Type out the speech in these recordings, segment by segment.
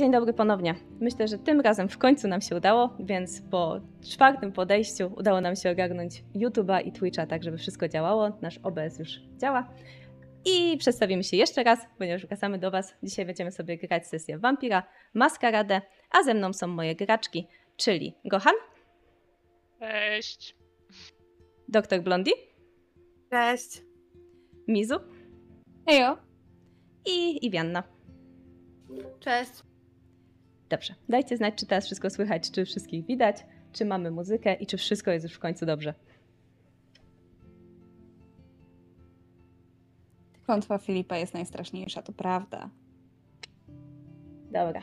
Dzień dobry ponownie. Myślę, że tym razem w końcu nam się udało, więc po czwartym podejściu udało nam się ogarnąć YouTube'a i Twitcha, tak żeby wszystko działało. Nasz OBS już działa. I przedstawimy się jeszcze raz, ponieważ wracamy do Was. Dzisiaj będziemy sobie grać sesję Vampira, Maskaradę, a ze mną są moje graczki, czyli Gohan, Cześć. Dr. Blondie, Cześć. Mizu Ejo. i Iwianna. Cześć. Dobrze, dajcie znać, czy teraz wszystko słychać, czy wszystkich widać, czy mamy muzykę i czy wszystko jest już w końcu dobrze. Klątwa Filipa jest najstraszniejsza, to prawda. Dobra,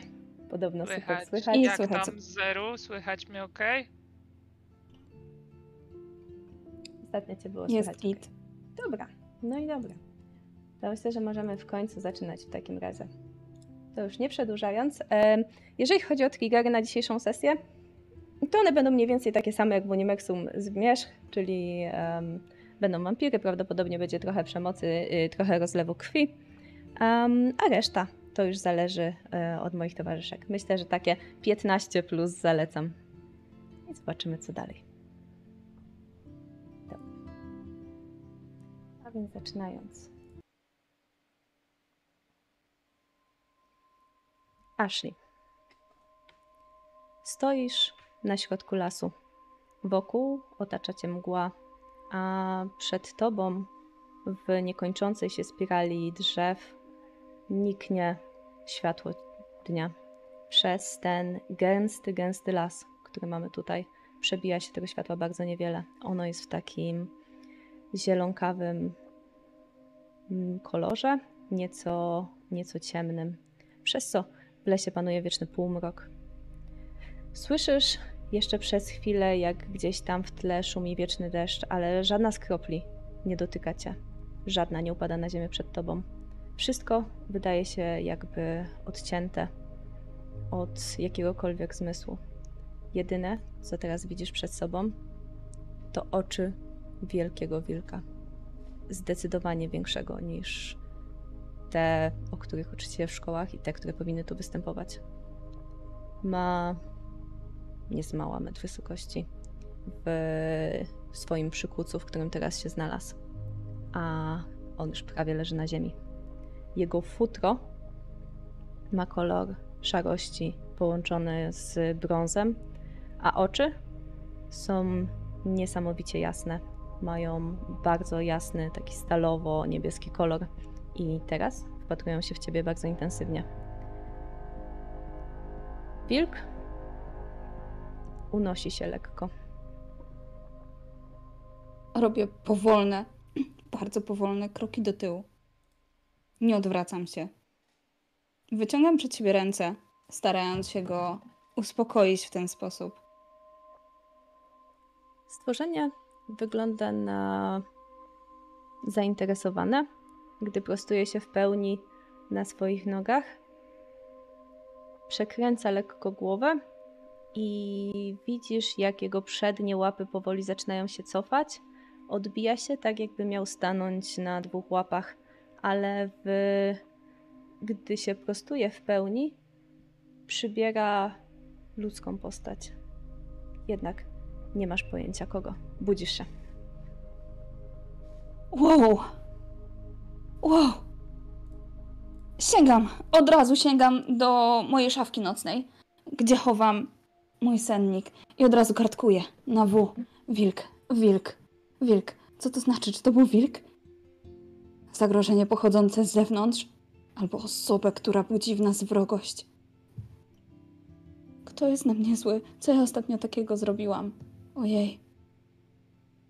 podobno Słychać. słychać. I Jak słychać. tam Zeru? Słychać mnie ok? Ostatnio cię było Jest słychać. git. Dobra, no i dobra. To myślę, że możemy w końcu zaczynać w takim razie. To już nie przedłużając, em, jeżeli chodzi o triggery na dzisiejszą sesję, to one będą mniej więcej takie same jak w Unimersum Zmierzch, czyli em, będą wampiry, prawdopodobnie będzie trochę przemocy, y, trochę rozlewu krwi, em, a reszta to już zależy e, od moich towarzyszek. Myślę, że takie 15 plus zalecam. I zobaczymy co dalej. Dobra. A więc zaczynając. Ashley. Stoisz na środku lasu. Wokół otacza cię mgła, a przed tobą w niekończącej się spirali drzew niknie światło dnia. Przez ten gęsty, gęsty las, który mamy tutaj, przebija się tego światła bardzo niewiele. Ono jest w takim zielonkawym mm, kolorze, nieco, nieco ciemnym, przez co w lesie panuje wieczny półmrok. Słyszysz jeszcze przez chwilę, jak gdzieś tam w tle szumi wieczny deszcz, ale żadna z kropli nie dotyka cię. Żadna nie upada na ziemię przed tobą. Wszystko wydaje się jakby odcięte od jakiegokolwiek zmysłu. Jedyne, co teraz widzisz przed sobą, to oczy wielkiego wilka. Zdecydowanie większego niż te, o których uczycie w szkołach i te, które powinny tu występować. Ma jest mała metr wysokości w swoim przykucu, w którym teraz się znalazł, a on już prawie leży na ziemi. Jego futro ma kolor szarości połączony z brązem, a oczy są niesamowicie jasne. Mają bardzo jasny, taki stalowo-niebieski kolor i teraz wpatrują się w ciebie bardzo intensywnie. Wilk unosi się lekko. Robię powolne, bardzo powolne kroki do tyłu. Nie odwracam się. Wyciągam przed siebie ręce, starając się go uspokoić w ten sposób. Stworzenie wygląda na zainteresowane, gdy prostuje się w pełni na swoich nogach. Przekręca lekko głowę i widzisz, jak jego przednie łapy powoli zaczynają się cofać. Odbija się tak, jakby miał stanąć na dwóch łapach, ale w... gdy się prostuje w pełni, przybiera ludzką postać. Jednak nie masz pojęcia kogo. Budzisz się. Wow! Wow! Sięgam, od razu sięgam do mojej szafki nocnej, gdzie chowam mój sennik i od razu kartkuję na W. Wilk, wilk, wilk. Co to znaczy? Czy to był wilk? Zagrożenie pochodzące z zewnątrz? Albo osobę, która budzi w nas wrogość? Kto jest na mnie zły? Co ja ostatnio takiego zrobiłam? Ojej.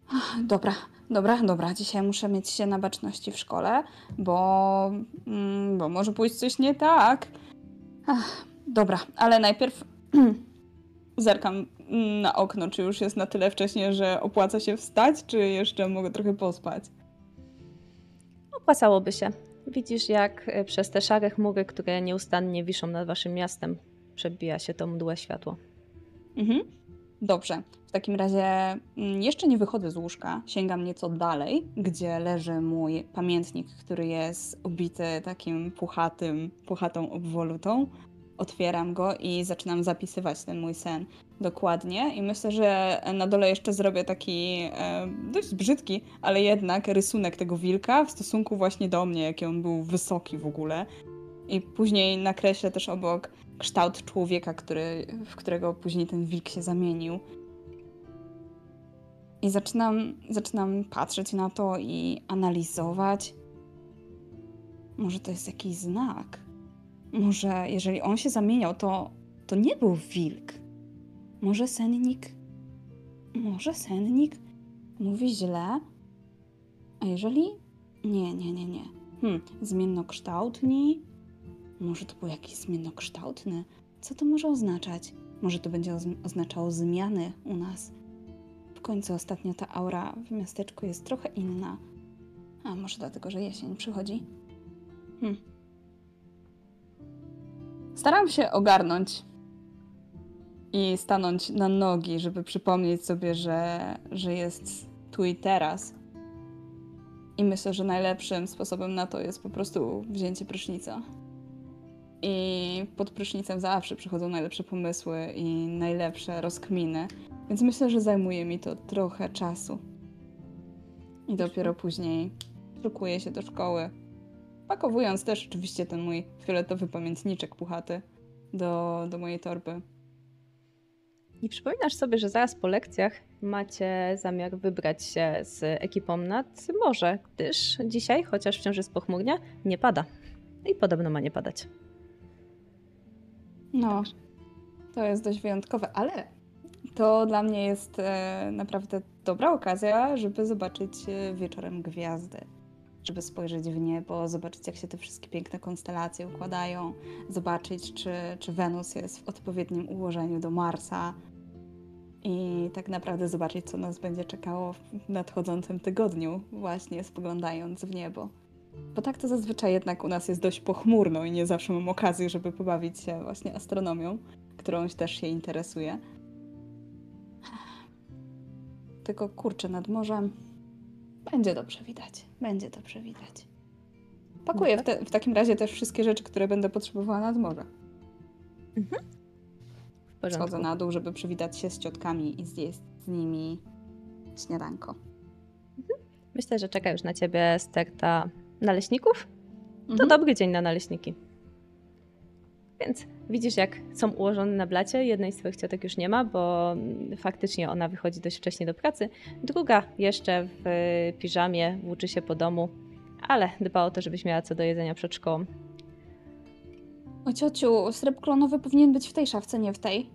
Ach, Dobra, dobra, dobra, dzisiaj muszę mieć się na baczności w szkole, bo, mm, bo może pójść coś nie tak. Ach, dobra, ale najpierw zerkam na okno, czy już jest na tyle wcześnie, że opłaca się wstać, czy jeszcze mogę trochę pospać. Opłacałoby się. Widzisz, jak e, przez te szare chmury, które nieustannie wiszą nad waszym miastem, przebija się to mdłe światło. Mhm. Dobrze. W takim razie mm, jeszcze nie wychodzę z łóżka, sięgam nieco dalej, gdzie leży mój pamiętnik, który jest obity takim puchatym, puchatą obwolutą. Otwieram go i zaczynam zapisywać ten mój sen dokładnie. I myślę, że na dole jeszcze zrobię taki e, dość brzydki, ale jednak rysunek tego wilka w stosunku właśnie do mnie, jaki on był wysoki w ogóle. I później nakreślę też obok kształt człowieka, który, w którego później ten wilk się zamienił. I zaczynam, zaczynam patrzeć na to i analizować. Może to jest jakiś znak. Może jeżeli on się zamieniał, to, to nie był wilk. Może sennik. Może sennik mówi źle? A jeżeli. Nie, nie, nie, nie. Hmm, zmiennokształtni? Może to był jakiś zmiennokształtny? Co to może oznaczać? Może to będzie oznaczało zmiany u nas? W końcu ostatnio ta aura w miasteczku jest trochę inna. A może dlatego, że jesień przychodzi? Hmm. Staram się ogarnąć i stanąć na nogi, żeby przypomnieć sobie, że, że jest tu i teraz. I myślę, że najlepszym sposobem na to jest po prostu wzięcie prysznica. I pod prysznicem zawsze przychodzą najlepsze pomysły i najlepsze rozkminy. Więc myślę, że zajmuje mi to trochę czasu. I dopiero później szukuję się do szkoły. Pakowując też oczywiście ten mój fioletowy pamiętniczek puchaty do, do mojej torby. I przypominasz sobie, że zaraz po lekcjach macie zamiar wybrać się z ekipą nad morze, gdyż dzisiaj, chociaż wciąż jest pochmurnie, nie pada. I podobno ma nie padać. No, to jest dość wyjątkowe, ale to dla mnie jest e, naprawdę dobra okazja, żeby zobaczyć e, wieczorem gwiazdy. Żeby spojrzeć w niebo, zobaczyć, jak się te wszystkie piękne konstelacje układają, zobaczyć, czy, czy Wenus jest w odpowiednim ułożeniu do Marsa i tak naprawdę zobaczyć, co nas będzie czekało w nadchodzącym tygodniu, właśnie spoglądając w niebo. Bo tak to zazwyczaj jednak u nas jest dość pochmurno i nie zawsze mam okazję, żeby pobawić się właśnie astronomią, którą też się interesuje. Tylko kurczę nad morzem. Będzie dobrze widać. Będzie dobrze widać. Pakuję w, te, w takim razie też wszystkie rzeczy, które będę potrzebowała nad morze. Mhm. Schodzę na dół, żeby przywitać się z ciotkami i zjeść z nimi śniadanko. Mhm. Myślę, że czeka już na ciebie sterta naleśników. To Mhm. dobry dzień na naleśniki. Więc widzisz, jak są ułożone na blacie. Jednej z twoich ciotek już nie ma, bo faktycznie ona wychodzi dość wcześnie do pracy. Druga jeszcze w piżamie włóczy się po domu, ale dba o to, żebyś miała co do jedzenia przed szkołą. O ciociu, srebr klonowy powinien być w tej szafce, nie w tej.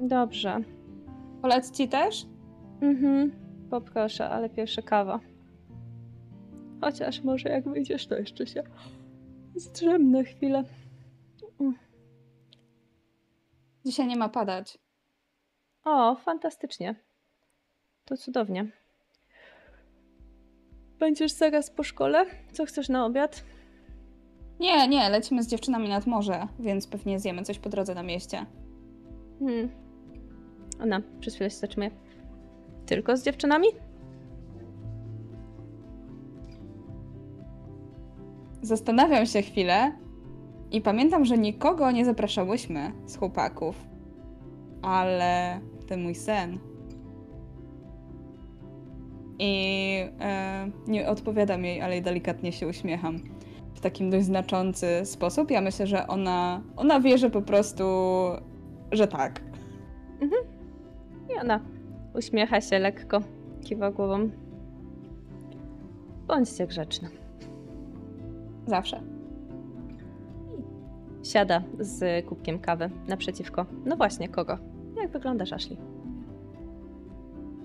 Dobrze. Polec ci też? Mhm. Poproszę, ale pierwsze kawa. Chociaż może jak wyjdziesz, to jeszcze się zdrzemnę chwilę. Dzisiaj nie ma padać. O, fantastycznie. To cudownie. Będziesz zaraz po szkole? Co chcesz na obiad? Nie, nie, lecimy z dziewczynami nad morze, więc pewnie zjemy coś po drodze na mieście. Hmm. Ona przez chwilę się zatrzymuje. Tylko z dziewczynami? Zastanawiam się chwilę i pamiętam, że nikogo nie zapraszałyśmy z chłopaków. Ale ten mój sen. I e, nie odpowiadam jej, ale delikatnie się uśmiecham. W takim dość znaczący sposób. Ja myślę, że ona, ona wie, że po prostu, że tak. I ona uśmiecha się lekko, kiwa głową. Bądźcie grzeczne. Zawsze. Siada z kubkiem kawy naprzeciwko. No właśnie, kogo? Jak wyglądasz, Ashley?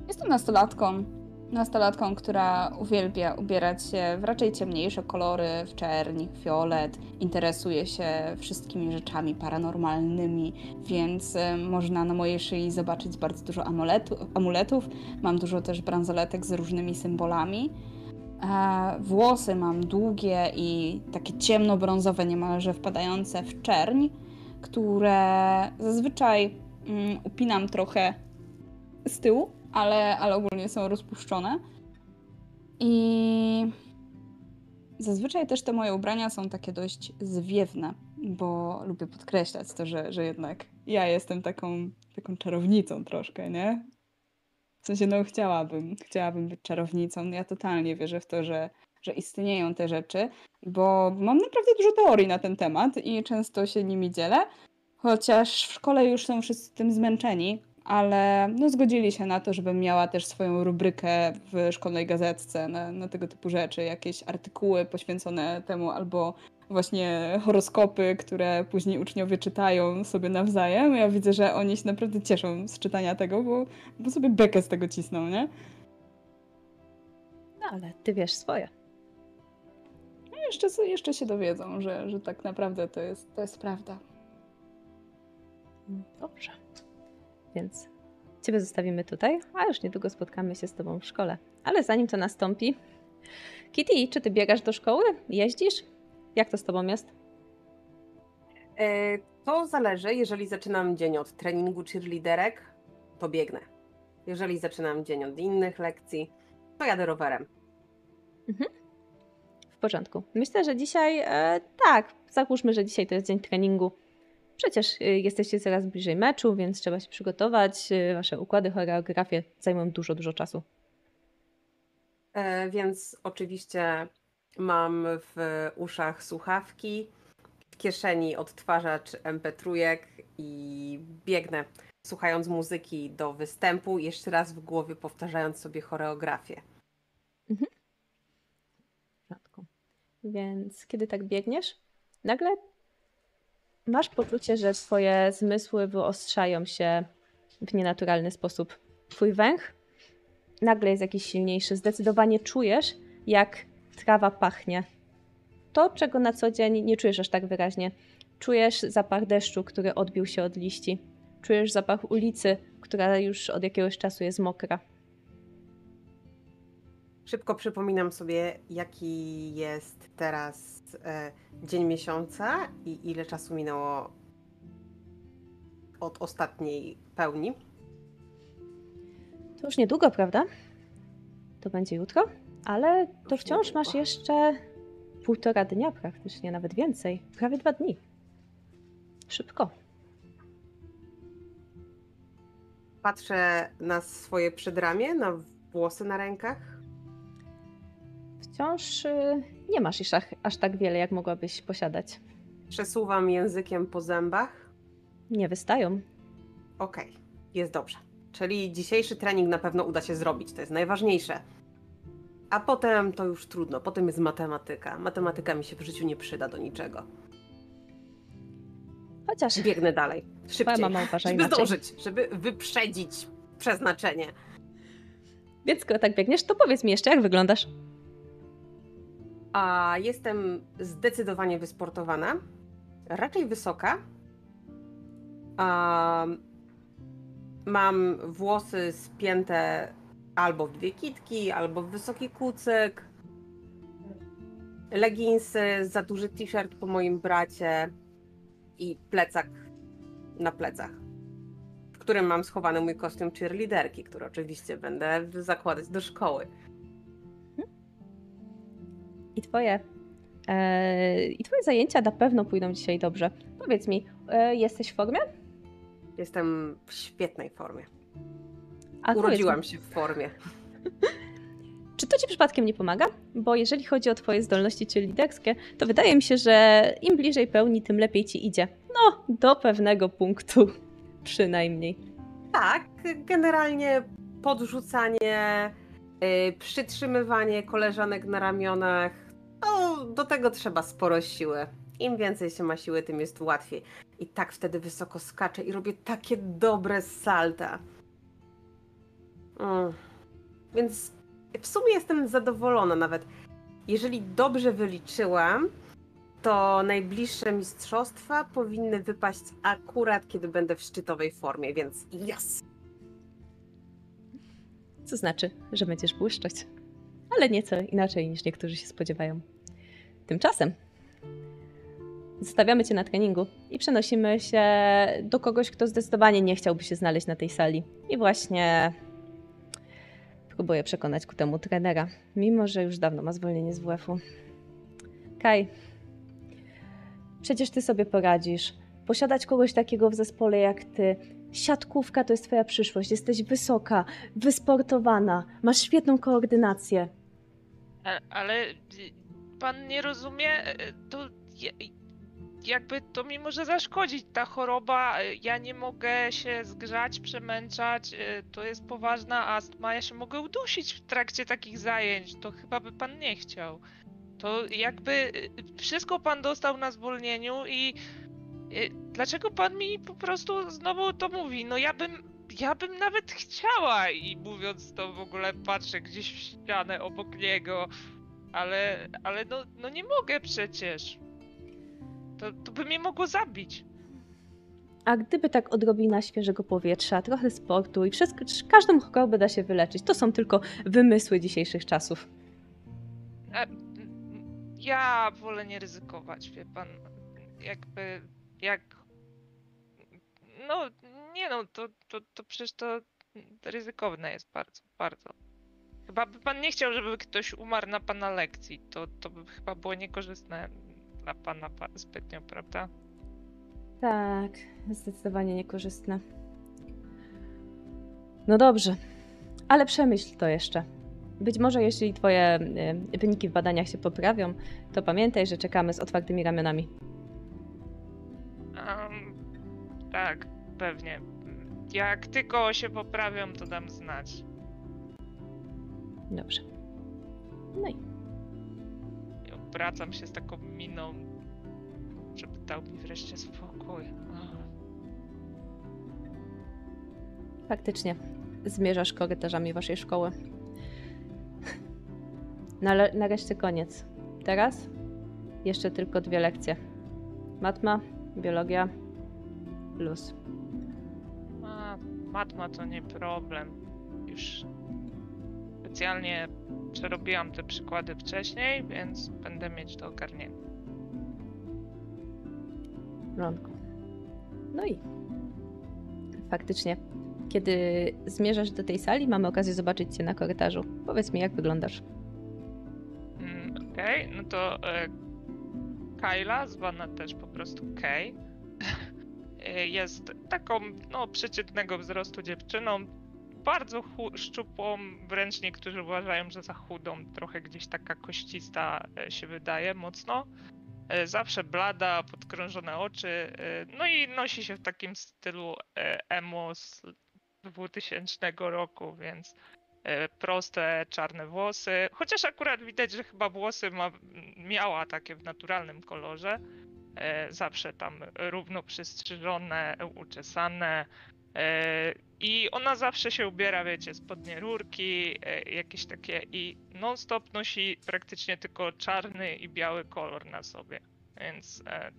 Jestem nastolatką. Nastolatką, która uwielbia ubierać się w raczej ciemniejsze kolory, w czerń, fiolet. Interesuje się wszystkimi rzeczami paranormalnymi, więc y, można na mojej szyi zobaczyć bardzo dużo amuletu, amuletów. Mam dużo też bransoletek z różnymi symbolami. Włosy mam długie i takie ciemnobrązowe, niemalże wpadające w czerń, które zazwyczaj mm, upinam trochę z tyłu, ale, ale ogólnie są rozpuszczone. I zazwyczaj też te moje ubrania są takie dość zwiewne, bo lubię podkreślać to, że, że jednak ja jestem taką, taką czarownicą troszkę, nie? W sensie, no chciałabym, chciałabym być czarownicą. Ja totalnie wierzę w to, że, że istnieją te rzeczy, bo mam naprawdę dużo teorii na ten temat i często się nimi dzielę. Chociaż w szkole już są wszyscy tym zmęczeni, ale no zgodzili się na to, żebym miała też swoją rubrykę w szkolnej gazetce na, na tego typu rzeczy, jakieś artykuły poświęcone temu albo właśnie horoskopy, które później uczniowie czytają sobie nawzajem. Ja widzę, że oni się naprawdę cieszą z czytania tego, bo, bo sobie bekę z tego cisną, nie? No ale ty wiesz swoje. No jeszcze, jeszcze się dowiedzą, że, że tak naprawdę to jest, to jest prawda. Dobrze. Więc ciebie zostawimy tutaj, a już niedługo spotkamy się z tobą w szkole. Ale zanim to nastąpi, Kitty, czy ty biegasz do szkoły? Jeździsz? Jak to z tobą jest? E, To zależy. Jeżeli zaczynam dzień od treningu cheerleaderek, to biegnę. Jeżeli zaczynam dzień od innych lekcji, to jadę rowerem. W porządku. Myślę, że dzisiaj e, tak, załóżmy, że dzisiaj to jest dzień treningu. Przecież e, jesteście coraz bliżej meczu, więc trzeba się przygotować. E, wasze układy, choreografie zajmują dużo, dużo czasu. E, Więc oczywiście mam w uszach słuchawki, w kieszeni odtwarzacz MP3 i biegnę, słuchając muzyki do występu, jeszcze raz w głowie powtarzając sobie choreografię. W porządku. Więc kiedy tak biegniesz, nagle masz poczucie, że twoje zmysły wyostrzają się w nienaturalny sposób. Twój węch nagle jest jakiś silniejszy. Zdecydowanie czujesz, jak trawa pachnie. To, czego na co dzień nie czujesz aż tak wyraźnie. Czujesz zapach deszczu, który odbił się od liści. Czujesz zapach ulicy, która już od jakiegoś czasu jest mokra. Szybko przypominam sobie, jaki jest teraz e, dzień miesiąca i ile czasu minęło od ostatniej pełni. To już niedługo, prawda? To będzie jutro, ale to wciąż masz jeszcze półtora dnia praktycznie, nawet więcej. Prawie dwa dni. Szybko. Patrzę na swoje przedramię, na włosy na rękach. Wciąż y, nie masz ach- aż tak wiele, jak mogłabyś posiadać. Przesuwam językiem po zębach. Nie wystają. Okej, jest dobrze. Czyli dzisiejszy trening na pewno uda się zrobić, to jest najważniejsze. A potem to już trudno, potem jest matematyka. Matematyka mi się w życiu nie przyda do niczego. Chociaż Biegnę dalej, szybciej, mama uważa żeby inaczej. zdążyć, żeby wyprzedzić przeznaczenie. Więc skoro tak biegniesz, to powiedz mi jeszcze, jak wyglądasz. A jestem zdecydowanie wysportowana, raczej wysoka. A mam włosy spięte albo w dwie kitki, albo w wysoki kucyk. Leginsy, za duży t-shirt po moim bracie i plecak na plecach, w którym mam schowany mój kostium cheerleaderki, który oczywiście będę zakładać do szkoły. I twoje. E, I twoje zajęcia na pewno pójdą dzisiaj dobrze. Powiedz mi, e, jesteś w formie? Jestem w świetnej formie. A Urodziłam się w formie. Czy to ci przypadkiem nie pomaga? Bo jeżeli chodzi o twoje zdolności czy liderskie, to wydaje mi się, że im bliżej pełni, tym lepiej ci idzie. No, do pewnego punktu przynajmniej. Tak, generalnie podrzucanie, yy, przytrzymywanie koleżanek na ramionach, to do tego trzeba sporo siły. Im więcej się ma siły, tym jest łatwiej. I tak wtedy wysoko skaczę i robię takie dobre salta. Mm. Więc w sumie jestem zadowolona nawet. Jeżeli dobrze wyliczyłam, to najbliższe mistrzostwa powinny wypaść akurat, kiedy będę w szczytowej formie, więc yes! Co znaczy, że będziesz błyszczeć. Ale nieco inaczej niż niektórzy się spodziewają. Tymczasem zostawiamy cię na treningu i przenosimy się do kogoś, kto zdecydowanie nie chciałby się znaleźć na tej sali. I właśnie próbuję przekonać ku temu trenera, mimo że już dawno ma zwolnienie z WF-u. Kaj, przecież ty sobie poradzisz. Posiadać kogoś takiego w zespole jak ty. Siatkówka to jest twoja przyszłość. Jesteś wysoka, wysportowana, masz świetną koordynację. Ale y, pan nie rozumie, e, to je- jakby to mi może zaszkodzić ta choroba. e, Ja nie mogę się zgrzać, przemęczać. e, To jest poważna astma. Ja się mogę udusić w trakcie takich zajęć. To chyba by pan nie chciał. To jakby e, wszystko pan dostał na zwolnieniu i dlaczego pan mi po prostu znowu to mówi? No ja bym ja bym nawet chciała i mówiąc to w ogóle patrzę gdzieś w ścianę obok niego, ale, ale no, no nie mogę przecież. To, to by mnie mogło zabić. A gdyby tak odrobina świeżego powietrza, trochę sportu i wszystko, każdą chorobę da się wyleczyć. To są tylko wymysły dzisiejszych czasów. A, mm, ja wolę nie ryzykować, wie pan. Jakby, jak... No, nie no, to, to, to przecież to ryzykowne jest bardzo, bardzo. Chyba by pan nie chciał, żeby ktoś umarł na pana lekcji. To, to by chyba było niekorzystne dla pana pa- zbytnio, prawda? Tak, zdecydowanie niekorzystne. No dobrze, ale przemyśl to jeszcze. Być może jeśli twoje y, wyniki w badaniach się poprawią, to pamiętaj, że czekamy z otwartymi ramionami. Em, tak, pewnie. Jak tylko się poprawią, to dam znać. Dobrze. No I obracam się z taką miną, żeby dał mi wreszcie spokój. Faktycznie zmierzasz korytarzami waszej szkoły. Na, nareszcie koniec. Teraz jeszcze tylko dwie lekcje. Matma, biologia, luz. A, matma to nie problem. Już specjalnie przerobiłam te przykłady wcześniej, więc będę mieć to ogarnięte. porządku. No i faktycznie, kiedy zmierzasz do tej sali, mamy okazję zobaczyć cię na korytarzu. Powiedz mi, jak wyglądasz. Mm, Okej, no to e, Kyla, zwana też po prostu Kay, e, jest taką no, przeciętnego wzrostu dziewczyną, bardzo szczupłą, wręcz niektórzy uważają, że za chudą, trochę gdzieś taka koścista e, się wydaje mocno. E, Zawsze blada, podkrążone oczy, e, no i nosi się w takim stylu emo z 2000 roku, więc proste, czarne włosy. Chociaż akurat widać, że chyba włosy ma, miała takie w naturalnym kolorze. Zawsze tam równo przystrzyżone, uczesane. E, I ona zawsze się ubiera, wiecie, spodnie rurki, e, jakieś takie i non-stop nosi praktycznie tylko czarny i biały kolor na sobie. Więc e,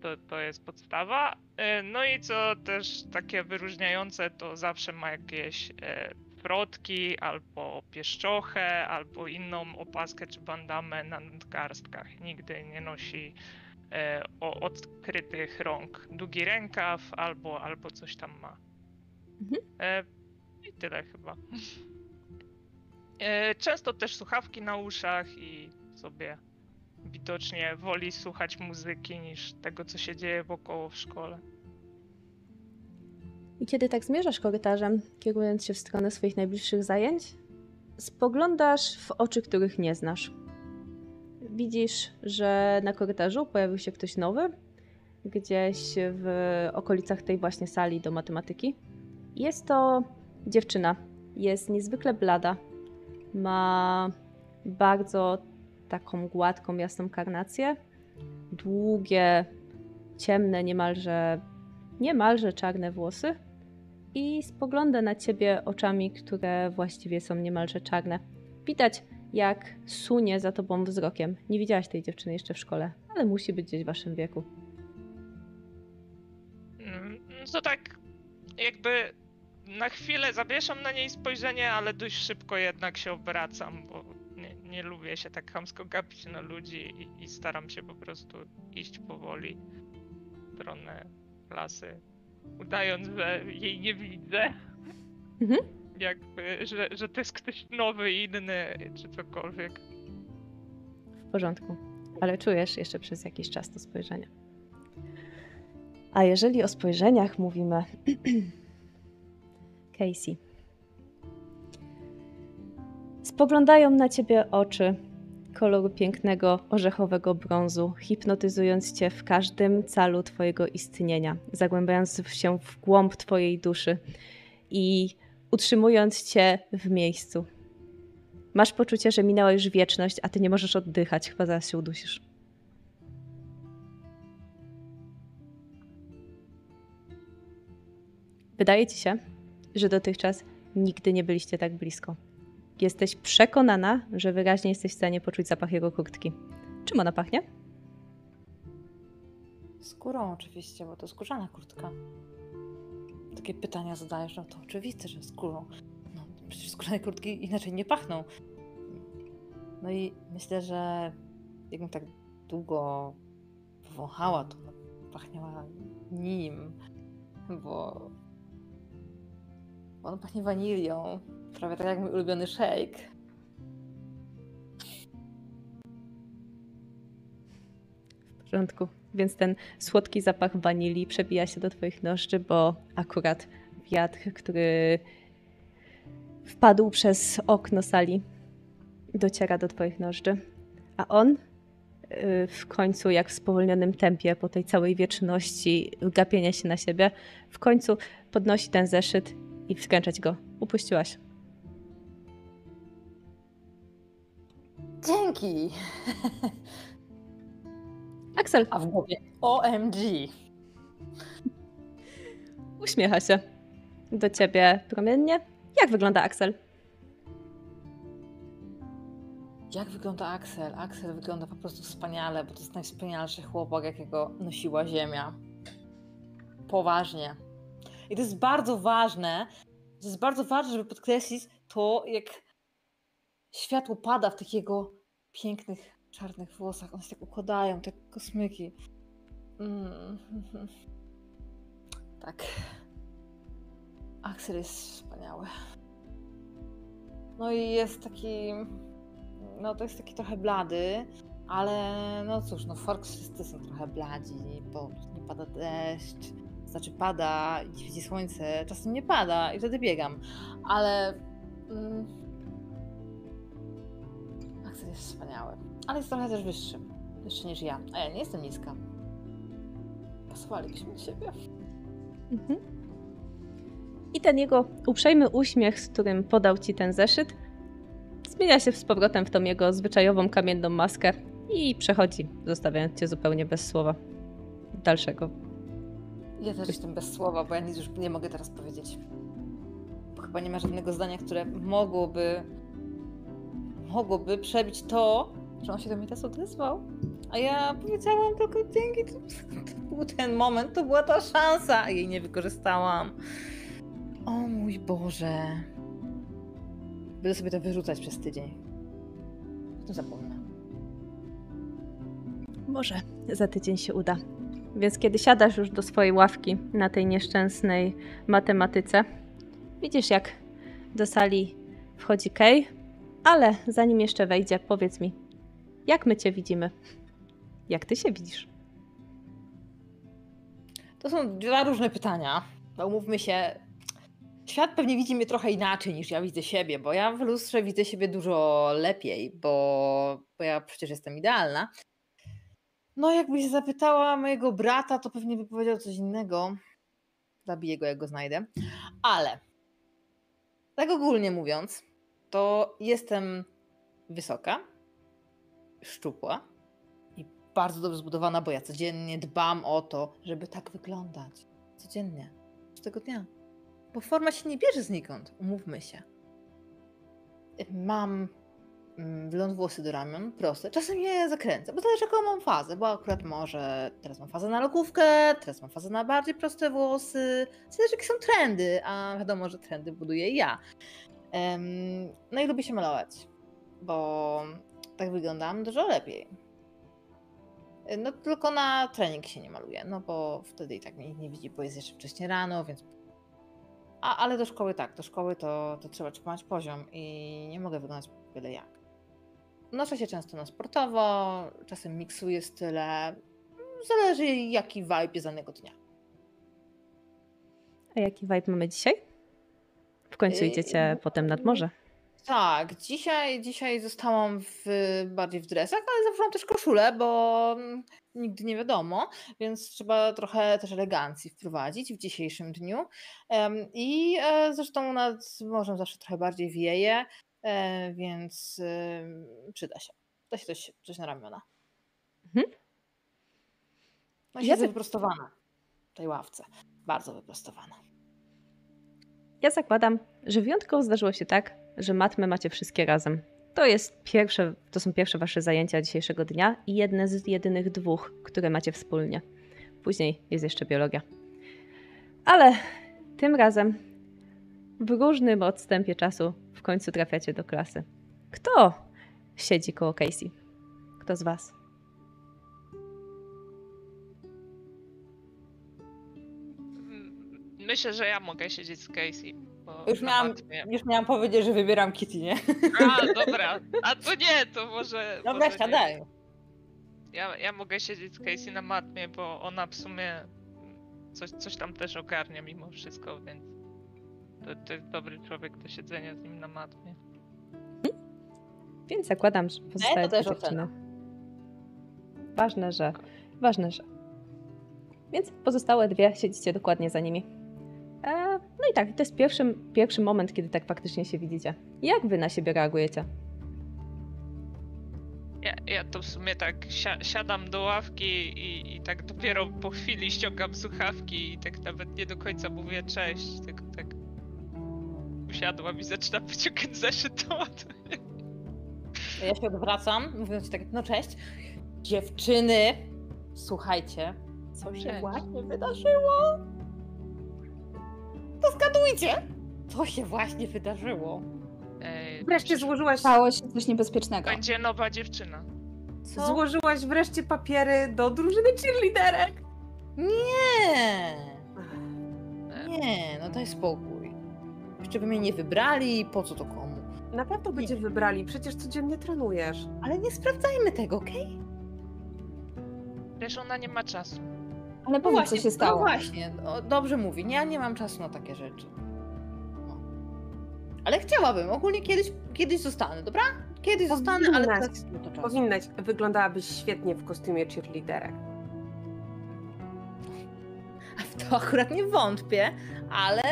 to, to jest podstawa. No i co też takie wyróżniające, to zawsze ma jakieś frotki, albo pieszczochę, albo inną opaskę czy bandamę na nadgarstkach. Nigdy nie nosi o, odkrytych rąk. Długi rękaw albo, albo coś tam ma. Mhm. E, I tyle chyba. E, często też słuchawki na uszach i sobie widocznie woli słuchać muzyki niż tego, co się dzieje wokoło w szkole. I kiedy tak zmierzasz korytarzem, kierując się w stronę swoich najbliższych zajęć, spoglądasz w oczy, których nie znasz. Widzisz, że na korytarzu pojawił się ktoś nowy, gdzieś w okolicach tej właśnie sali do matematyki. Jest to dziewczyna. Jest niezwykle blada. Ma bardzo taką gładką, jasną karnację. Długie, ciemne, niemalże, niemalże czarne włosy i spogląda na ciebie oczami, które właściwie są niemalże czarne. Widać, jak sunie za tobą wzrokiem. Nie widziałaś tej dziewczyny jeszcze w szkole, ale musi być gdzieś w waszym wieku. Mm, To tak jakby na chwilę zawieszam na niej spojrzenie, ale dość szybko jednak się obracam, bo nie, nie lubię się tak chamsko gapić na ludzi i, i staram się po prostu iść powoli w stronę klasy, udając, że jej nie widzę. Mhm. Jakby, że, że to jest ktoś nowy, inny, czy cokolwiek. W porządku, ale czujesz jeszcze przez jakiś czas to spojrzenie. A jeżeli o spojrzeniach mówimy, Casey. Spoglądają na ciebie oczy koloru pięknego orzechowego brązu, hipnotyzując cię w każdym calu twojego istnienia, zagłębiając się w głąb twojej duszy i utrzymując cię w miejscu. Masz poczucie, że minęła już wieczność, a ty nie możesz oddychać, chyba zaraz się udusisz. Wydaje ci się, że dotychczas nigdy nie byliście tak blisko. Jesteś przekonana, że wyraźnie jesteś w stanie poczuć zapach jego kurtki. Czym ona pachnie? Skórą oczywiście, bo to skórzana kurtka. Takie pytania zadajesz, no to oczywiste, że skórą. No przecież skórzane kurtki inaczej nie pachną. No i myślę, że jakbym tak długo wąchała, to pachniała nim, bo on pachnie wanilią. Prawie tak jak mój ulubiony shake. W porządku. Więc ten słodki zapach wanilii przebija się do twoich nozdrzy, bo akurat wiatr, który wpadł przez okno sali, dociera do twoich nozdrzy. A on y, w końcu, jak w spowolnionym tempie, po tej całej wieczności gapienia się na siebie, w końcu podnosi ten zeszyt i wkręcać go. Upuściłaś. Dzięki! Axel A w głowie OMG! uśmiecha się do ciebie promiennie. Jak wygląda Axel? Jak wygląda Axel? Axel wygląda po prostu wspaniale, bo to jest najwspanialszy chłopak, jakiego nosiła Ziemia. Poważnie. I to jest bardzo ważne, to jest bardzo ważne, żeby podkreślić to, jak światło pada w tych jego pięknych, czarnych włosach. One się tak układają, te kosmyki. Mm. Tak. Axel jest wspaniały. No i jest taki. No to jest taki trochę blady, ale no cóż, no Forks wszyscy są trochę bladzi, bo nie pada deszcz. Znaczy pada, nie widzi słońce, czasem nie pada i wtedy biegam. Ale. Mm, Axel jest wspaniały. Ale jest trochę też wyższy. Wyższy niż ja. A ja nie jestem niska. Pasowalibyśmy do siebie. Mhm. I ten jego uprzejmy uśmiech, z którym podał ci ten zeszyt, zmienia się z powrotem w tą jego zwyczajową kamienną maskę i przechodzi, zostawiając cię zupełnie bez słowa dalszego. Ja też jestem bez słowa, bo ja nic już nie mogę teraz powiedzieć. Bo chyba nie ma żadnego zdania, które mogłoby mogłoby przebić to, że on się do mnie teraz odezwał. A ja powiedziałam tylko dzięki. To, to był ten moment, to była ta szansa, a jej nie wykorzystałam. O mój Boże. Będę sobie to wyrzucać przez tydzień. Potem zapomnę. Może za tydzień się uda. Więc kiedy siadasz już do swojej ławki na tej nieszczęsnej matematyce, widzisz jak do sali wchodzi Kay, ale zanim jeszcze wejdzie, powiedz mi, jak my cię widzimy? Jak ty się widzisz? To są dwa różne pytania. No umówmy się, świat pewnie widzi mnie trochę inaczej niż ja widzę siebie, bo ja w lustrze widzę siebie dużo lepiej, bo, bo ja przecież jestem idealna. No jakbyś zapytała mojego brata, to pewnie by powiedział coś innego. Zabiję go, jak go znajdę. Ale tak ogólnie mówiąc, to jestem wysoka, szczupła i bardzo dobrze zbudowana, bo ja codziennie dbam o to, żeby tak wyglądać. Codziennie. Każdego dnia. Bo forma się nie bierze znikąd, umówmy się. Mam mm, wląd włosy do ramion, proste. Czasem je zakręcę, bo zależy jaką mam fazę, bo akurat może teraz mam fazę na lokówkę, teraz mam fazę na bardziej proste włosy. Zależy jakie są trendy, a wiadomo, że trendy buduję ja. No i lubię się malować, bo tak wyglądam dużo lepiej. No tylko na trening się nie maluję, no bo wtedy i tak mnie nie widzi, bo jest jeszcze wcześniej rano, więc... A, ale do szkoły tak, do szkoły to, to trzeba trzymać poziom i nie mogę wyglądać byle jak. Noszę się często na sportowo, czasem miksuję style, zależy jaki vibe jest danego dnia. A jaki vibe mamy dzisiaj? W końcu Yy, idziecie potem nad morze. Tak, dzisiaj, dzisiaj zostałam w, bardziej w dresach, ale założyłam też koszulę, bo mm, nigdy nie wiadomo, więc trzeba trochę też elegancji wprowadzić w dzisiejszym dniu. I e, zresztą nad morzem zawsze trochę bardziej wieje, e, więc przyda się. Da się coś, coś na ramiona. Mhm. No i Ja siedzę tak- wyprostowana w tej ławce. Bardzo wyprostowana. Ja zakładam, że wyjątkowo zdarzyło się tak, że matmy macie wszystkie razem. To jest pierwsze, to są pierwsze wasze zajęcia dzisiejszego dnia i jedne z jedynych dwóch, które macie wspólnie. Później jest jeszcze biologia. Ale tym razem w różnym odstępie czasu w końcu trafiacie do klasy. Kto siedzi koło Casey? Kto z was? Myślę, że ja mogę siedzieć z Casey. Już miałam, już miałam powiedzieć, że wybieram Kitty, nie? A, dobra. A to nie, to może. Dobra, może siadaj. Ja, ja mogę siedzieć z Casey na matmie, bo ona w sumie coś, coś tam też ogarnia mimo wszystko, więc to, to jest dobry człowiek do siedzenia z nim na matmie. Więc zakładam, że też dwie dziewczyny. ocena. Ważne, że. Ważne, że. Więc pozostałe dwie siedzicie dokładnie za nimi. E, no i tak, to jest pierwszy, pierwszy moment, kiedy tak faktycznie się widzicie. Jak wy na siebie reagujecie? Ja, ja to w sumie tak si- siadam do ławki i, i tak dopiero po chwili ściągam słuchawki i tak nawet nie do końca mówię cześć, tylko tak usiadłam i zaczynam wyciągać zeszyt Ja się odwracam, mówiąc tak, no cześć. Dziewczyny, słuchajcie, co się właśnie wydarzyło? To zgadujcie, co się właśnie wydarzyło. Ej, Wreszcie złożyłaś, Stało się coś niebezpiecznego. Będzie nowa dziewczyna. Co? złożyłaś wreszcie papiery do drużyny cheerleaderek. Nie, nie, no daj spokój. Jeszcze by mnie nie wybrali, po co to komu? Na pewno będzie wybrali, przecież codziennie trenujesz. Ale nie sprawdzajmy tego, okej? Wiesz, ona nie ma czasu. Ale No powiedz, właśnie, co się No stało. właśnie, no, dobrze mówi. Ja nie mam czasu na takie rzeczy. No. Ale chciałabym, ogólnie kiedyś, kiedyś zostanę, dobra? Kiedyś zostanę, ale teraz nie to czas. Powinnaś, wyglądałabyś świetnie w kostiumie cheerleaderek. W to akurat nie wątpię, ale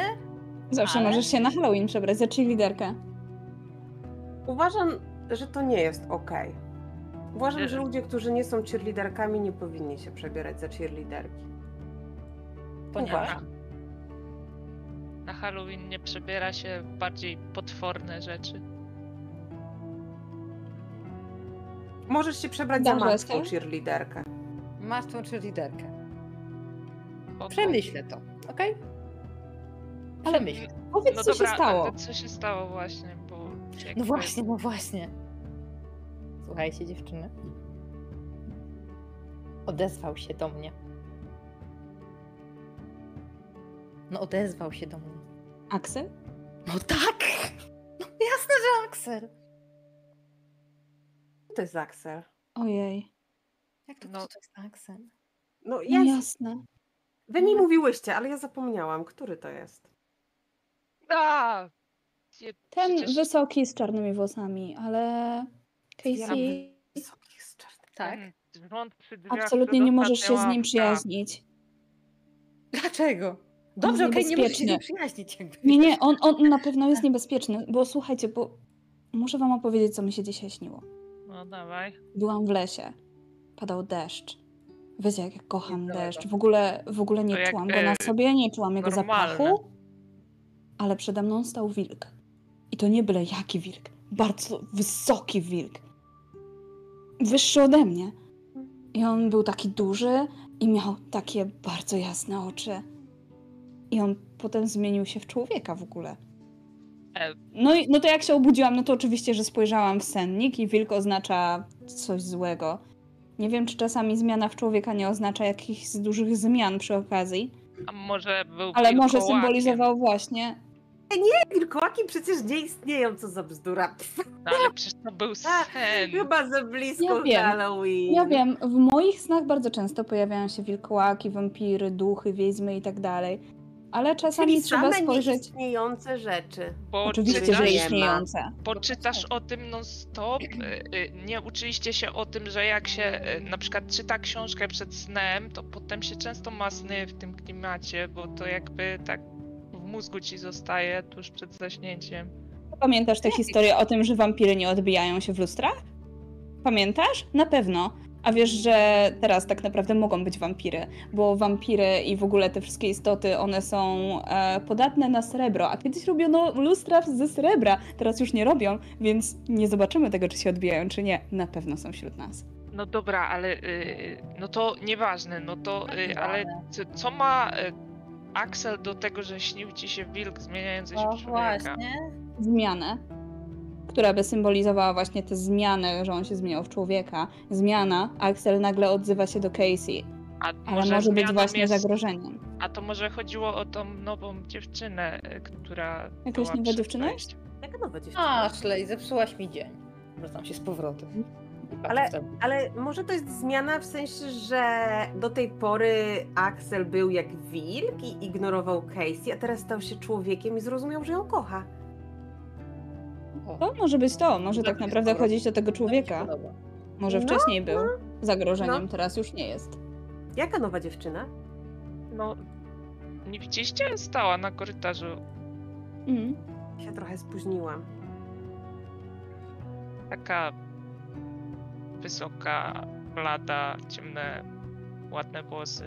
Zawsze Ale- możesz się na Halloween przebrać za cheerleaderkę. Uważam, że to nie jest okej. Uważam, że ludzie, którzy nie są cheerleaderkami, nie powinni się przebierać za cheerleaderki. ponieważ... Na Halloween nie przebiera się w bardziej potworne rzeczy. Możesz się przebrać za Dobrze, matką Esther? cheerleaderkę. Masz tą cheerleaderkę. Spoko. Przemyślę to, okej? Ale Przemyślę. Powiedz, No co dobra, się stało. co się stało właśnie, bo... No właśnie, no właśnie. Słuchajcie, dziewczyny. Odezwał się do mnie. No odezwał się do mnie. Aksel? No tak! No jasne, że. Co to jest Axel? Ojej. Jak to, No. to jest Axel? No No jest. jasne. Wy mi mówiłyście, ale ja zapomniałam, który to jest. A! Ten przecież- wysoki z czarnymi włosami, ale Casey Wysokich z czarnych. Tak. ten rząd przy drzwiach, absolutnie nie możesz się z nim przyjaźnić. Dlaczego? Dobrze, jest okej, nie możesz się z nim niebezpieczny. przyjaźnić. Jakby. Nie, nie, on, on na pewno jest niebezpieczny, bo słuchajcie, bo muszę wam opowiedzieć, co mi się dzisiaj śniło. No dawaj. Byłam w lesie, padał deszcz. Wiecie, jak ja kocham deszcz. W ogóle, w ogóle nie To jak, czułam go e, na sobie, nie czułam jego normalne. zapachu. ale przede mną stał wilk. I to nie byle jaki wilk, bardzo wysoki wilk. Wyższy ode mnie. I on był taki duży i miał takie bardzo jasne oczy. I on potem zmienił się w człowieka w ogóle. E. No, i, no to jak się obudziłam, no to oczywiście, że spojrzałam w sennik i wilk oznacza coś złego. Nie wiem, czy czasami zmiana w człowieka nie oznacza jakichś dużych zmian przy okazji, A może był ale może symbolizował właśnie. Wilkołaki przecież nie istnieją, co za bzdura. No, ale przecież to był sen. Chyba za blisko Ja wiem. Halloween. Ja wiem, w moich snach bardzo często pojawiają się wilkołaki, wampiry, duchy, wiedźmy i tak dalej. Ale czasami Czyli trzeba same spojrzeć. nieistniejące rzeczy. Bo Oczywiście, czytasz- że nie istniejące. poczytasz o tym non-stop. y, y, Nie uczyliście się o tym, że jak się y, na przykład czyta książkę przed snem, to potem się często ma sny w tym klimacie, bo to jakby tak mózgu ci zostaje tuż przed zaśnięciem. Pamiętasz tę historię o tym, że wampiry nie odbijają się w lustrach? Pamiętasz? Na pewno. A wiesz, że teraz tak naprawdę mogą być wampiry, bo wampiry i w ogóle te wszystkie istoty, one są e, podatne na srebro, a kiedyś robiono lustra ze srebra, teraz już nie robią, więc nie zobaczymy tego, czy się odbijają, czy nie. Na pewno są wśród nas. No dobra, ale y, no to nieważne, no to y, ale co, co ma y, Axel do tego, że śnił ci się wilk zmieniający się No w człowieka? właśnie. Zmianę, która by symbolizowała właśnie tę zmianę, że on się zmieniał w człowieka. Zmiana, Axel nagle odzywa się do Casey, A ale może być właśnie jest, zagrożeniem. A to może chodziło o tą nową dziewczynę, y, która Jakaś była nowa przed dziewczyna? wejściem. Jaka nowa dziewczyna? A, Ashley, zepsułaś mi dzień. Wracam się z powrotem. Ale- Ale może to jest zmiana w sensie, że do tej pory Axel był jak wilk i ignorował Casey, a teraz stał się człowiekiem i zrozumiał, że ją kocha. To może być to, może tak naprawdę chodzić o tego człowieka. Może No, wcześniej był zagrożeniem, no. teraz już nie jest. Jaka nowa dziewczyna? No, nie widzieliście? Stała na korytarzu. Mhm. Się trochę spóźniłam. Taka wysoka, blada, ciemne, ładne włosy.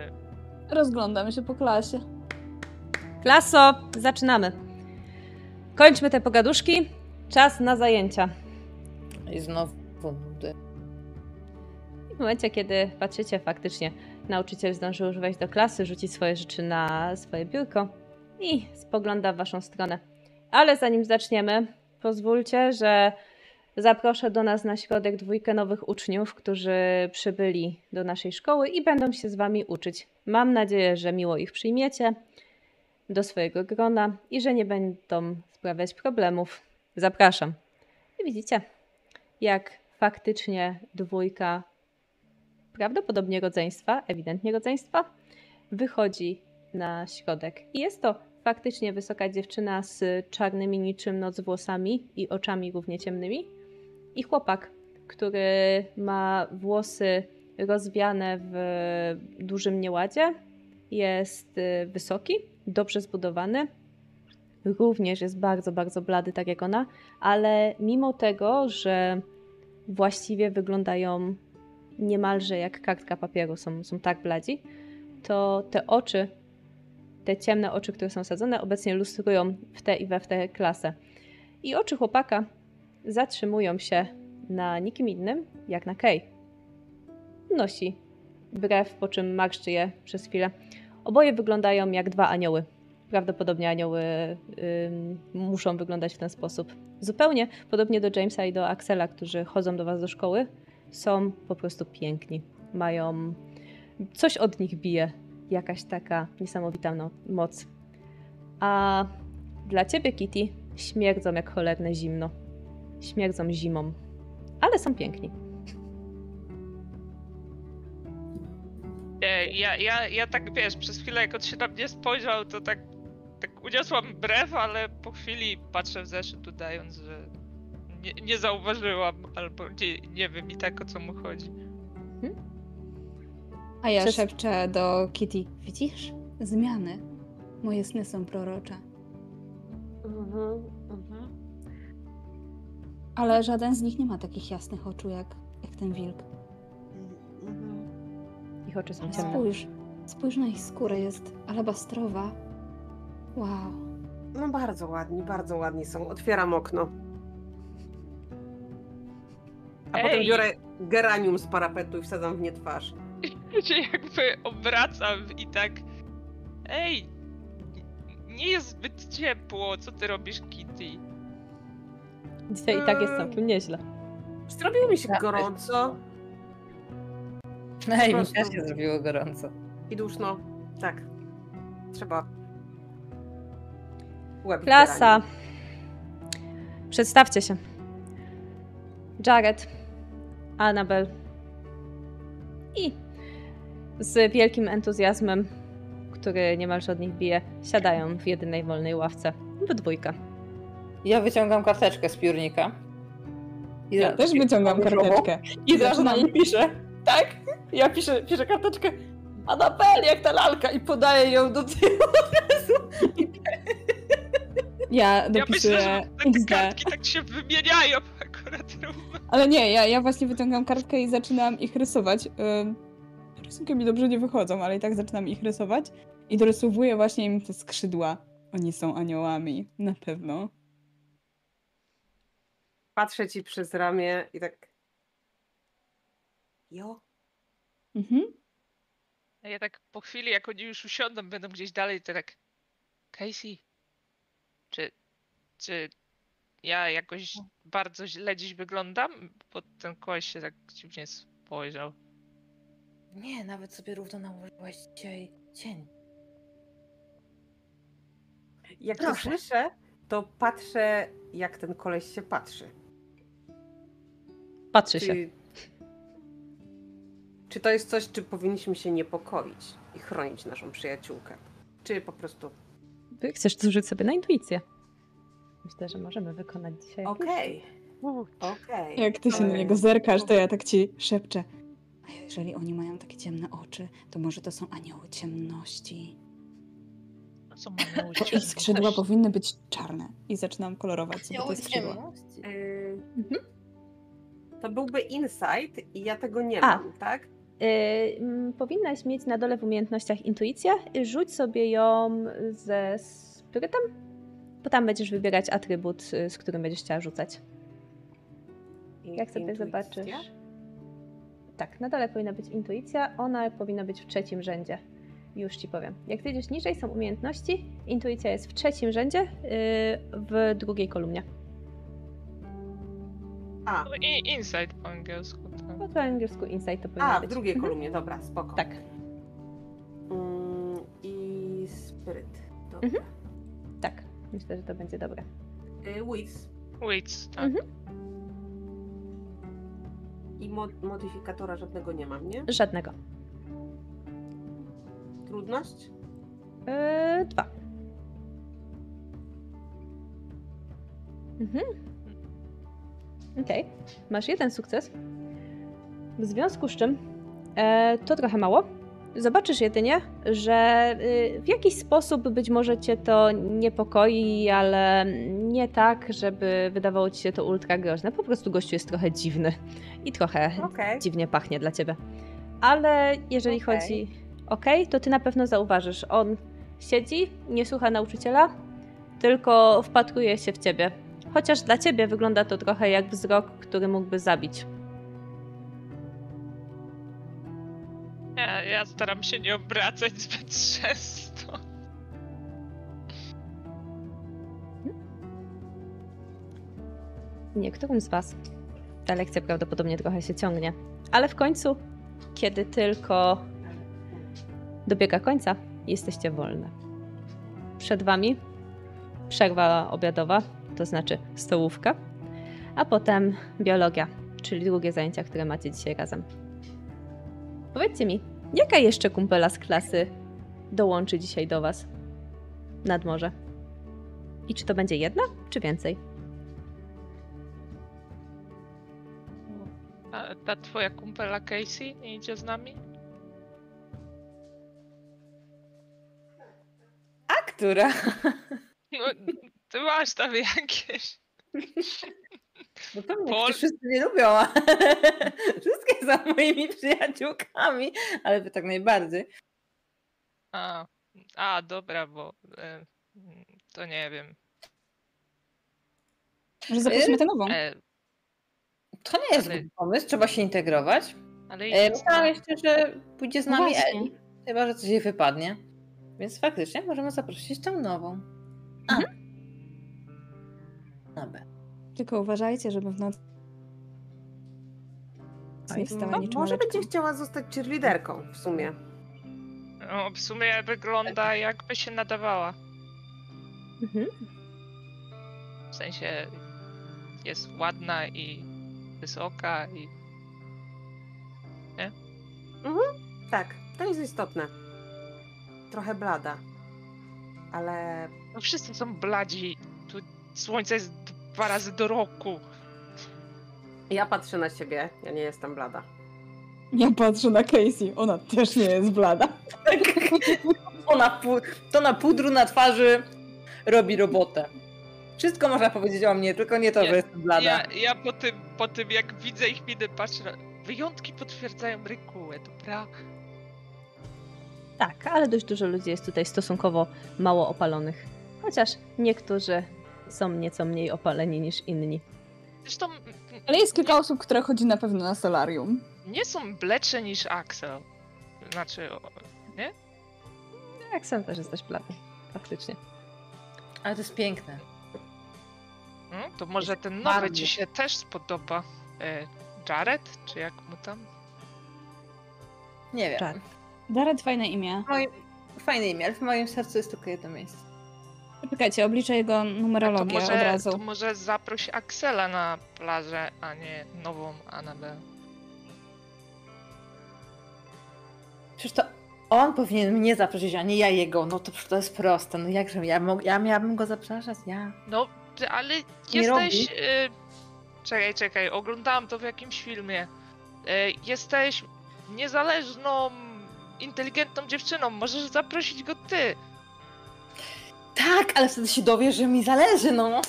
Rozglądam się po klasie. Klaso, zaczynamy. Kończmy te pogaduszki. Czas na zajęcia. I znowu nudy. I w momencie, kiedy patrzycie faktycznie, nauczyciel zdążył już wejść do klasy, rzucić swoje rzeczy na swoje biurko i spogląda w waszą stronę. Ale zanim zaczniemy, pozwólcie, że zaproszę do nas na środek dwójkę nowych uczniów, którzy przybyli do naszej szkoły i będą się z wami uczyć. Mam nadzieję, że miło ich przyjmiecie do swojego grona i że nie będą sprawiać problemów. Zapraszam. I widzicie, jak faktycznie dwójka prawdopodobnie rodzeństwa, ewidentnie rodzeństwa, wychodzi na środek. I jest to faktycznie wysoka dziewczyna z czarnymi niczym noc włosami i oczami równie ciemnymi. I chłopak, który ma włosy rozwiane w dużym nieładzie, jest y, wysoki, dobrze zbudowany. Również jest bardzo, bardzo blady, tak jak ona, ale mimo tego, że właściwie wyglądają niemalże jak kartka papieru, są, są tak bladzi, to te oczy, te ciemne oczy, które są sadzone, obecnie lustrują w tę i we w tę klasę. I oczy chłopaka zatrzymują się na nikim innym, jak na Kay. Nosi brew, po czym marszczy je przez chwilę. Oboje wyglądają jak dwa anioły. Prawdopodobnie anioły ym, muszą wyglądać w ten sposób. Zupełnie podobnie do Jamesa i do Axela, którzy chodzą do was do szkoły, są po prostu piękni. Mają. Coś od nich bije. Jakaś taka niesamowita no, moc. A dla ciebie, Kitty, śmierdzą jak cholerne zimno. Śmierdzą zimą. Ale są piękni. Nie, ja, ja, ja tak wiesz, przez chwilę jak on się na mnie spojrzał, to tak, tak uniosłam brew, ale po chwili patrzę w zeszyt, udając, że nie, nie zauważyłam, albo nie, nie wiem i tak o co mu chodzi. A ja Przez- szepczę do Kitty. Widzisz? Zmiany. Moje sny są prorocze. Mhm, mhm. Ale żaden z nich nie ma takich jasnych oczu jak, jak ten wilk. Mhm. Ich oczy są ciemne. Spójrz. Spójrz na ich skórę. Jest alabastrowa. Wow. No bardzo ładni, bardzo ładni są. Otwieram okno. A potem Ej! biorę geranium z parapetu i wsadzam w nie twarz. się jakby obracam i tak. Ej! Nie jest zbyt ciepło, co ty robisz, Kitty? Dzisiaj i tak jest całkiem nieźle. Zrobiło mi się Tak. gorąco Ej, mi prostu. też się zrobiło gorąco. i duszno. Tak. Trzeba. Łeb Klasa. Przedstawcie się. Jared, Annabel i z wielkim entuzjazmem, który niemalże od nich bije, siadają w jedynej wolnej ławce. We dwójkę. Ja wyciągam karteczkę z piórnika. I Ja też wyciągam karteczkę. I zaraz na niej piszę. Tak? Ja piszę, piszę karteczkę. Anabel, jak ta lalka! I podaję ją do tyłu od razu. Ja Ja myślę, dopisuję że te kartki tak się wymieniają akurat. Ale nie, ja, ja właśnie wyciągam kartkę i zaczynam ich rysować. Rysunki mi dobrze nie wychodzą, ale i tak zaczynam ich rysować. I dorysowuję właśnie im te skrzydła. Oni są aniołami, na pewno. Patrzę ci przez ramię i tak. Jo. Mhm. A ja tak po chwili, jak oni już usiądą, będą gdzieś dalej, to tak. Casey, czy, czy ja jakoś bardzo źle dziś wyglądam? Bo ten koleś się tak dziwnie spojrzał. Nie, nawet sobie równo nałożyłaś dzisiaj cień. Jak to Proszę. słyszę, to patrzę, jak ten koleś się patrzy. Patrzy się. Czy, czy to jest coś, czym powinniśmy się niepokoić i chronić naszą przyjaciółkę? Czy po prostu. Ty chcesz zużyć sobie na intuicję. Myślę, że możemy wykonać dzisiaj. Okej. Okej. Jak ty się na niego zerkasz, to ja tak ci szepczę. A jeżeli oni mają takie ciemne oczy, to może to są anioły ciemności. No co Bo ich skrzydła powinny być czarne. I zaczynam kolorować sobie te skrzydła. Yy, Mhm. To byłby insight i ja tego nie A. mam, tak? Yy, powinnaś mieć na dole w umiejętnościach intuicję. Rzuć sobie ją ze spirytem, bo tam będziesz wybierać atrybut, y, z którym będziesz chciała rzucać. I- Jak sobie intuicja? zobaczysz. Tak, na dole powinna być intuicja, ona powinna być w trzecim rzędzie. Już ci powiem. Jak zejdziesz niżej, są umiejętności. Intuicja jest w trzecim rzędzie, yy, w drugiej kolumnie. A, No i insight po angielsku. Tak. Bo po angielsku insight to powinno a w być. drugiej Mhm. kolumnie, dobra, spoko. Tak. Mm, I spiryt. Dobra. Mhm. Tak, myślę, że to będzie dobre. Y, Wits. Wits, tak. Mhm. I mo- modyfikatora żadnego nie mam, nie? Żadnego. Trudność? Yy, dwa. Mhm. Okej, masz jeden sukces. W związku z czym e, to trochę mało. Zobaczysz jedynie, że y, w jakiś sposób być może cię to niepokoi, ale nie tak, żeby wydawało ci się to ultra groźne. Po prostu gościu jest trochę dziwny i trochę Okej. dziwnie pachnie dla ciebie. Ale jeżeli Okej. chodzi ok, to ty na pewno zauważysz. On siedzi, nie słucha nauczyciela, tylko wpatruje się w ciebie. Chociaż dla ciebie wygląda to trochę jak wzrok, który mógłby zabić. Ja, ja staram się nie obracać zbyt często. Niektórym z Was ta lekcja prawdopodobnie trochę się ciągnie, ale w końcu, kiedy tylko dobiega końca, jesteście wolne. Przed Wami przerwa obiadowa, to znaczy stołówka, a potem biologia, czyli drugie zajęcia, które macie dzisiaj razem. Powiedzcie mi, jaka jeszcze kumpela z klasy dołączy dzisiaj do Was nad morze? I czy to będzie jedna, czy więcej? A ta twoja kumpela Casey nie idzie z nami? A która? No, ty masz tam jakieś. No to mnie Pol- wszyscy nie lubią. Wszystkie są moimi przyjaciółkami, ale wy tak najbardziej. A, a dobra, bo e, to nie wiem. Może zaprosimy tę nową. E, To nie jest Ale- zły pomysł, trzeba się integrować. ale E, Myślałam jeszcze, że pójdzie z No nami właśnie. Eli. Chyba, że coś jej wypadnie. Więc faktycznie możemy zaprosić tę nową. A. Dobra. Tylko uważajcie, żeby w nocy nie wstała No, niczym może Aleczka. będzie chciała zostać cheerleaderką w sumie. no, w sumie wygląda jakby się nadawała. Mhm. W sensie jest ładna i wysoka i Tak, to jest istotne. Trochę blada. Ale no wszyscy są bladzi. Tu słońce jest dwa razy do roku. ja patrzę na siebie, ja nie jestem blada. Ja patrzę na Casey, ona też nie jest blada. To na, pu- to na pudru na twarzy robi robotę. Wszystko można powiedzieć o mnie, tylko nie to, że jestem blada. Ja, ja po, tym, po tym jak widzę ich miny patrzę na... Wyjątki potwierdzają regułę, dobra? Tak, ale dość dużo ludzi jest tutaj stosunkowo mało opalonych. Chociaż niektórzy są nieco mniej opaleni niż inni. Zresztą Ale jest kilka osób, które chodzi na pewno na solarium. nie są bledsze niż Axel. Znaczy, o, Axel też jest dość blady, faktycznie. Ale to jest piękne. no, to może ten nowy ci się też spodoba. E, Jared, czy jak mu tam? Nie wiem. Tak. Jared, fajne imię. Moim... Fajne imię, ale w moim sercu jest tylko jedno miejsce. Czekajcie, obliczę jego A to numerologię może, od razu. to może zaproś Axela na plażę, a nie nową Anabel. Przecież to on powinien mnie zaprosić, a nie ja jego. No to to jest proste. No jakże ja, mog- ja miałabym go zapraszać? Ja. No, ty, ale Nie jesteś. E, czekaj, czekaj, oglądałam to w jakimś filmie. E, jesteś niezależną, inteligentną dziewczyną. Możesz zaprosić go ty. Tak, ale wtedy się dowie, że mi zależy, no.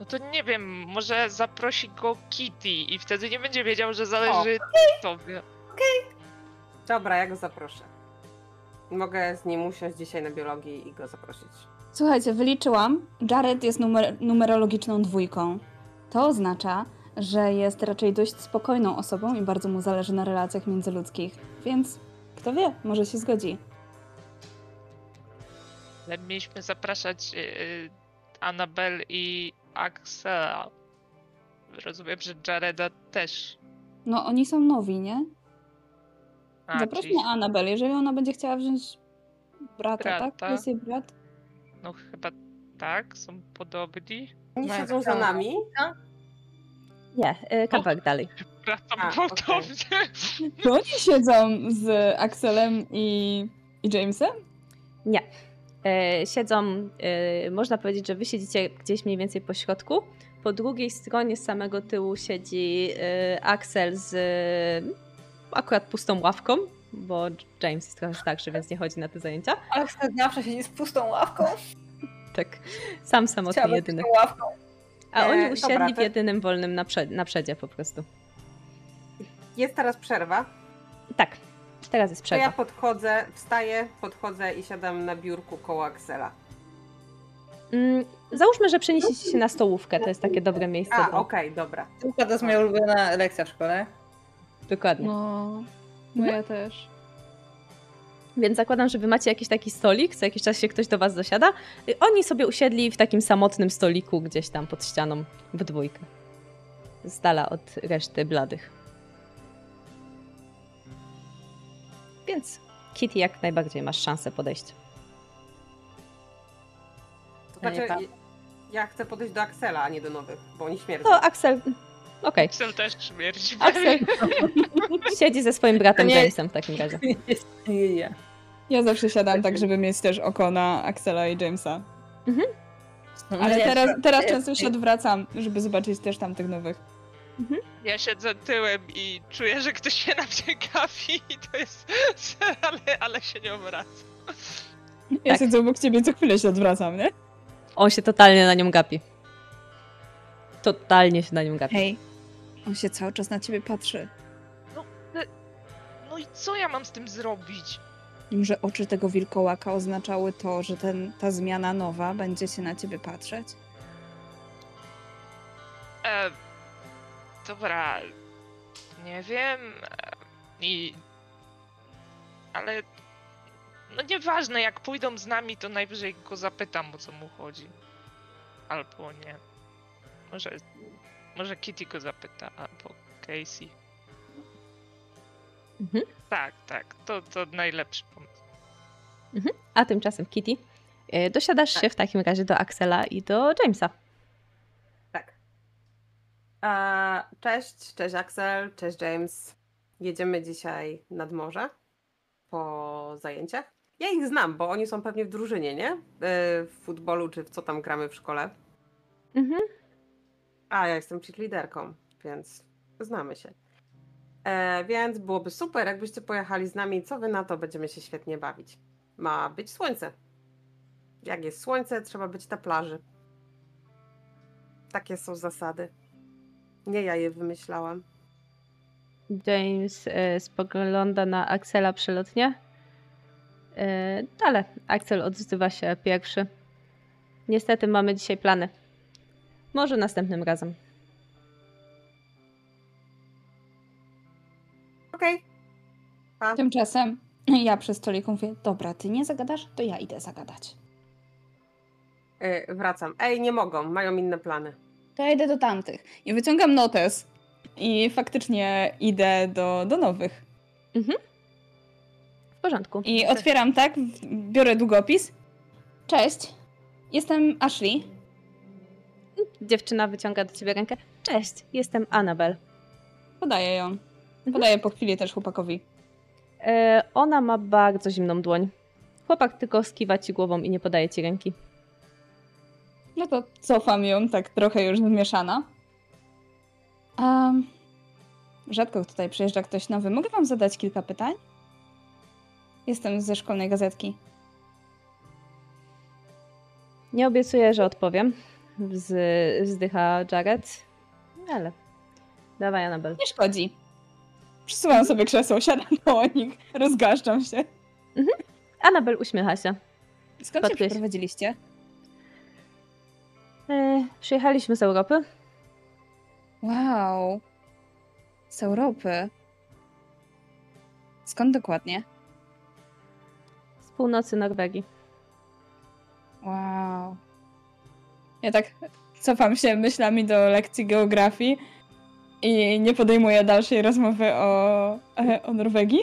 No to nie wiem, może zaprosi go Kitty i wtedy nie będzie wiedział, że zależy tobie. Dobra, ja go zaproszę. Mogę z nim usiąść dzisiaj na biologii i go zaprosić. Słuchajcie, wyliczyłam. Jared jest numer numerologiczną dwójką. To oznacza, że jest raczej dość spokojną osobą i bardzo mu zależy na relacjach międzyludzkich. Więc kto wie, może się zgodzi. Ale mieliśmy zapraszać e, Annabel i Axela. Rozumiem, że Jareda też. No, oni są nowi, nie? A, Zaprośmy czyli- Annabel, jeżeli ona będzie chciała wziąć brata, tak? Brata. Jest jej brat? No chyba tak, są podobni. Oni siedzą za tak. nami. Nie, y, kawałek dalej. Bratam A, gwałtownie. Czy oni siedzą z Axelem i, i Jamesem? Nie. E, siedzą, e, można powiedzieć, że wy siedzicie gdzieś mniej więcej po środku. Po drugiej stronie z samego tyłu siedzi e, Axel z akurat pustą ławką, bo James jest trochę starszy, więc nie chodzi na te zajęcia. Ale zawsze siedzi z pustą ławką. Tak, sam samotny Chciałabym jedyny. pustą ławką. A oni dobra, usiedli w to- jedynym wolnym naprze- naprzedzie po prostu. Jest teraz przerwa. Tak, teraz jest To ja przerwa. podchodzę, wstaję, podchodzę i siadam na biurku koło Axela. Mm, załóżmy, że przeniesiecie się na stołówkę, to jest takie dobre miejsce. A, do... okej, dobra. To jest moja ulubiona lekcja w szkole. Dokładnie. No, moja też. Więc zakładam, że wy macie jakiś taki stolik, co jakiś czas się ktoś do was dosiada. Y, Oni sobie usiedli w takim samotnym stoliku gdzieś tam pod ścianą w dwójkę. Z dala od reszty bladych. Więc Kitty jak najbardziej masz szansę podejść. To Ja znaczy, patrzę. ja chcę podejść do Axela, a nie do nowych, bo oni śmierdzą. To Axel. Okej. Axel też śmierci. Axel siedzi ze swoim bratem nie- Jamesem w takim razie. Nie, nie. Ja zawsze siadam tak, żeby mieć też oko na Axela i Jamesa. No, Ale ja- teraz, teraz ja- często się odwracam, żeby zobaczyć też tamtych nowych. Ja siedzę tyłem i czuję, że ktoś się na mnie gapi i to jest ale, ale się nie obraca. Ja Tak. siedzę obok ciebie co chwilę się odwracam, nie? On się totalnie na nią gapi. Totalnie się na nią gapi. Hej, on się cały czas na ciebie patrzy. No i co ja mam z tym zrobić? Że oczy tego wilkołaka oznaczały to, że ten, ta zmiana nowa będzie się na ciebie patrzeć? E, dobra, nie wiem. e, I. Ale. No nieważne, jak pójdą z nami, to najwyżej go zapytam, o co mu chodzi. Albo nie. Może. Może Kitty go zapyta, albo Casey. Mhm. Tak, tak, to, to najlepszy pomysł. A tymczasem Kitty, y, dosiadasz się w takim razie do Axela i do Jamesa. Cześć, cześć Axel, cześć James. Jedziemy dzisiaj nad morze po zajęciach. Ja ich znam, bo oni są pewnie w drużynie, nie? E, W futbolu czy w co tam gramy w szkole. Mhm. A ja jestem cheerleaderką, więc znamy się. E, więc byłoby super, jakbyście pojechali z nami. Co wy na to? Będziemy się świetnie bawić. Ma być słońce. Jak jest słońce, trzeba być na plaży. Takie są zasady. Nie ja je wymyślałam. James y, spogląda na Axela przelotnie. Y, ale Axel odzywa się pierwszy. Niestety mamy dzisiaj plany. Może następnym razem. Okej. Pa. Tymczasem ja przy stoliku mówię, dobra, ty nie zagadasz, to ja idę zagadać. E, wracam. Ej, nie mogą, mają inne plany. To ja idę do tamtych. I wyciągam notes. I faktycznie idę do, do nowych. W porządku. I otwieram tak, biorę długopis. Cześć, jestem Ashley. Dziewczyna wyciąga do ciebie rękę. Cześć, jestem Annabel. Podaję ją. Podaję po chwili też chłopakowi. E, ona ma bardzo zimną dłoń. Chłopak tylko skiwa ci głową i nie podaje ci ręki. No to cofam ją tak trochę już zmieszana. Um, rzadko tutaj przyjeżdża ktoś nowy. Mogę wam zadać kilka pytań? Jestem ze szkolnej gazetki. Nie obiecuję, że odpowiem. Wzy- wzdycha Jared. Ale. Dawaj, Annabel. Nie szkodzi. Przesuwam sobie krzesło, siadam koło nich, rozgaszczam się. Annabel uśmiecha się. Skąd się przeprowadziliście? E, przyjechaliśmy z Europy. Wow. Z Europy. Skąd dokładnie? Z północy Norwegii. Wow. Ja tak cofam się myślami do lekcji geografii i nie podejmuję dalszej rozmowy o, e, o Norwegii.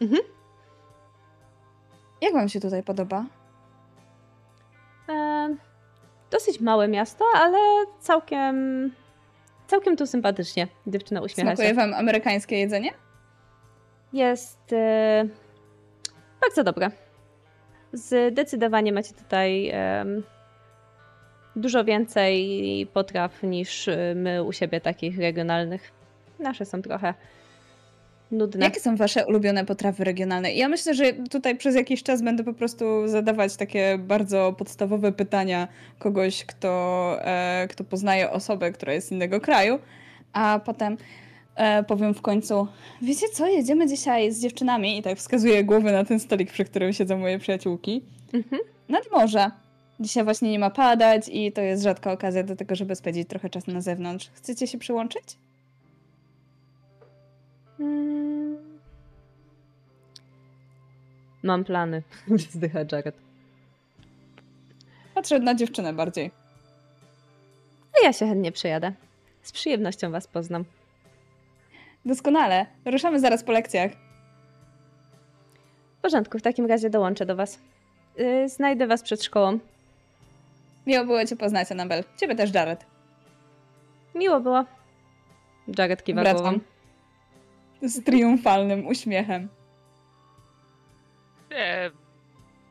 Mhm. Jak wam się tutaj podoba? E, dosyć małe miasto, ale całkiem. Całkiem tu sympatycznie. Dziewczyna uśmiecha Smakuje się. wam amerykańskie jedzenie? Jest e, bardzo dobre. Zdecydowanie macie tutaj em, dużo więcej potraw niż e, my u siebie takich regionalnych. Nasze są trochę nudne. Jakie są wasze ulubione potrawy regionalne? Ja myślę, że tutaj przez jakiś czas będę po prostu zadawać takie bardzo podstawowe pytania kogoś, kto, e, kto poznaje osobę, która jest z innego kraju, a potem e, powiem w końcu, wiecie co, jedziemy dzisiaj z dziewczynami i tak wskazuję głowy na ten stolik, przy którym siedzą moje przyjaciółki, Mhm. nad morze. Dzisiaj właśnie nie ma padać i to jest rzadka okazja do tego, żeby spędzić trochę czasu na zewnątrz. Chcecie się przyłączyć? Mm. Mam plany. Wzdycha Jared. Patrzę na dziewczynę bardziej. A ja się chętnie przyjadę. Z przyjemnością was poznam. Doskonale. Ruszamy zaraz po lekcjach. W porządku, w takim razie dołączę do was. Yy, znajdę was przed szkołą. Miło było Cię poznać, Anabel. Ciebie też, Jared. Miło było. Jared kiwa Wracam. głową. Z triumfalnym uśmiechem. Nie,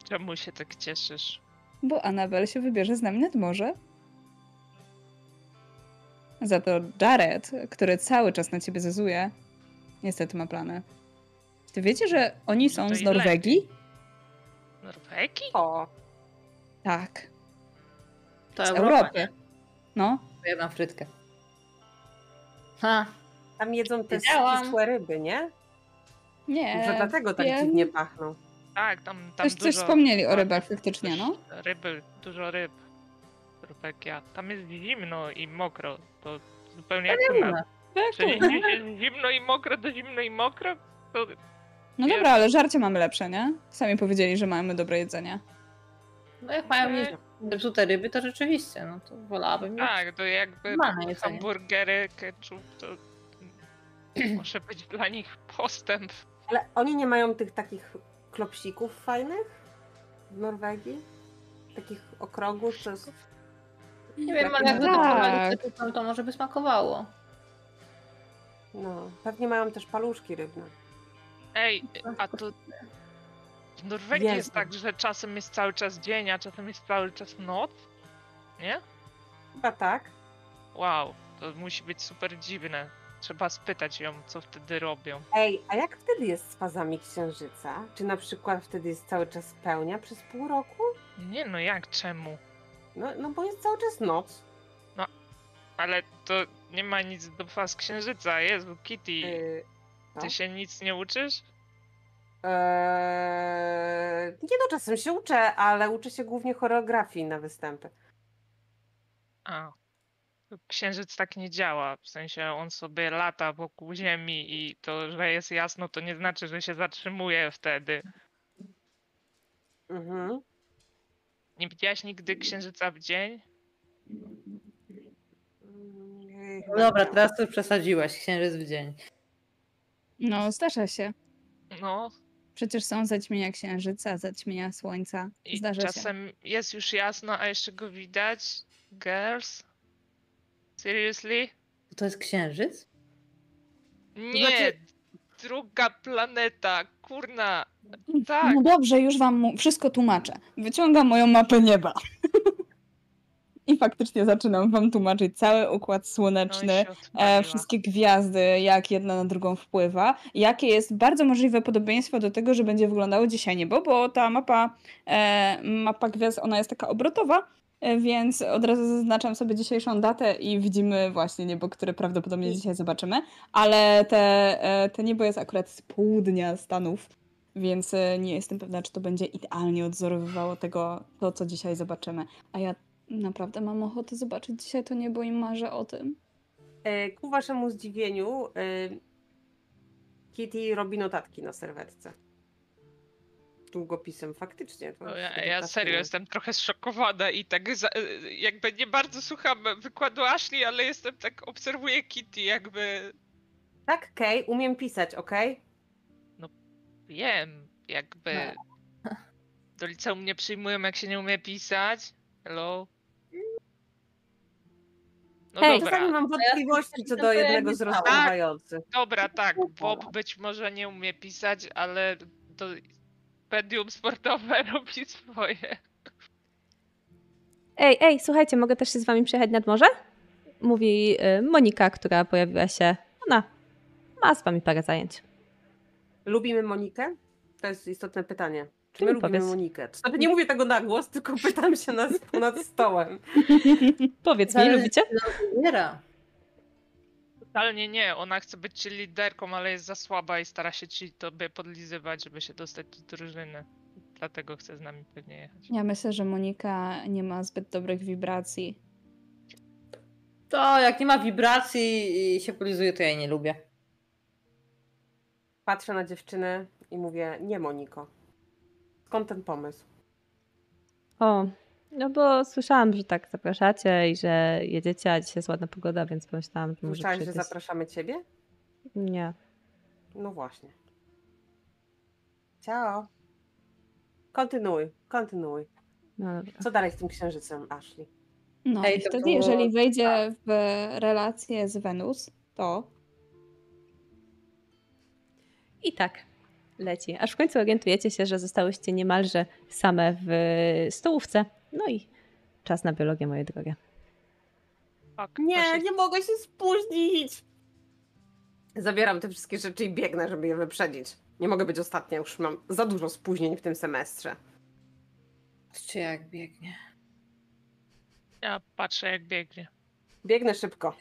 czemu się tak cieszysz? Bo Anabel się wybierze z nami nad morze. Za to Jared, który cały czas na ciebie zezuje, niestety ma plany. Ty wiecie, że oni są To z Norwegii? Norwegii? O, Tak. To Z Europa, Europy. nie? No. Jedna frytkę. Ha, tam jedzą te Wiedziałam. ryby, nie? Nie, Może dlatego tak wiem. dziwnie pachną. Tak, tam, tam Coś, dużo... coś wspomnieli o rybach faktycznie, no. Ryby, dużo ryb. Rybek Tam jest zimno i mokro. To zupełnie jak u nas. Czyli jest zimno i mokro, to zimno i mokro? To No dobra, ale żarcie mamy lepsze, nie? Sami powiedzieli, że mamy dobre jedzenie. No jak mają mieć zepsute ryby, to rzeczywiście, no to wolałabym mieć. tak, to jakby hamburgery, ketchup, to może być dla nich postęp. Ale oni nie mają tych takich klopsików fajnych w Norwegii? Takich okrągłych, jest... Nie wiem, ale jak dodawali ketchupem, to może by smakowało. No, pewnie mają też paluszki rybne. Ej, a to w Norwegii jest tak, że czasem jest cały czas dzień, a czasem jest cały czas noc? Nie? Chyba tak. Wow, to musi być super dziwne. Trzeba spytać ją, co wtedy robią. Ej, a jak wtedy jest z fazami księżyca? Czy na przykład wtedy jest cały czas pełnia przez pół roku? Nie no, jak, czemu? No, no bo jest cały czas noc. Ale to nie ma nic do faz księżyca. Jezu, Kitty, Yy, no. ty się nic nie uczysz? Eee, nie no, czasem się uczę, ale uczę się głównie choreografii na występy. A. Księżyc tak nie działa. W sensie on sobie lata wokół Ziemi i to, że jest jasno, to nie znaczy, że się zatrzymuje wtedy. Mhm. Nie widziałaś nigdy księżyca w dzień? Mm, No dobra, teraz to już przesadziłaś, księżyc w dzień. No, zdarza się. No, Przecież są zaćmienia księżyca, zaćmienia słońca. i Zdarza się. czasem jest już jasno, a jeszcze go widać. Girls? Seriously? To jest księżyc? Nie! znaczy- Druga planeta, kurna! Tak! No dobrze, już wam wszystko tłumaczę. Wyciągam moją mapę nieba. I faktycznie zaczynam wam tłumaczyć cały układ No słoneczny, się e, wszystkie gwiazdy, jak jedna na drugą wpływa, jakie jest bardzo możliwe podobieństwo do tego, że będzie wyglądało dzisiaj niebo, bo ta mapa, e, mapa gwiazd, ona jest taka obrotowa, więc od razu zaznaczam sobie dzisiejszą datę i widzimy właśnie niebo, które prawdopodobnie dzisiaj zobaczymy, ale te, e, te niebo jest akurat z południa Stanów, więc e, nie jestem pewna, czy to będzie idealnie odzorowywało tego, to co dzisiaj zobaczymy. A ja naprawdę mam ochotę zobaczyć dzisiaj to niebo i marzę o tym. E, Ku waszemu zdziwieniu, e, Kitty robi notatki na serwetce. Długopisem, faktycznie. to No ja, ja tak serio nie- jestem trochę zszokowana i tak za, jakby nie bardzo słucham wykładu Ashley, ale jestem tak, obserwuję Kitty, jakby Tak, Kay, umiem pisać, okej? wiem, jakby do liceum nie przyjmują jak się nie umie pisać. Hello? No Hej, dobra, Czasami mam wątpliwości co do jednego z rozmawiających. dobra, tak, Bob być może nie umie pisać, ale to pedium sportowe robi swoje. Ej, ej, słuchajcie, mogę też się z wami przejechać nad morze? Mówi y, Monika, która pojawiła się. Ona ma z wami parę zajęć. Lubimy Monikę? To jest istotne pytanie. Czy my lubimy powiedz. Monikę? Nawet nie mówię tego na głos, tylko pytam się nas ponad stołem. Powiedz mi, Zależy, lubicie? Wybiera. Totalnie nie, ona chce być liderką, ale jest za słaba i stara się ci tobie podlizywać, żeby się dostać do drużyny. Dlatego chce z nami pewnie jechać. Ja myślę, że Monika nie ma zbyt dobrych wibracji. To jak nie ma wibracji i się polizuje, to ja jej nie lubię. Patrzę na dziewczynę i mówię, nie Moniko. Skąd ten pomysł? O, no bo słyszałam, że tak zapraszacie i że jedziecie, a dzisiaj jest ładna pogoda, więc pomyślałam, że może Słyszałeś, że zapraszamy ciebie? Nie. No właśnie. Ciao. Kontynuuj, kontynuuj. No dobra. Co dalej z tym księżycem, Ashley? No Ej, i to wtedy, było- jeżeli wejdzie w relację z Wenus, to I tak leci. Aż w końcu orientujecie się, że zostałyście niemalże same w stołówce. No i czas na biologię, moje drogie. To Nie, się- nie mogę się spóźnić. Zabieram te wszystkie rzeczy i biegnę, żeby je wyprzedzić. Nie mogę być ostatnia, już mam za dużo spóźnień w tym semestrze. Czy jak biegnie? Ja patrzę jak biegnie. Biegnę szybko.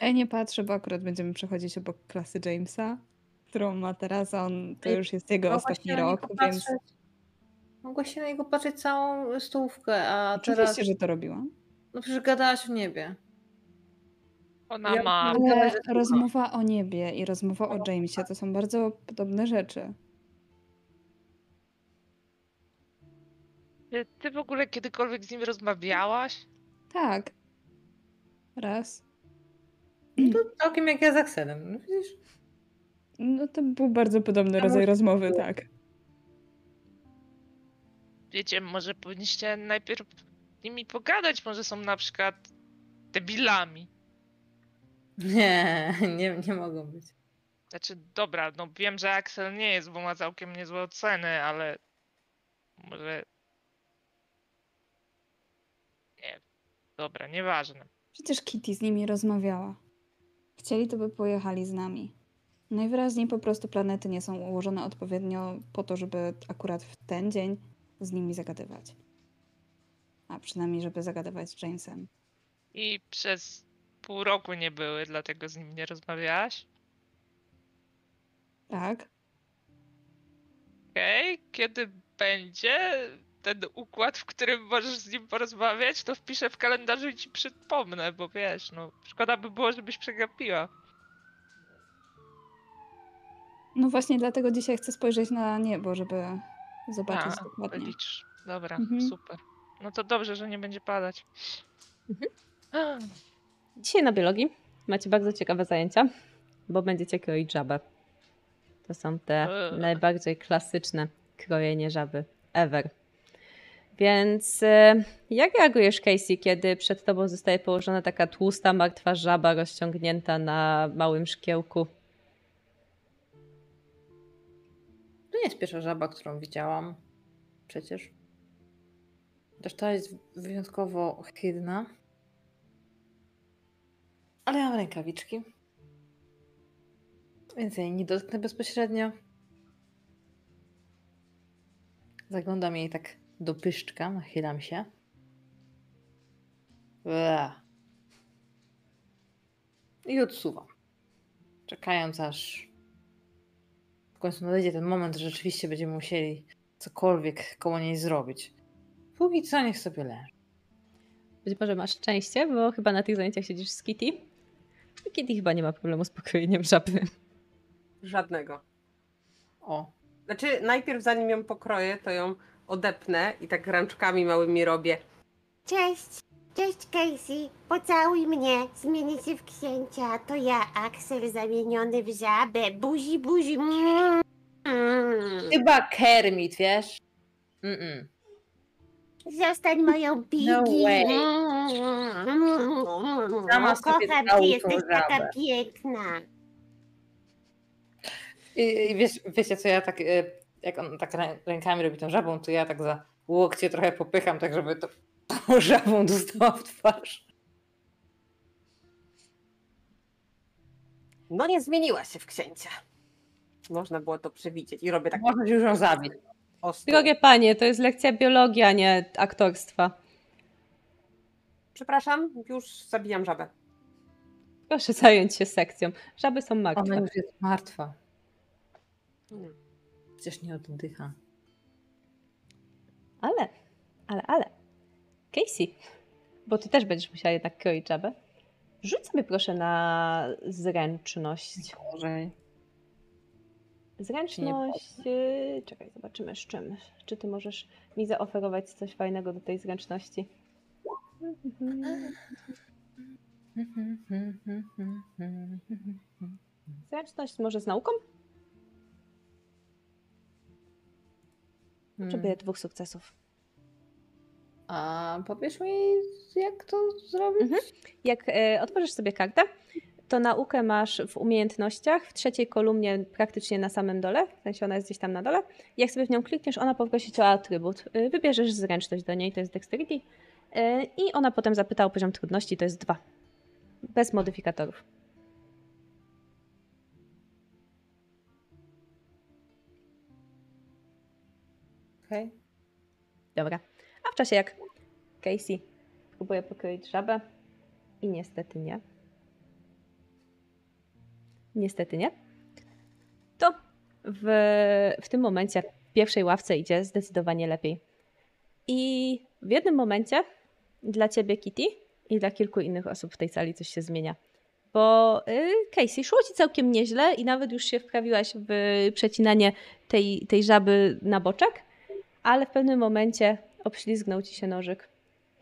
ja nie patrzę, bo akurat będziemy przechodzić obok klasy Jamesa. którą ma teraz, a on to już jest jego Mogłaś ostatni rok, więc patrzeć- Mogłaś się na niego patrzeć całą stołówkę, a oczywiście, teraz... że to robiłam. No przecież gadałaś o niebie. Ona Ja- ma. Ale rozmowa o niebie i rozmowa o Jamesie to są bardzo podobne rzeczy. Ty- w ogóle kiedykolwiek z nim rozmawiałaś? Tak. Raz. No to całkiem jak ja z Axelem. No widzisz? No to był bardzo podobny rodzaj rozmowy, tak. Wiecie, może powinniście najpierw z nimi pogadać, może są na przykład debilami. Nie, nie, nie mogą być. Znaczy, dobra, no wiem, że Axel nie jest, bo ma całkiem niezłe oceny, ale może... Nie, dobra, nieważne. Przecież Kitty z nimi rozmawiała. Chcieli, to by pojechali z nami. Najwyraźniej po prostu planety nie są ułożone odpowiednio po to, żeby akurat w ten dzień z nimi zagadywać. A przynajmniej, żeby zagadywać z Jamesem. I przez pół roku nie były, dlatego z nim nie rozmawiałaś? Tak? Okej, kiedy będzie ten układ, w którym możesz z nim porozmawiać, to wpiszę w kalendarzu i ci przypomnę, bo wiesz, no szkoda by było, żebyś przegapiła. No właśnie dlatego dzisiaj chcę spojrzeć na niebo, żeby zobaczyć A, dokładnie. Liczysz. Dobra, Mhm. super. No to dobrze, że nie będzie padać. Mhm. Dzisiaj na biologii macie bardzo ciekawe zajęcia, bo będziecie kroić żabę. To są te Eee. najbardziej klasyczne krojenie żaby ever. Więc e, jak reagujesz, Casey, kiedy przed tobą zostaje położona taka tłusta, martwa żaba rozciągnięta na małym szkiełku? Nie jest pierwsza żaba, którą widziałam. Przecież. Też ta jest wyjątkowo hydna. Ale ja mam rękawiczki. Więc jej nie dotknę bezpośrednio. Zaglądam jej tak do pyszczka, nachylam się. Ua. I odsuwam. Czekając aż końcu nadejdzie ten moment, że rzeczywiście będziemy musieli cokolwiek koło niej zrobić. Póki co niech sobie leży. Być może masz szczęście, bo chyba na tych zajęciach siedzisz z Kitty. I Kitty chyba nie ma problemu z pokrojeniem żaby. Żadnego. O, Znaczy, najpierw zanim ją pokroję, to ją odepnę i tak rączkami małymi robię. Cześć, cześć Casey, pocałuj mnie, zmienię się w księcia, to ja, Axel zamieniony w żabę, buzi, buzi. Mm. chyba Kermit, wiesz? Mm-mm. Zostań moją Piggy. No way. Sama sobie Kocham cię, jesteś taka żabę. piękna. I, i wiesz, wiecie co, ja tak, e, jak on tak rę- rękami robi tą żabą, to ja tak za łokcie trochę popycham, tak żeby to tą żabą dostała w twarz. No nie zmieniła się w księcia. Można było to przewidzieć. I robię tak Można już ją zabić. ostro. Drogie panie, to jest lekcja biologii, a nie aktorstwa. Przepraszam, już zabijam żabę. Proszę zająć się sekcją. Żaby są Ona martwe. już jest martwa. Nie. Przecież nie oddycha. Ale, ale, ale. Casey, bo ty też będziesz musiała jednak kroić żabę. Rzuć sobie proszę na zręczność. Gorzej. Zręczność. yy, Czekaj, zobaczymy z czym. Czy ty możesz mi zaoferować coś fajnego do tej zręczności? Zręczność może z nauką? Potrzebuję dwóch sukcesów. A powiesz mi, jak to zrobić? Mhm. Jak e, otworzysz sobie kartę, to naukę masz w umiejętnościach, w trzeciej kolumnie praktycznie na samym dole, w sensie ona jest gdzieś tam na dole. Jak sobie w nią klikniesz, ona poprosi cię o atrybut. E, Wybierzesz zręczność do niej, to jest dexterity e, i ona potem zapyta o poziom trudności, to jest dwa. Bez modyfikatorów. Okej. Dobra. A w czasie jak Casey próbuje pokroić żabę i niestety nie. Niestety nie. to w, w tym momencie w pierwszej ławce idzie zdecydowanie lepiej. I w jednym momencie dla ciebie, Kitty, i dla kilku innych osób w tej sali coś się zmienia. Bo y, Casey, szło ci całkiem nieźle i nawet już się wprawiłaś w przecinanie tej, tej żaby na boczek, ale w pewnym momencie obślizgnął ci się nożyk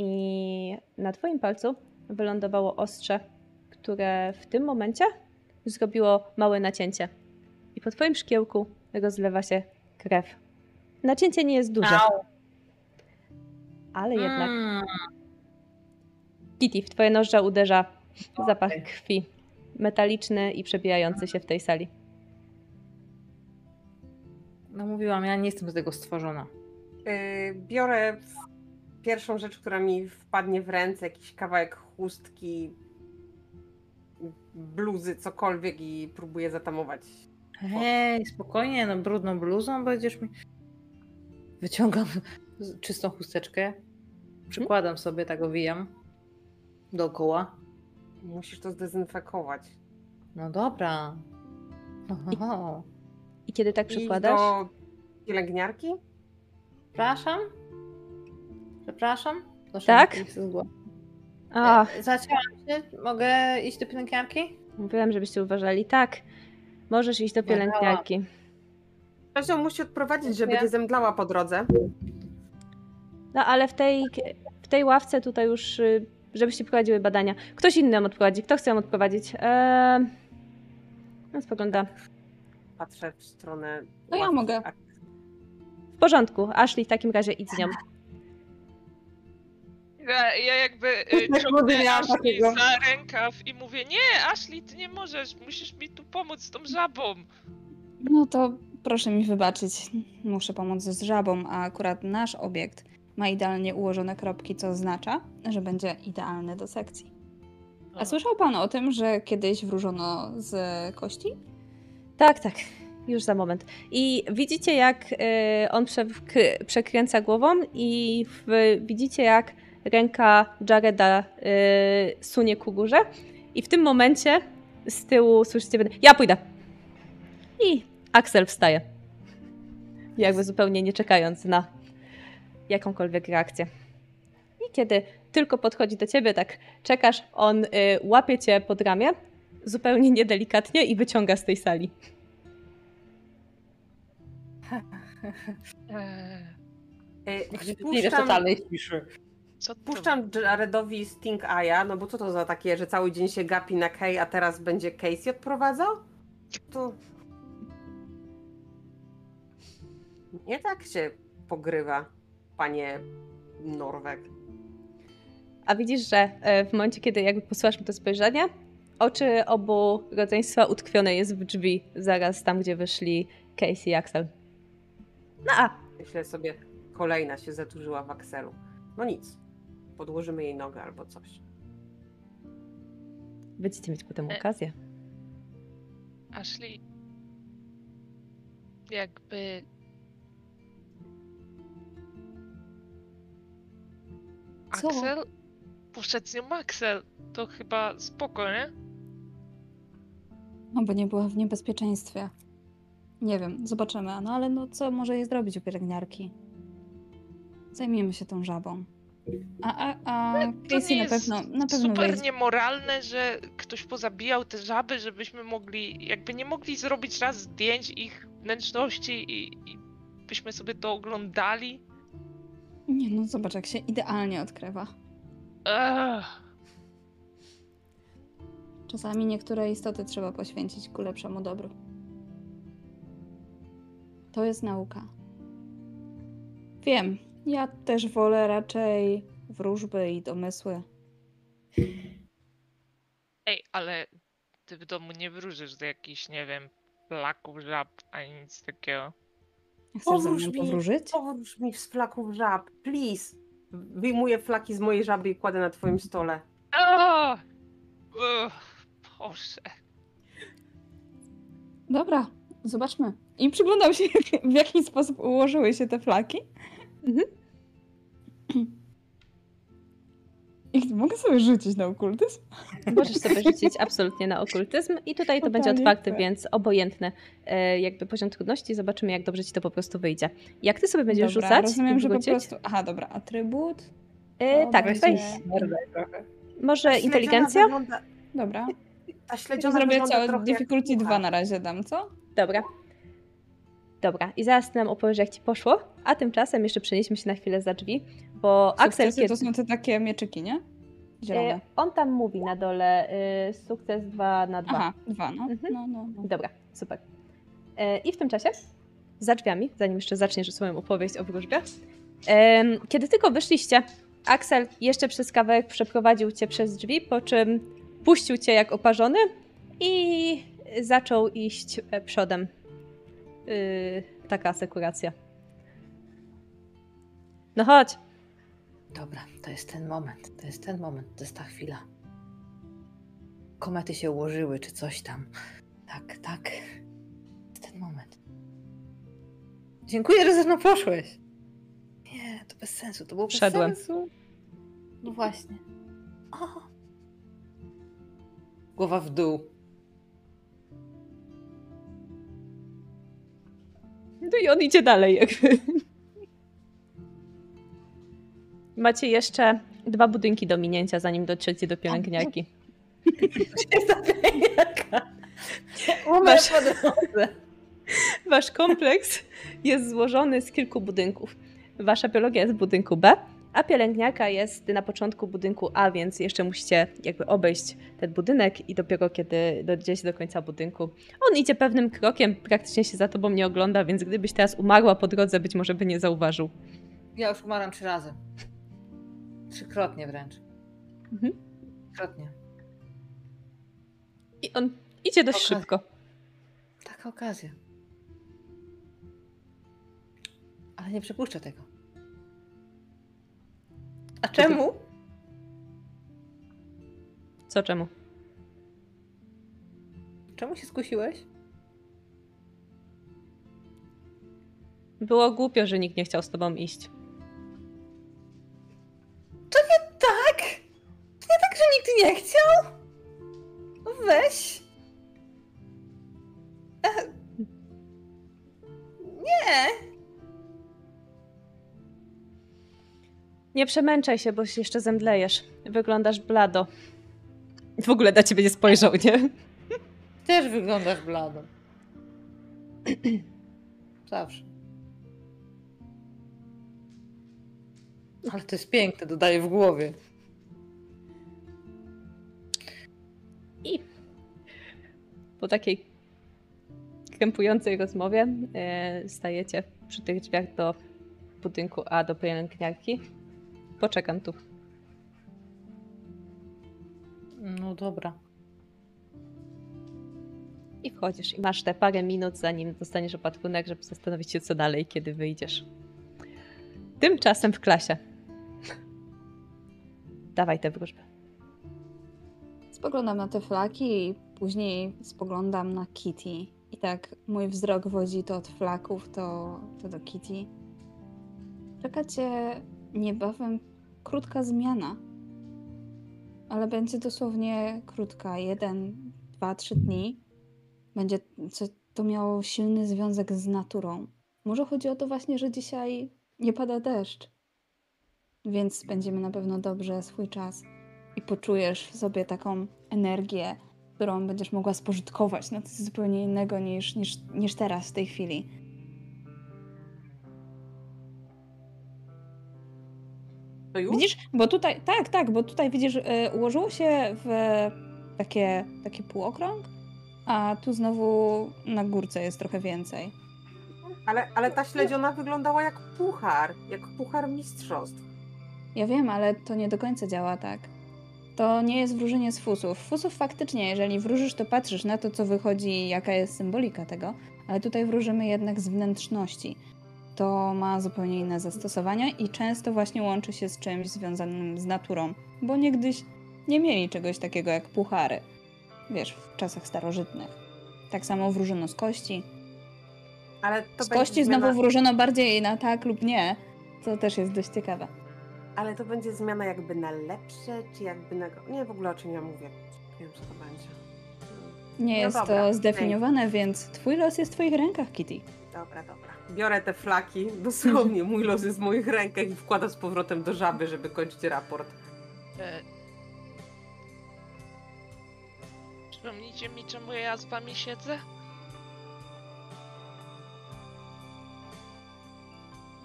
i na twoim palcu wylądowało ostrze, które w tym momencie zrobiło małe nacięcie. I po twoim szkiełku rozlewa się krew. Nacięcie nie jest duże, ale jednak Mm, Kitty, w twoje nożdża uderza zapach krwi, metaliczny i przebijający się w tej sali. no mówiłam, ja nie jestem z tego stworzona. Yy, biorę pierwszą rzecz, która mi wpadnie w ręce, jakiś kawałek chustki, bluzy, cokolwiek i próbuję zatamować. Hej, spokojnie, no brudną bluzą będziesz mi... Wyciągam czystą chusteczkę, przykładam sobie, tak owijam dookoła. Musisz to zdezynfekować. No dobra. Oho. I kiedy tak I przykładasz, do pielęgniarki? Przepraszam? Przepraszam? Proszę, Tak? nie chcę zgła- a, E, Zacięłam się, mogę iść do pielęgniarki? mówiłam, żebyście uważali. Tak, możesz iść do pielęgniarki. Kazio musi odprowadzić, żeby nie zemdlała po drodze. No ale w tej, w tej ławce tutaj już, y, żebyście prowadziły badania. Ktoś inny ją odprowadzi. Kto chce ją odprowadzić? Eee... No, spogląda. Patrzę w stronę. No ja mogę. A- W porządku. Ashley, w takim razie idź z nią. Ja, ja jakby Tak ciągnę Ashley za rękaw i mówię, nie, Ashley, ty nie możesz, musisz mi tu pomóc z tą żabą. No to proszę mi wybaczyć. Muszę pomóc z żabą, a akurat nasz obiekt ma idealnie ułożone kropki, co oznacza, że będzie idealny do sekcji. A słyszał pan o tym, że kiedyś wróżono z kości? Tak, tak. Już za moment. I widzicie, jak y, on przekręca głową, i w, widzicie, jak ręka Jareda y, sunie ku górze. I w tym momencie z tyłu słyszycie: Ja pójdę. I Axel wstaje. Jakby zupełnie nie czekając na jakąkolwiek reakcję. I kiedy tylko podchodzi do ciebie, tak czekasz, on y, łapie cię pod ramię, zupełnie niedelikatnie i wyciąga z tej sali. Eee, E, Nie wiesz, Puszczam, totalnej ciszy. Co to? puszczam Jaredowi Sting Eye'a, no bo co to za takie, że cały dzień się gapi na Kay, a teraz będzie Casey odprowadzał? To... Nie tak się pogrywa, panie Norweg. A widzisz, że e, w momencie, kiedy jakby posłuchasz mu to spojrzenie, oczy obu rodzeństwa utkwione jest w drzwi, zaraz tam, gdzie wyszli Casey i Axel. No a, Myślę sobie, kolejna się zaturzyła w akselu. No nic, podłożymy jej nogę albo coś. będziecie mieć potem E. okazję. Ashley, jakby... Co? Axel? Poszedł z nią Axel. To chyba spoko, nie? No bo nie była w niebezpieczeństwie. Nie wiem, zobaczymy. No ale no co może jej zrobić u pielęgniarki? Zajmiemy się tą żabą. A, a, a Casey nie na jest pewno, na pewno super wejdzie. niemoralne, że ktoś pozabijał te żaby, żebyśmy mogli, jakby nie mogli zrobić raz zdjęć ich wnętrzności i, i byśmy sobie to oglądali. Nie no, zobacz jak się idealnie odkrywa. Ugh. Czasami niektóre istoty trzeba poświęcić ku lepszemu dobru. To jest nauka. Wiem, ja też wolę raczej wróżby i domysły. Ej, ale ty w domu nie wróżysz do jakichś, nie wiem, flaków, żab, ani nic takiego. Chcesz ze Powróż mną mi. powróżyć? Powróż mi z flaków żab, please. Wyjmuję flaki z mojej żaby i kładę na twoim stole. O! Ugh, Boże. Dobra, zobaczmy. I przyglądał się, w jaki sposób ułożyły się te flaki. I mogę sobie rzucić na okultyzm? Możesz sobie rzucić absolutnie na okultyzm i tutaj to Totalnie będzie otwarte, chcę. więc obojętny e, jakby poziom trudności. Zobaczymy, jak dobrze ci to po prostu wyjdzie. Jak ty sobie będziesz dobra, rzucać rozumiem, że po prostu... Aha, dobra, atrybut. e, O, tak, trochę. może inteligencja? Wygląda, Dobra. To śledziona zrobię jak difficulty pucha. 2 na razie dam, co? Dobra. Dobra, i zaraz nam opowiesz, jak ci poszło, a tymczasem jeszcze przenieśmy się na chwilę za drzwi, bo Axel, Sukcesy kiedy... to są te takie mieczyki, nie? Zielone. E, on tam mówi na dole y, sukces 2 na 2. Aha, dwa, no. Mhm. no, no, no. Dobra, super. E, I w tym czasie, za drzwiami, zanim jeszcze zaczniesz swoją opowieść o wróżbie, kiedy tylko wyszliście, Axel jeszcze przez kawałek przeprowadził cię przez drzwi, po czym puścił cię jak oparzony i zaczął iść e, przodem. Y, taka asekuracja. No chodź. Dobra, to jest ten moment, to jest ten moment, to jest ta chwila. Komety się ułożyły, czy coś tam. Tak, tak. To jest ten moment. Dziękuję, że ze mną poszłeś. Nie, to bez sensu, to było bez Wszedłem. sensu. No właśnie. O. Głowa w dół. No i on idzie dalej, jakby. Macie jeszcze dwa budynki do minięcia, zanim dotrzecie do pielęgniarki. Drodze. Wasz kompleks jest złożony z kilku budynków. Wasza biologia jest w budynku B, a pielęgniarka jest na początku budynku A, więc jeszcze musicie jakby obejść ten budynek i dopiero kiedy dojdziecie do końca budynku. On idzie pewnym krokiem, praktycznie się za tobą nie ogląda, więc gdybyś teraz umarła po drodze, być może by nie zauważył. Ja już umarłam trzy razy. Trzykrotnie wręcz. Mhm. Trzykrotnie. I on idzie dość Okej. szybko. Taka okazja. Ale nie przypuszczę tego. A czemu? Co czemu? Czemu się skusiłeś? Było głupio, że nikt nie chciał z tobą iść. Tak! Nie tak, że nikt nie chciał? No Weź. Nie. Nie przemęczaj się, bo się jeszcze zemdlejesz. Wyglądasz blado. W ogóle na ciebie nie spojrzał, nie? Też wyglądasz blado. Zawsze. Ale to jest piękne, dodaję w głowie. I po takiej krępującej rozmowie e, stajecie przy tych drzwiach do budynku A, do pielęgniarki. Poczekam tu. No dobra. I wchodzisz. I masz te parę minut, zanim dostaniesz opatrunek, żeby zastanowić się, co dalej, kiedy wyjdziesz. Tymczasem w klasie. Dawaj tę wróżbę. Spoglądam na te flaki i później spoglądam na Kitty. I tak mój wzrok wodzi to od flaków, to, to do Kitty. Czeka cię niebawem krótka zmiana. Ale będzie dosłownie krótka. Jeden, dwa, trzy dni. Będzie to miało silny związek z naturą. Może chodzi o to właśnie, że dzisiaj nie pada deszcz. Więc spędzimy na pewno dobrze swój czas i poczujesz w sobie taką energię, którą będziesz mogła spożytkować na coś zupełnie innego niż, niż, niż teraz, w tej chwili. Już? Widzisz? Bo tutaj, tak, tak, bo tutaj widzisz, y, ułożyło się w takie, taki półokrąg, a tu znowu na górce jest trochę więcej. Ale, ale ta śledziona wyglądała jak puchar, jak puchar mistrzostw. Ja wiem, ale to nie do końca działa tak. To nie jest wróżenie z fusów. Fusów faktycznie, jeżeli wróżysz, to patrzysz na to, co wychodzi, jaka jest symbolika tego, ale tutaj wróżymy jednak z wnętrzności. To ma zupełnie inne zastosowania i często właśnie łączy się z czymś związanym z naturą, bo niegdyś nie mieli czegoś takiego jak puchary. Wiesz, w czasach starożytnych. Tak samo wróżono z kości. Ale to Z kości zmiana- znowu wróżono bardziej na tak lub nie, co też jest dość ciekawe. Ale to będzie zmiana jakby na lepsze, czy jakby na... Nie, w ogóle o czym ja mówię. Nie wiem, co to będzie. Nie No jest dobra, to zdefiniowane, więc twój los jest w twoich rękach, Kitty. Dobra, dobra. Biorę te flaki, dosłownie mój los jest w moich rękach i wkładam z powrotem do żaby, żeby kończyć raport. E... Przypomnijcie mi, czemu ja z wami siedzę?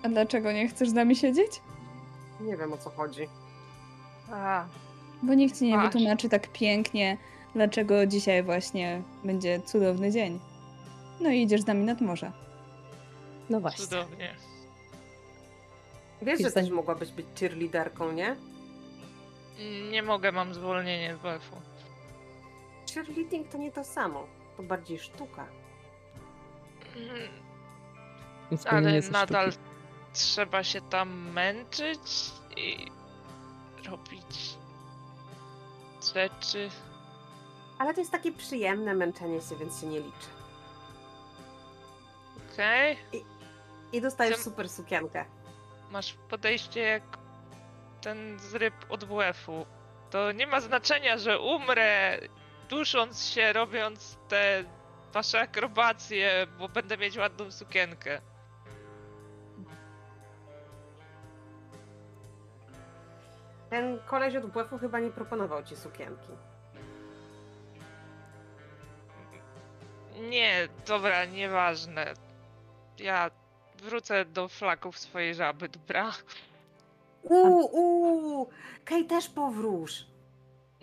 A dlaczego nie chcesz z nami siedzieć? Nie wiem o co chodzi. A, Bo nikt ci nie Właśnie. wytłumaczy tak pięknie, dlaczego dzisiaj właśnie będzie cudowny dzień. No i idziesz z nami nad morze. No właśnie. cudownie. Wiesz, że też mogłabyś być cheerleaderką, nie? Nie mogę, mam zwolnienie z WF-u. Cheerleading to nie to samo. To bardziej sztuka. Mm, Wspomnienie Ale nadal sztuki. trzeba się tam męczyć i robić rzeczy. Ale to jest takie przyjemne męczenie się, więc się nie liczy. Okej? I dostajesz Chcę- super sukienkę. Masz podejście jak ten z ryb od WF-u. To nie ma znaczenia, że umrę dusząc się, robiąc te wasze akrobacje, bo będę mieć ładną sukienkę. Ten koleś od WF-u chyba nie proponował ci sukienki. Nie, dobra, nieważne. Ja wrócę do flaków swojej żaby, dobra? Uuu, uuu! Kej też powróż!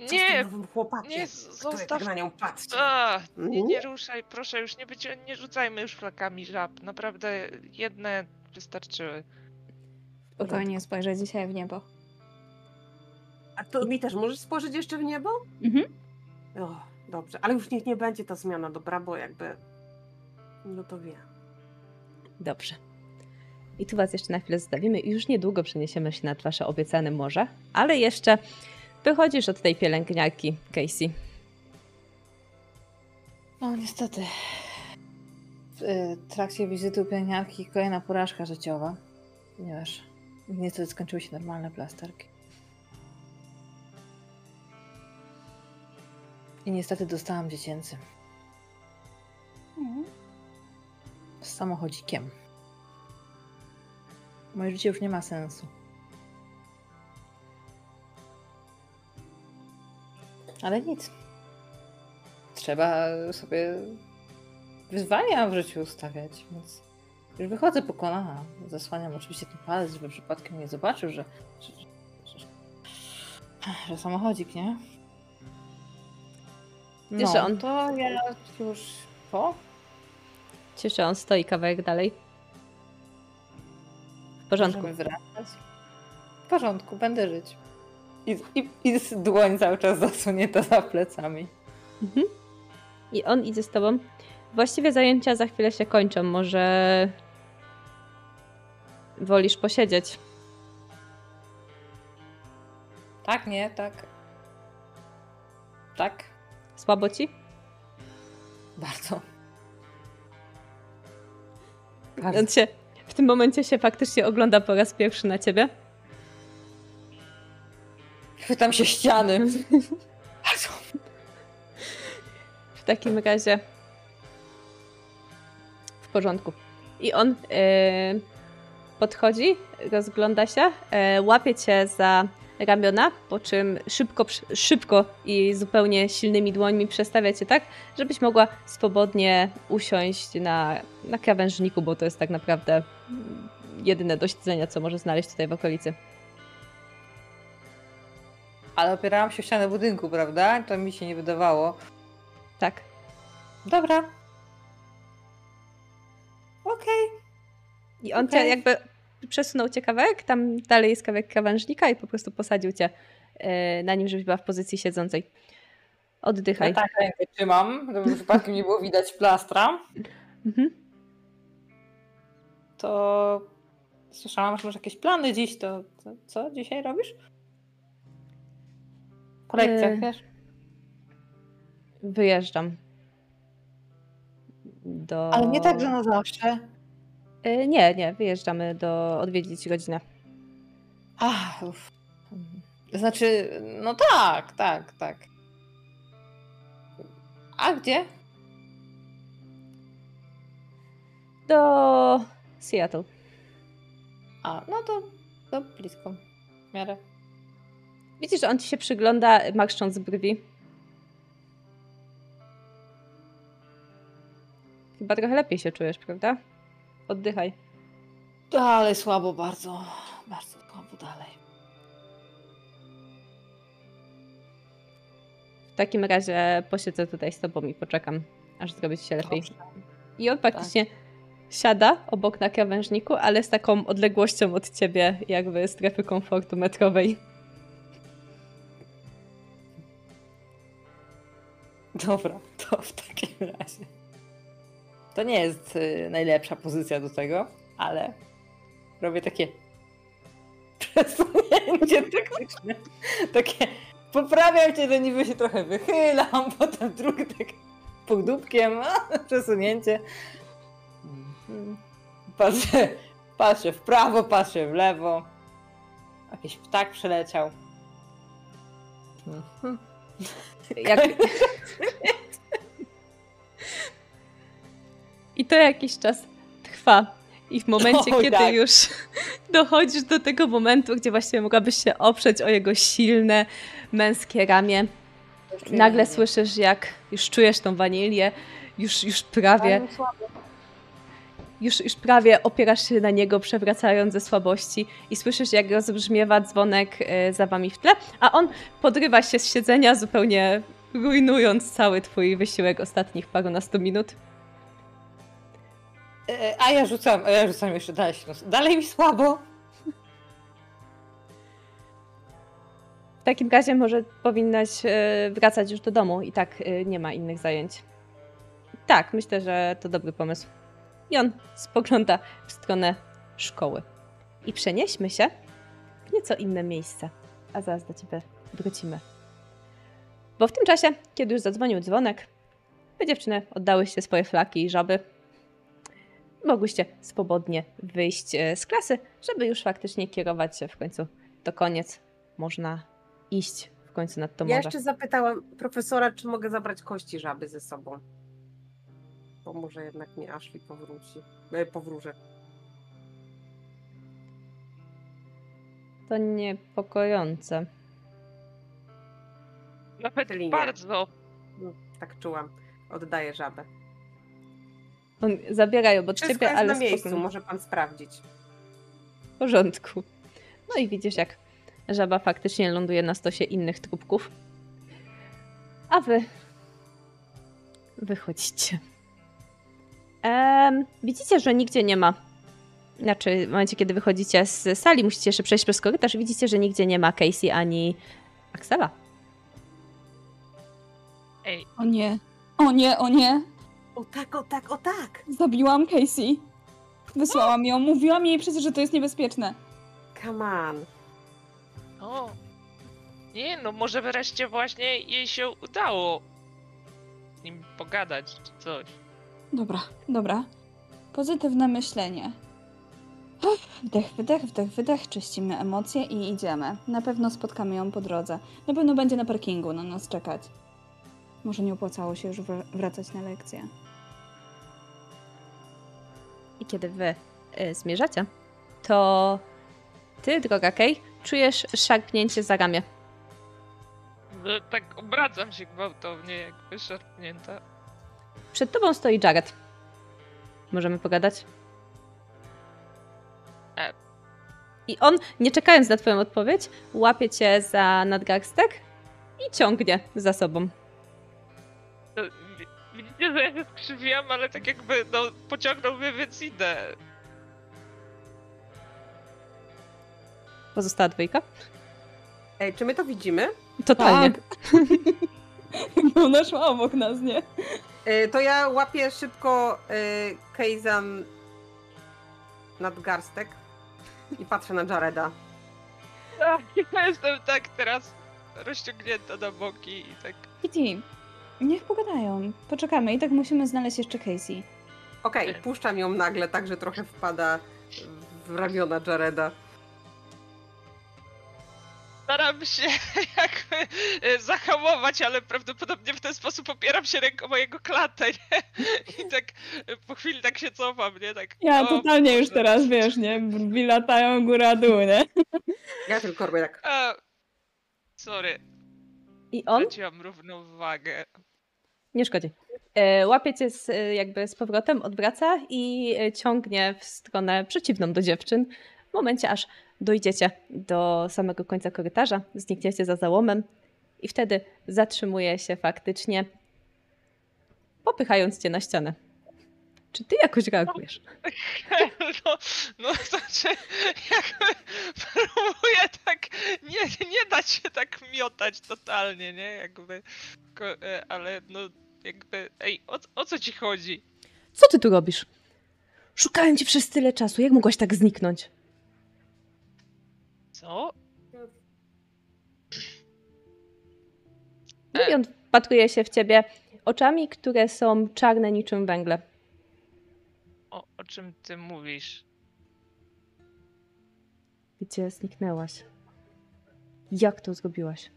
Co Nie, chłopakiem, nie, zostaw. tak na nią patrzy. A, nie, nie ruszaj, proszę, już nie, będzie, nie rzucajmy już flakami żab. Naprawdę jedne wystarczyły. Spokojnie spojrzę dzisiaj w niebo. A to mi też możesz spojrzeć jeszcze w niebo? Mhm. O, dobrze, ale już niech nie będzie ta zmiana, dobra, bo jakby... No to wie. Dobrze. I tu was jeszcze na chwilę zostawimy i już niedługo przeniesiemy się nad wasze obiecane morze, ale jeszcze wychodzisz od tej pielęgniarki, Casey. No niestety. W y, trakcie wizyty u pielęgniarki kolejna porażka życiowa. Ponieważ niestety skończyły się normalne plasterki. I niestety dostałam dziecięcy. Mhm. Z samochodzikiem. Moje życie już nie ma sensu. Ale nic. Trzeba sobie wyzwania w życiu ustawiać, więc już wychodzę po kolana. Zasłaniam oczywiście ten palec, żeby przypadkiem nie zobaczył, że, że, że, że samochodzik, nie? Wiesz, że on- to ja już po? Cieszę, on stoi kawałek dalej. W porządku. Możemy wracać. W porządku, będę żyć. I, i, I dłoń cały czas zasunięta za plecami. Mhm. I on idzie z tobą. Właściwie zajęcia za chwilę się kończą. Może wolisz posiedzieć? Tak, nie, tak. Tak, Słabo ci? bardzo. On się w tym momencie się faktycznie ogląda po raz pierwszy na ciebie. Chwytam się ściany. W takim razie w porządku. I on e, podchodzi, rozgląda się, e, łapie cię za ramiona, po czym szybko, szybko i zupełnie silnymi dłońmi przestawia cię tak, żebyś mogła swobodnie usiąść na, na krawężniku, bo to jest tak naprawdę jedyne do siedzenia, co może znaleźć tutaj w okolicy. Ale opierałam się o ścianę budynku, prawda? To mi się nie wydawało. Tak. Dobra. Okej. I on cię Okej. jakby przesunął cię kawałek, tam dalej jest kawałek krawężnika i po prostu posadził cię e, na nim, żebyś była w pozycji siedzącej. Oddychaj. Ja tak rękę trzymam, żeby przypadkiem nie było widać plastra. Mhm. To słyszałam, że masz jakieś plany dziś, to, to co dzisiaj robisz? Po lekcjach, E, wiesz? Wyjeżdżam. Do... Ale nie tak, że na zawsze. E, Nie, nie, wyjeżdżamy do odwiedzić rodzinę. Ach, uff. Znaczy, no tak, tak, tak. A gdzie? Do Seattle. A, no to, to blisko. W miarę. Widzisz, że on ci się przygląda, marszcząc brwi. Chyba trochę lepiej się czujesz, prawda? Oddychaj. Dalej słabo bardzo. Bardzo słabo dalej. W takim razie posiedzę tutaj z tobą i poczekam, aż zrobi się lepiej. Dobrze. I on faktycznie siada obok na krawężniku, ale z taką odległością od ciebie, jakby strefy komfortu metrowej. Dobra, to w takim razie. To nie jest y, najlepsza pozycja do tego, ale robię takie przesunięcie taktyczne. Takie poprawiam cię, to niby się trochę wychylam, potem drugi tak półdubkiem, a, przesunięcie. Mhm. Patrzę, patrzę w prawo, patrzę w lewo. Jakiś ptak przeleciał. Mhm. Jak... I to jakiś czas trwa. I w momencie, kiedy tak. już dochodzisz do tego momentu, gdzie właściwie mogłabyś się oprzeć o jego silne, męskie ramię, nagle słyszysz, jak już czujesz tą wanilię, już, już prawie, już, już prawie opierasz się na niego, przewracając ze słabości i słyszysz, jak rozbrzmiewa dzwonek e, za wami w tle, a on podrywa się z siedzenia, zupełnie rujnując cały twój wysiłek ostatnich parunastu minut. A ja rzucam, a ja rzucam jeszcze dalej. się Dalej mi słabo. W takim razie może powinnaś e, wracać już do domu i tak e, nie ma innych zajęć. Tak, myślę, że to dobry pomysł. I on spogląda w stronę szkoły. I przenieśmy się w nieco inne miejsce, a zaraz do ciebie wrócimy. Bo w tym czasie, kiedy już zadzwonił dzwonek, wy dziewczyny oddałyście swoje flaki i żaby. Mogłyście swobodnie wyjść e, z klasy, żeby już faktycznie kierować się w końcu do koniec. Można iść w końcu nad to Ja morze. jeszcze zapytałam profesora, czy mogę zabrać kości żaby ze sobą. Bo może jednak nie Ashley powróci. E, powróży. To niepokojące. Nawet Czyli nie. bardzo. No, tak czułam. Oddaję żabę. On zabiera ją od Wszystko ciebie, jest ale na miejscu, spokojnie. może pan sprawdzić. W porządku. No i widzisz, jak żaba faktycznie ląduje na stosie innych trupków. A wy wychodzicie. Em, widzicie, że nigdzie nie ma. Znaczy, w momencie, kiedy wychodzicie z sali, musicie jeszcze przejść przez korytarz. Widzicie, że nigdzie nie ma Casey ani Axela. Ej, O nie, o nie, o nie. O tak, o tak, o tak! Zabiłam Casey. Wysłałam ją, mówiłam jej przecież, że to jest niebezpieczne. Come on. o. Nie, no może wreszcie właśnie jej się udało z nim pogadać czy coś. Dobra, dobra. Pozytywne myślenie. Wdech, wydech, wdech, wydech, czyścimy emocje i idziemy. Na pewno spotkamy ją po drodze. Na pewno będzie na parkingu na nas czekać. Może nie opłacało się już wr- wracać na lekcję. I kiedy wy y, zmierzacie, to ty, droga Kay, czujesz szarpnięcie za ramię. No, tak obracam się gwałtownie, jakby szarpnięta. Przed tobą stoi Jared. Możemy pogadać? E. I on, nie czekając na twoją odpowiedź, łapie cię za nadgarstek i ciągnie za sobą. Wi- widzicie, że ja się skrzywiłam, ale tak jakby, no, pociągnął mnie, więc idę. Pozostała dwójka? Ej, czy my to widzimy? Totalnie. Tak. Bo ona szła obok nas, nie? E, to ja łapię szybko e, Kejzan nadgarstek i patrzę na Jareda. Tak, ja jestem tak teraz rozciągnięta na boki i tak... Kitty, niech pogadają. Poczekamy i tak musimy znaleźć jeszcze Casey. Okej, puszczam ją nagle, tak że trochę wpada w ramiona Jareda. staram się jakby e, zahamować, ale prawdopodobnie w ten sposób opieram się ręką mojego klata, nie? I tak e, po chwili tak się cofam, nie? Tak, Ja o totalnie już Boże. teraz, wiesz, nie? Brwi latają góra-dół, nie? Ja tylko robię tak. A, sorry, I on straciłam równowagę. Nie szkodzi. E, Łapie cię z, e, jakby z powrotem, odwraca i e, ciągnie w stronę przeciwną do dziewczyn. W momencie, aż dojdziecie do samego końca korytarza, znikniecie za załomem i wtedy zatrzymuje się faktycznie, popychając cię na ścianę. Czy ty jakoś reagujesz? No, no znaczy, jakby próbuję tak, nie, nie dać się tak miotać totalnie, nie? Jakby, ale no, jakby, ej, o, o co ci chodzi? Co ty tu robisz? Szukałem cię przez tyle czasu. Jak mogłaś tak zniknąć? Co? I on wpatruje się w ciebie oczami, które są czarne niczym węgle. O, o czym ty mówisz? Gdzie zniknęłaś? Jak to zrobiłaś?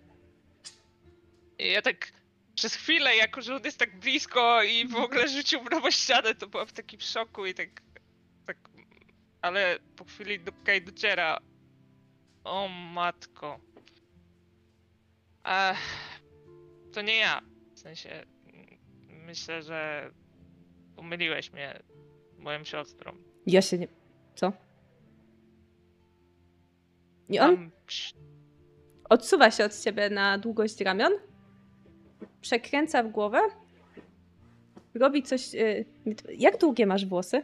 Ja tak przez chwilę, jako że on jest tak blisko i w ogóle rzucił nową ścianę, to byłam w takim szoku i tak, tak, ale po chwili do Kej dociera. O matko. Ech, to nie ja. W sensie, myślę, że pomyliłeś mnie moją siostrą. Ja się nie... Co? I on odsuwa się od ciebie na długość ramion, przekręca w głowę, robi coś... y, Jak długie masz włosy?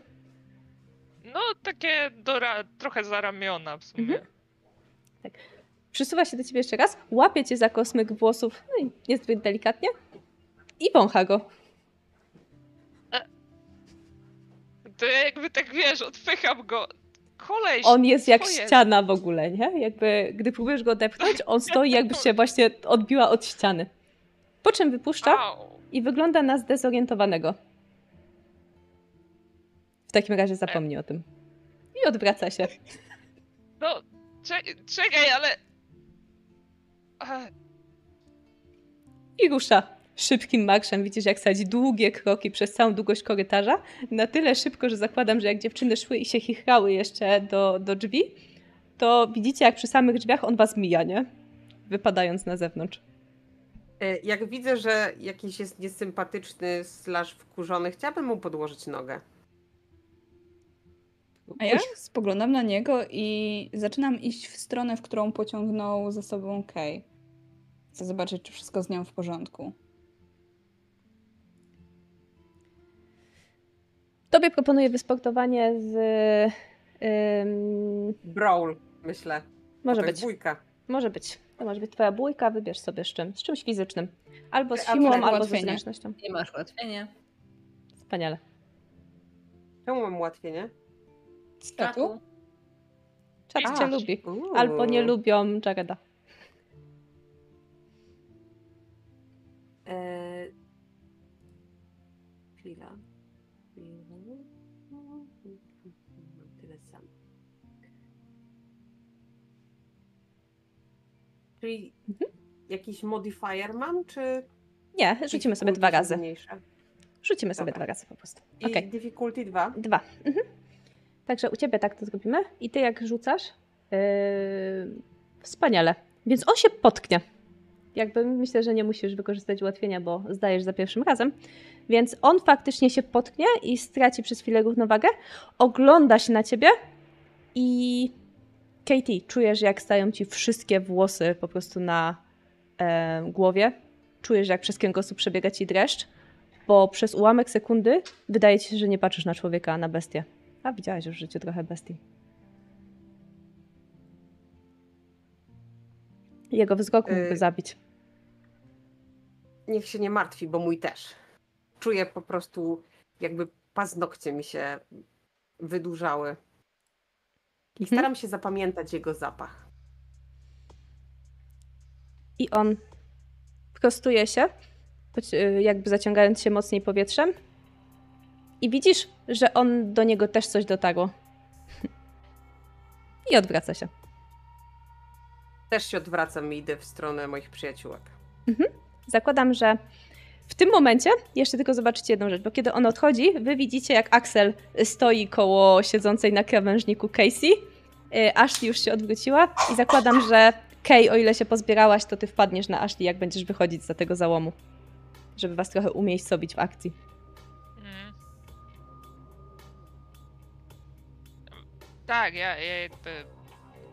No, takie do ra- trochę za ramiona w sumie. Mhm. Przysuwa się do ciebie jeszcze raz, łapie cię za kosmyk włosów, no i niezbyt delikatnie i wącha go. To ja jakby tak wiesz, odpycham go. Koleś! On jest jak jest? ściana w ogóle, nie? Jakby, gdy próbujesz go odepchnąć, on stoi jakby się właśnie odbiła od ściany. Po czym wypuszcza i wygląda na zdezorientowanego. W takim razie zapomnij o tym. I odwraca się. No, cze- czekaj, ale... I rusza szybkim marszem. Widzisz, jak sadzi długie kroki przez całą długość korytarza. Na tyle szybko, że zakładam, że jak dziewczyny szły i się chichrały jeszcze do, do drzwi, to widzicie, jak przy samych drzwiach on was mija, nie? Wypadając na zewnątrz. E, Jak widzę, że jakiś jest niesympatyczny slash wkurzony, chciałabym mu podłożyć nogę. A ja spoglądam na niego i zaczynam iść w stronę, w którą pociągnął za sobą Kay. Chcę zobaczyć, czy wszystko z nią w porządku. Tobie proponuję wysportowanie z. ym, Brawl, myślę. może to być. jest bójka. Może być. To może być twoja bójka, wybierz sobie z czym. Z czymś fizycznym. Albo z siłą, albo ułatwienie. zręcznością. Nie masz ułatwienia. Wspaniale. Czemu mam łatwiej, nie? Strachu? Czat A. cię lubi. Uuu. Albo nie lubią Jareda. E... Czyli jakiś modifier mam, czy... Nie, rzucimy sobie dwa razy. zmniejsza? Rzucimy sobie Dobra. dwa razy po prostu. I Okej. difficulty 2? Dwa. Mhm. Także u ciebie tak to zrobimy. I ty jak rzucasz, yy, wspaniale. Więc on się potknie. Jakby myślę, że nie musisz wykorzystać ułatwienia, bo zdajesz za pierwszym razem. Więc on faktycznie się potknie i straci przez chwilę równowagę. Ogląda się na ciebie i Katie, czujesz jak stają ci wszystkie włosy po prostu na e, głowie. Czujesz jak przez kręgosłup przebiega ci dreszcz bo przez ułamek sekundy wydaje ci się, że nie patrzysz na człowieka, a na bestię. A widziałaś już w życiu trochę bestii. Jego wzrok mógłby Y- zabić. Niech się nie martwi, bo mój też. Czuję po prostu, jakby paznokcie mi się wydłużały. I Mhm. staram się zapamiętać jego zapach. I on prostuje się, y, jakby zaciągając się mocniej powietrzem. I widzisz, że on do niego też coś dotarło. I odwraca się. Też się odwracam i idę w stronę moich przyjaciółek. Zakładam, że w tym momencie jeszcze tylko zobaczycie jedną rzecz, bo kiedy on odchodzi, wy widzicie jak Axel stoi koło siedzącej na krawężniku Casey. Y, Ashley już się odwróciła i zakładam, że Kay, o ile się pozbierałaś, to ty wpadniesz na Ashley, jak będziesz wychodzić za tego załomu. Żeby was trochę umiejscowić w akcji. Mm. Tak, ja, ja jakby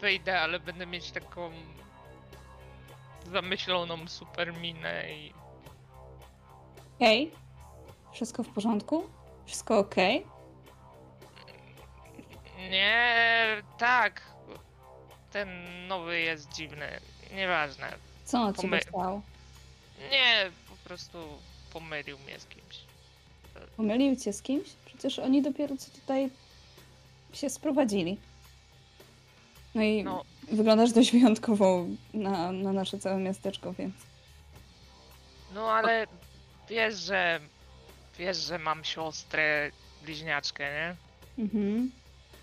wyjdę, ale będę mieć taką zamyśloną super minę i Okej. Wszystko w porządku? Wszystko okej? nie, tak, ten nowy jest dziwny, nieważne. Co on od ciebie Pomy- stał? Nie, po prostu pomylił mnie z kimś. Pomylił cię z kimś? Przecież oni dopiero co tutaj się sprowadzili. No i No. wyglądasz dość wyjątkowo na, na nasze całe miasteczko, więc... No ale wiesz, że wiesz, że mam siostrę bliźniaczkę, nie? Mhm.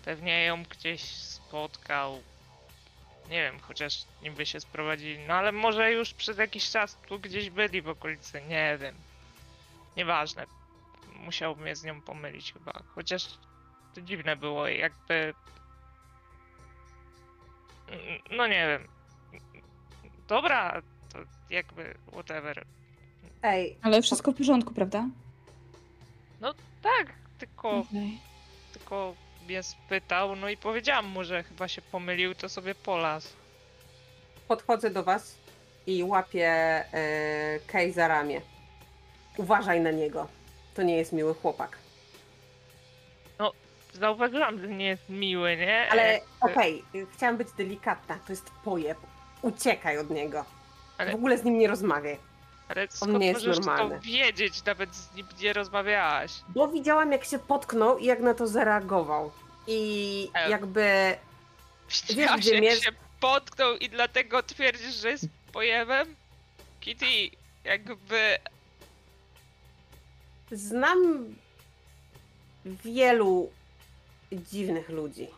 Pewnie ją gdzieś spotkał. Nie wiem, chociaż niby się sprowadzili. No ale może już przez jakiś czas tu gdzieś byli w okolicy, nie wiem. Nieważne. Musiał mnie z nią pomylić chyba. Chociaż to dziwne było, jakby. No nie wiem. Dobra, to jakby whatever. Ej, Ale wszystko w porządku, prawda? Tak, tylko, Okej. tylko mnie spytał, no i powiedziałam mu, że chyba się pomylił, to sobie polas. podchodzę do was i łapię e, Kay za ramię. Uważaj na niego. To nie jest miły chłopak. Zauważyłam, że nie jest miły, nie? Ale Jak- okej, chciałam być delikatna. To jest pojeb. Uciekaj od niego. Ale- W ogóle z nim nie rozmawiaj. Ale skąd nie jest możesz normalny. to wiedzieć? Nawet z nim nie rozmawiałaś. Bo widziałam, jak się potknął i jak na to zareagował. I E. jakby Widziałaś, gdzie jak miesz- się potknął i dlatego twierdzisz, że jest pojemem? Kitty, jakby... znam wielu dziwnych ludzi.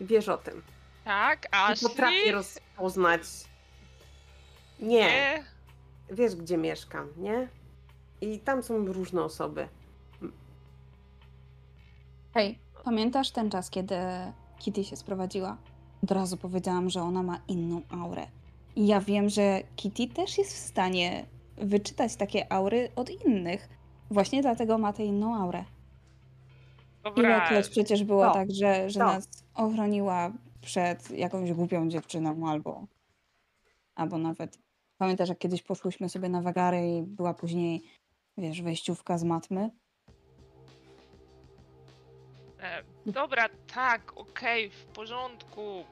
Wiesz o tym. Tak, I Ashley? potrafię rozpoznać. Nie, Nie? Wiesz gdzie mieszkam, nie? I tam są różne osoby. Hej, pamiętasz ten czas, kiedy Kitty się sprowadziła? Od razu powiedziałam, że ona ma inną aurę. I ja wiem, że Kitty też jest w stanie wyczytać takie aury od innych. Właśnie dlatego ma tę inną aurę. Dobra, Ilekroć przecież było To, tak, że, że to. nas ochroniła przed jakąś głupią dziewczyną albo, albo nawet... Pamiętasz, jak kiedyś poszłyśmy sobie na wagary i była później, wiesz, wejściówka z matmy? e, dobra, tak, okej, w porządku.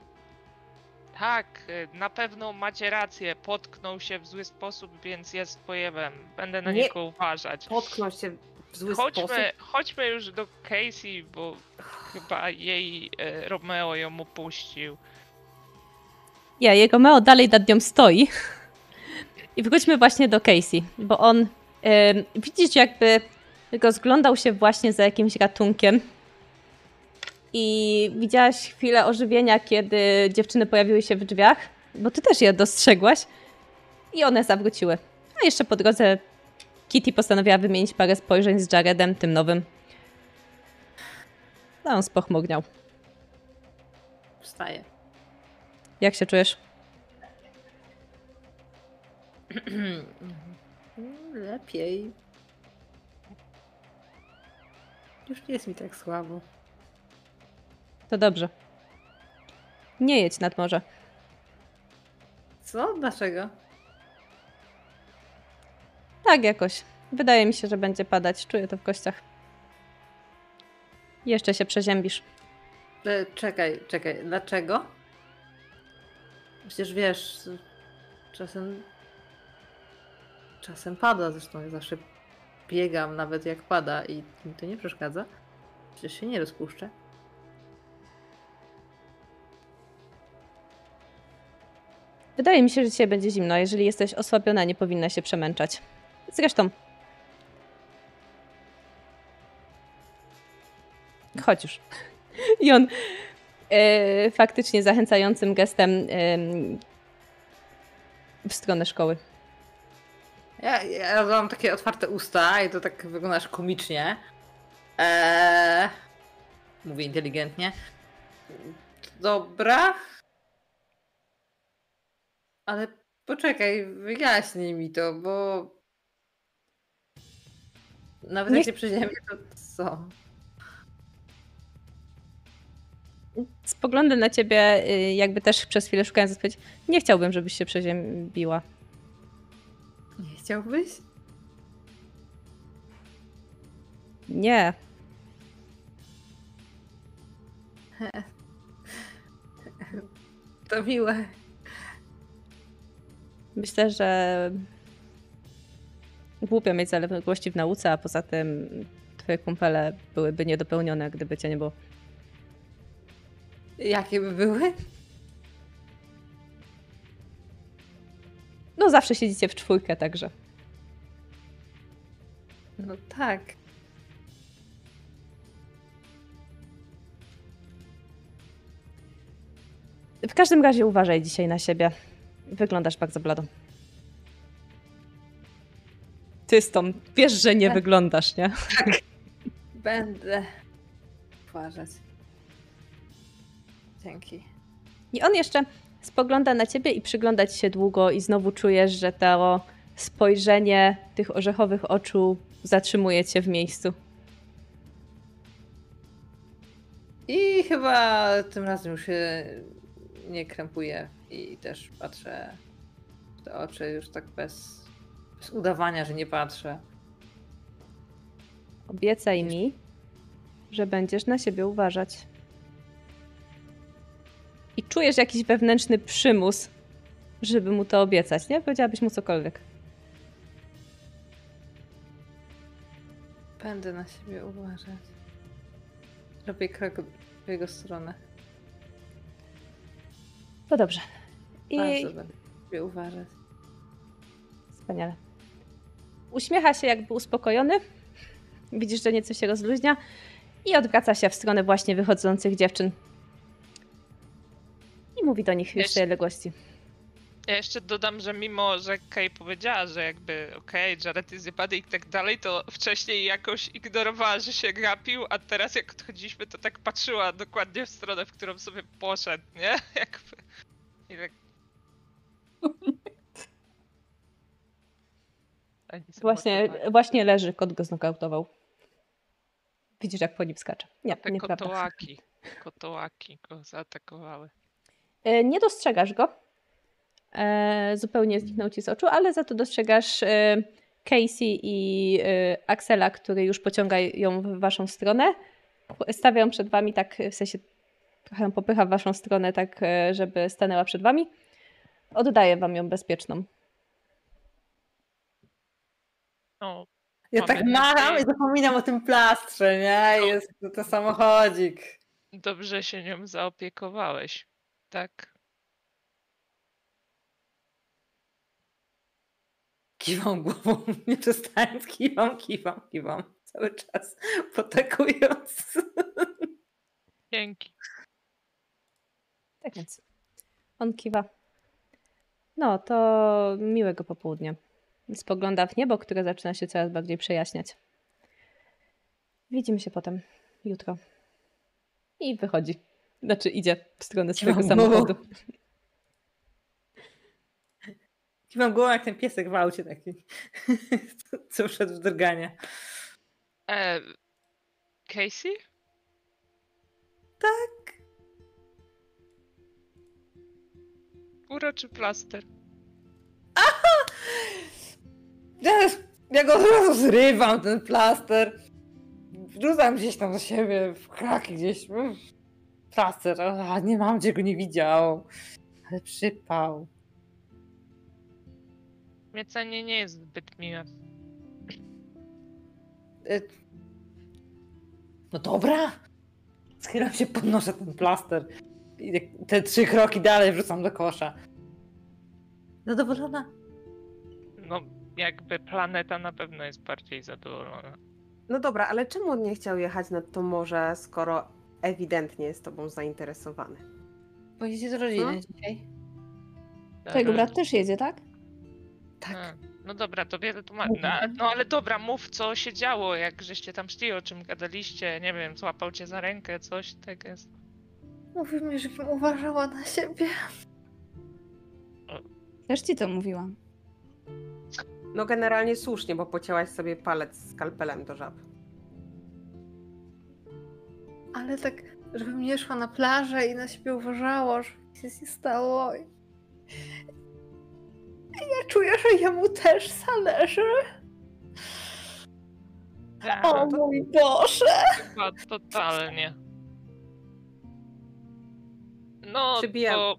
Tak, e, na pewno macie rację. Potknął się w zły sposób, więc jest pojemem. Będę na Nie. niego uważać. Potknął się w zły sposób. Chodźmy, chodźmy już do Casey, bo chyba jej e, Romeo ją upuścił. Ja, jego Meo dalej nad nią stoi. I wróćmy właśnie do Casey, bo on ym, widzisz jakby rozglądał się właśnie za jakimś ratunkiem. I widziałaś chwilę ożywienia, kiedy dziewczyny pojawiły się w drzwiach, bo ty też je dostrzegłaś. I one zawróciły. A jeszcze po drodze Kitty postanowiła wymienić parę spojrzeń z Jaredem, tym nowym. No, on spochmurniał. Wstaję. Jak się czujesz? Lepiej. Już nie jest mi tak słabo. To dobrze. Nie jedź nad morze. Co? Dlaczego? Tak jakoś. Wydaje mi się, że będzie padać. Czuję to w kościach. Jeszcze się przeziębisz. E, czekaj, czekaj. Dlaczego? Przecież wiesz, czasem. Czasem pada, zresztą ja zawsze biegam, nawet jak pada i mi to nie przeszkadza. Przecież się nie rozpuszczę. Wydaje mi się, że dzisiaj będzie zimno. Jeżeli jesteś osłabiona, nie powinna się przemęczać. Zresztą. Chodź już. I on e, faktycznie zachęcającym gestem e, w stronę szkoły. Ja, ja mam takie otwarte usta i to tak wyglądasz komicznie. Eee, mówię inteligentnie. Dobra. Ale poczekaj, wyjaśnij mi to, bo. Nawet Nie jak się przeziębię, to co? Spoglądam na ciebie, y, jakby też przez chwilę szukając odpowiedzi. Nie chciałbym, żebyś się przeziębiła. Chciałbyś? Nie. To miłe. Myślę, że głupio mieć zaległości w nauce, a poza tym twoje kumpele byłyby niedopełnione, gdyby cię nie było. Jakie by były? No zawsze siedzicie w czwórkę, także. No tak. W każdym razie uważaj dzisiaj na siebie. Wyglądasz bardzo blado. Ty stąd wiesz, że nie Tak. wyglądasz, nie? Będę uważać. Dzięki. I on jeszcze spogląda na ciebie i przygląda ci się długo i znowu czujesz, że to spojrzenie tych orzechowych oczu zatrzymuje cię w miejscu. I chyba tym razem już się nie krępuję i też patrzę w te oczy już tak bez, bez udawania, że nie patrzę. Obiecaj mi, że będziesz na siebie uważać. I czujesz jakiś wewnętrzny przymus, żeby mu to obiecać, nie? Powiedziałabyś mu cokolwiek. Będę na siebie uważać. Robię krok w jego stronę. To dobrze. I Bardzo będę na siebie uważać. Wspaniale. Uśmiecha się jakby uspokojony. Widzisz, że nieco się rozluźnia i odwraca się w stronę właśnie wychodzących dziewczyn. I mówi do nich już z Jeśli- tej odległości. Ja jeszcze dodam, że mimo, że Kay powiedziała, że jakby okej, Jared jest zjebany i tak dalej, to wcześniej jakoś ignorowała, że się gapił, a teraz jak odchodziliśmy, to tak patrzyła dokładnie w stronę, w którą sobie poszedł, nie? Jakby... I tak... Właśnie, właśnie leży, kot go znokautował. Widzisz, jak po nim skacze. Nie, Te nieprawda. kotołaki, kotołaki go zaatakowały. E, Nie dostrzegasz go. E, Zupełnie zniknął ci z oczu, ale za to dostrzegasz e, Casey i Axela, które już pociągają w waszą stronę. Stawiają przed wami tak, w sensie trochę popycha w waszą stronę, tak żeby stanęła przed wami. Oddaję wam ją bezpieczną. No, Ja tak macham i zapominam o tym plastrze, nie? Jest to, to samochodzik. dobrze się nią zaopiekowałeś, tak? Kiwam głową, nie przestając, kiwam, kiwam, kiwam. Cały czas potakując. Dzięki. Tak więc on kiwa. No, to miłego popołudnia. Spogląda w niebo, które zaczyna się coraz bardziej przejaśniać. Widzimy się potem, jutro. I wychodzi. Znaczy idzie w stronę swojego samochodu. Kiwam głową jak ten piesek w aucie taki, co wszedł w drganie. E, Casey? Tak. Uroczy plaster. Ja, ja go od razu zrywam, ten plaster. Wrzucam gdzieś tam do siebie, w kraki gdzieś. mm, Plaster, a nie mam, gdzie go nie widział. Ale przypał. Miecenie nie jest zbyt miłe. E, No dobra. Schylam się, podnoszę ten plaster. I te trzy kroki dalej wrzucam do kosza. Zadowolona? No, jakby planeta na pewno jest bardziej zadowolona. No dobra, ale czemu on nie chciał jechać nad to morze, skoro ewidentnie jest tobą zainteresowany? Pojedziecie z rodziny Hmm? dzisiaj? Twojego brat też jedzie, tak? Tak. A, no dobra, to wiele tłumaczy. No, a- no ale dobra, mów co się działo, jak żeście tam szli, o czym gadaliście, nie wiem, złapał cię za rękę, coś tak jest. Mówił mi, żebym uważała na siebie. Też ci to mówiłam. No generalnie słusznie, bo pocięłaś sobie palec skalpelem do żab. Ale tak, żebym nie szła na plażę i na siebie uważała, się nic nie stało. I ja czuję, że jemu też zależy. Tak, O mój Boże! chyba totalnie. No Przybijam. to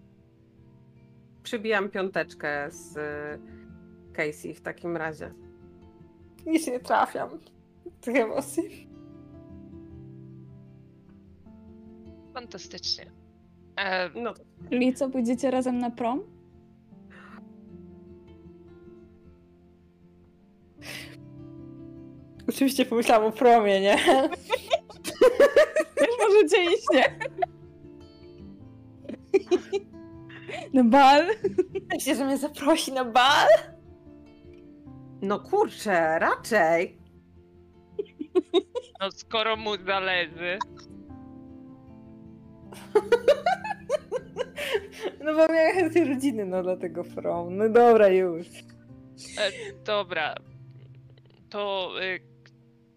Przybijam piąteczkę z y, Casey w takim razie. Nic nie trafiam. Tych emocji. Fantastycznie. E, No to Czyli co, pójdziecie razem na prom? Oczywiście pomyślałam o promie, nie? Też możecie iść, nie? Na bal? Myślę, że mnie zaprosi na bal? No kurczę, raczej. no skoro mu zależy. No bo miałem chętnie rodziny, no dlatego prom. No dobra, już. E, dobra. To y,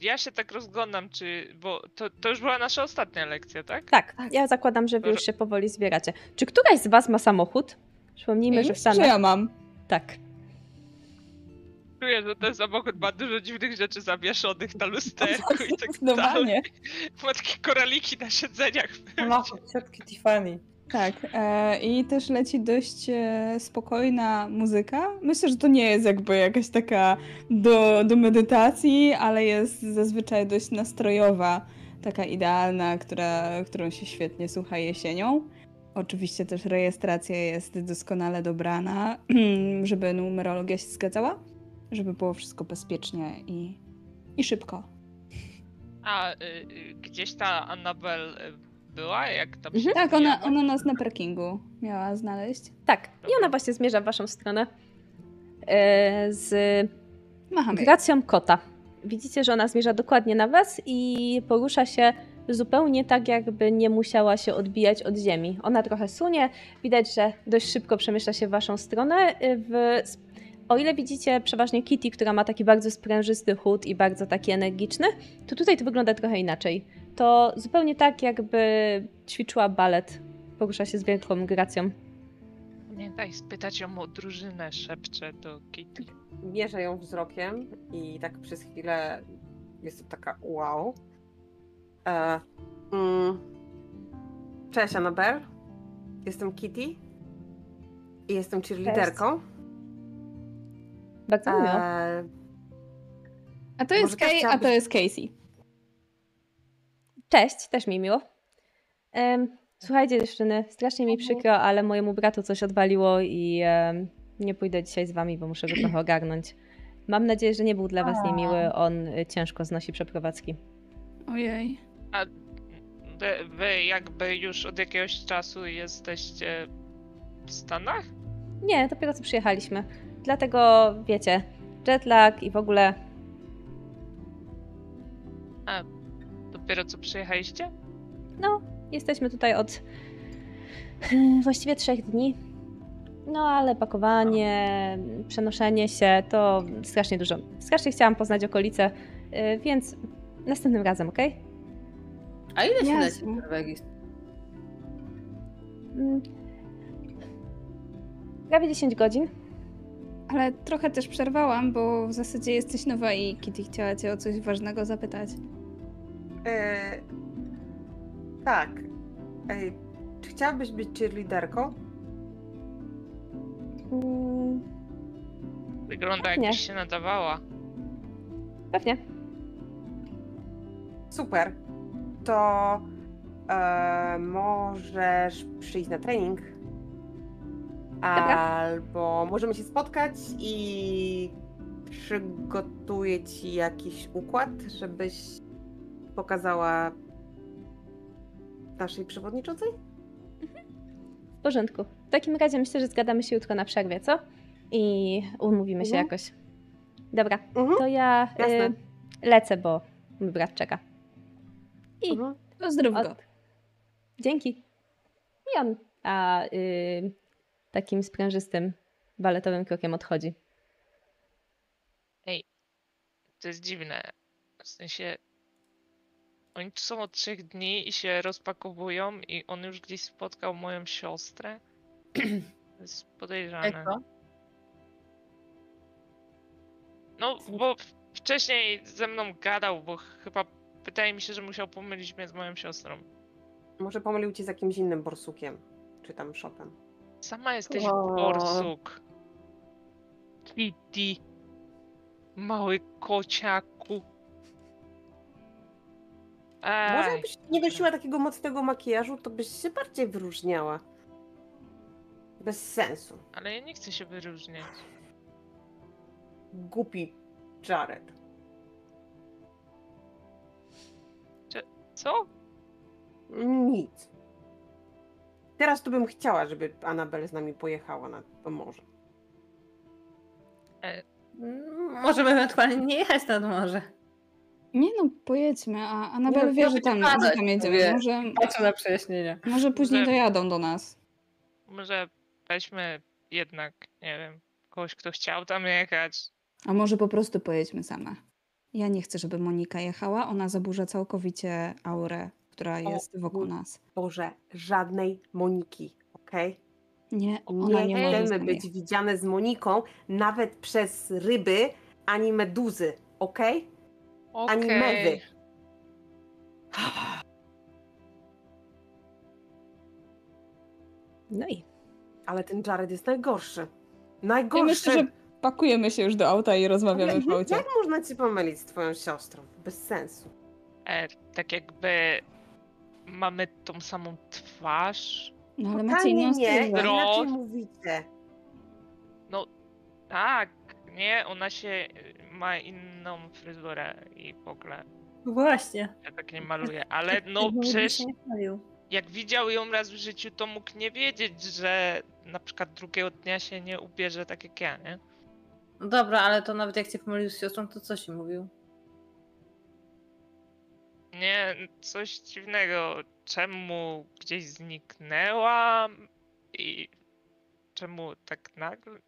ja się tak rozglądam, czy. Bo to, to już była nasza ostatnia lekcja, tak? Tak, ja zakładam, że wy już się powoli zbieracie. Czy któraś z was ma samochód? Przypomnijmy, że w Że Stanach... ja mam. Tak. Czuję, że ten samochód ma dużo dziwnych rzeczy zawieszonych na lusterku i tak dalej. Ma takie koraliki na siedzeniach. Ma ciotki Tiffany. Tak, e, i też leci dość e, spokojna muzyka. Myślę, że to nie jest jakby jakaś taka do, do medytacji, ale jest zazwyczaj dość nastrojowa, taka idealna, która, którą się świetnie słucha jesienią. Oczywiście też rejestracja jest doskonale dobrana, żeby numerologia się zgadzała, żeby było wszystko bezpiecznie i, i szybko. A y, y, gdzieś ta Annabel y, była? Jak tam Mhm. się Tak, ona, ona nas na parkingu miała znaleźć. Tak. I ona właśnie zmierza w waszą stronę e, z Macham jej. gracją kota. Widzicie, że ona zmierza dokładnie na was i porusza się zupełnie tak, jakby nie musiała się odbijać od ziemi. Ona trochę sunie, widać, że dość szybko przemieszcza się w waszą stronę. Y, W, o ile widzicie przeważnie Kitty, która ma taki bardzo sprężysty chód i bardzo taki energiczny, to tutaj to wygląda trochę inaczej. To zupełnie tak, jakby ćwiczyła balet. Porusza się z wielką gracją. Pamiętaj spytać ją o drużynę, szepcze do Kitty. Mierzę ją wzrokiem i tak przez chwilę jest to taka wow. E, mm, cześć Annabel. Jestem Kitty. I jestem cheerleaderką. Bardzo miło. E, A to jest Kay, a to jest Casey. Cześć, też mi miło. Em, słuchajcie, dziewczyny, strasznie mi Mhm. przykro, ale mojemu bratu coś odwaliło i em, nie pójdę dzisiaj z wami, bo muszę go trochę ogarnąć. Mam nadzieję, że nie był dla was niemiły. On y, ciężko znosi przeprowadzki. Ojej. Wy, wy jakby już od jakiegoś czasu jesteście w Stanach? Nie, dopiero co przyjechaliśmy. Dlatego, wiecie, jetlag i w ogóle... Dopiero co przyjechaliście? No, jesteśmy tutaj od hmm, właściwie trzech dni. No, ale pakowanie, przenoszenie się to strasznie dużo. Strasznie chciałam poznać okolice, y, więc następnym razem, okej? A ile się Jasne. leci w Norwegii? Mm. Prawie 10 godzin. Ale trochę też przerwałam, bo w zasadzie jesteś nowa i Kitty chciała cię o coś ważnego zapytać. e, tak. Ej, czy chciałabyś być cheerleaderką? Mm, Wygląda Nie. jakbyś się nadawała. pewnie. Super. To e, możesz przyjść na trening. Albo możemy się spotkać i przygotuję ci jakiś układ, żebyś pokazała naszej przewodniczącej? W porządku. W takim razie myślę, że zgadamy się jutro na przerwie, co? i umówimy się Mhm. jakoś. Dobra, Mhm. to ja y, lecę, bo mój brat czeka. I Mhm. Od... Dzięki. I on a, y, takim sprężystym, baletowym krokiem odchodzi. To jest dziwne. W sensie. Oni tu są od trzech dni i się rozpakowują, i on już gdzieś spotkał moją siostrę. To jest podejrzane. Jak to? No, bo wcześniej ze mną gadał, bo chyba wydaje mi się, że musiał pomylić mnie z moją siostrą. Może pomylił cię z jakimś innym borsukiem, czy tam szopem. Sama jesteś O. borsuk. Kitty. Mały kociaku. Może Ej, jakbyś nie nosiła takiego mocnego makijażu, to byś się bardziej wyróżniała. Bez sensu. ale ja nie chcę się wyróżniać. Głupi Jared. Co? Nic. Teraz to bym chciała, żeby Anabel z nami pojechała na to morze. Mm, Możemy ewentualnie nie jechać nad morze. Nie no, pojedźmy, a Anabel no, wie, że tam, że tam jedziemy. Może, Patrzę na przejaśnienia. może później Że- dojadą do nas. Może weźmy jednak, nie wiem, kogoś, kto chciał tam jechać. A może po prostu pojedźmy same. Ja nie chcę, żeby Monika jechała. Ona zaburza całkowicie aurę, która jest wokół mój nas. Boże, żadnej Moniki, okej? Nie, ona Nie, nie, chcemy być widziane z Moniką, nawet przez ryby, ani meduzy, okej? Ani Okej. mewy. No i Ale ten Jared jest najgorszy. Ja Najgorszy. myślę, że pakujemy się już do auta i rozmawiamy jak, w aucie. jak można cię pomylić z twoją siostrą? Bez sensu. E, tak jakby mamy tą samą twarz. No ale macie inną nie, inaczej mówicie. Tak, nie, ona się y, ma inną fryzurę i w ogóle Właśnie. ja tak nie maluję, ale no przecież Nie chwalił. jak widział ją raz w życiu, to mógł nie wiedzieć, że na przykład drugiego dnia się nie ubierze tak jak ja, nie? No dobra, ale to nawet jak cię pomylił z siostrą, to co ci mówił? Nie, coś dziwnego. Czemu gdzieś zniknęła i czemu tak nagle?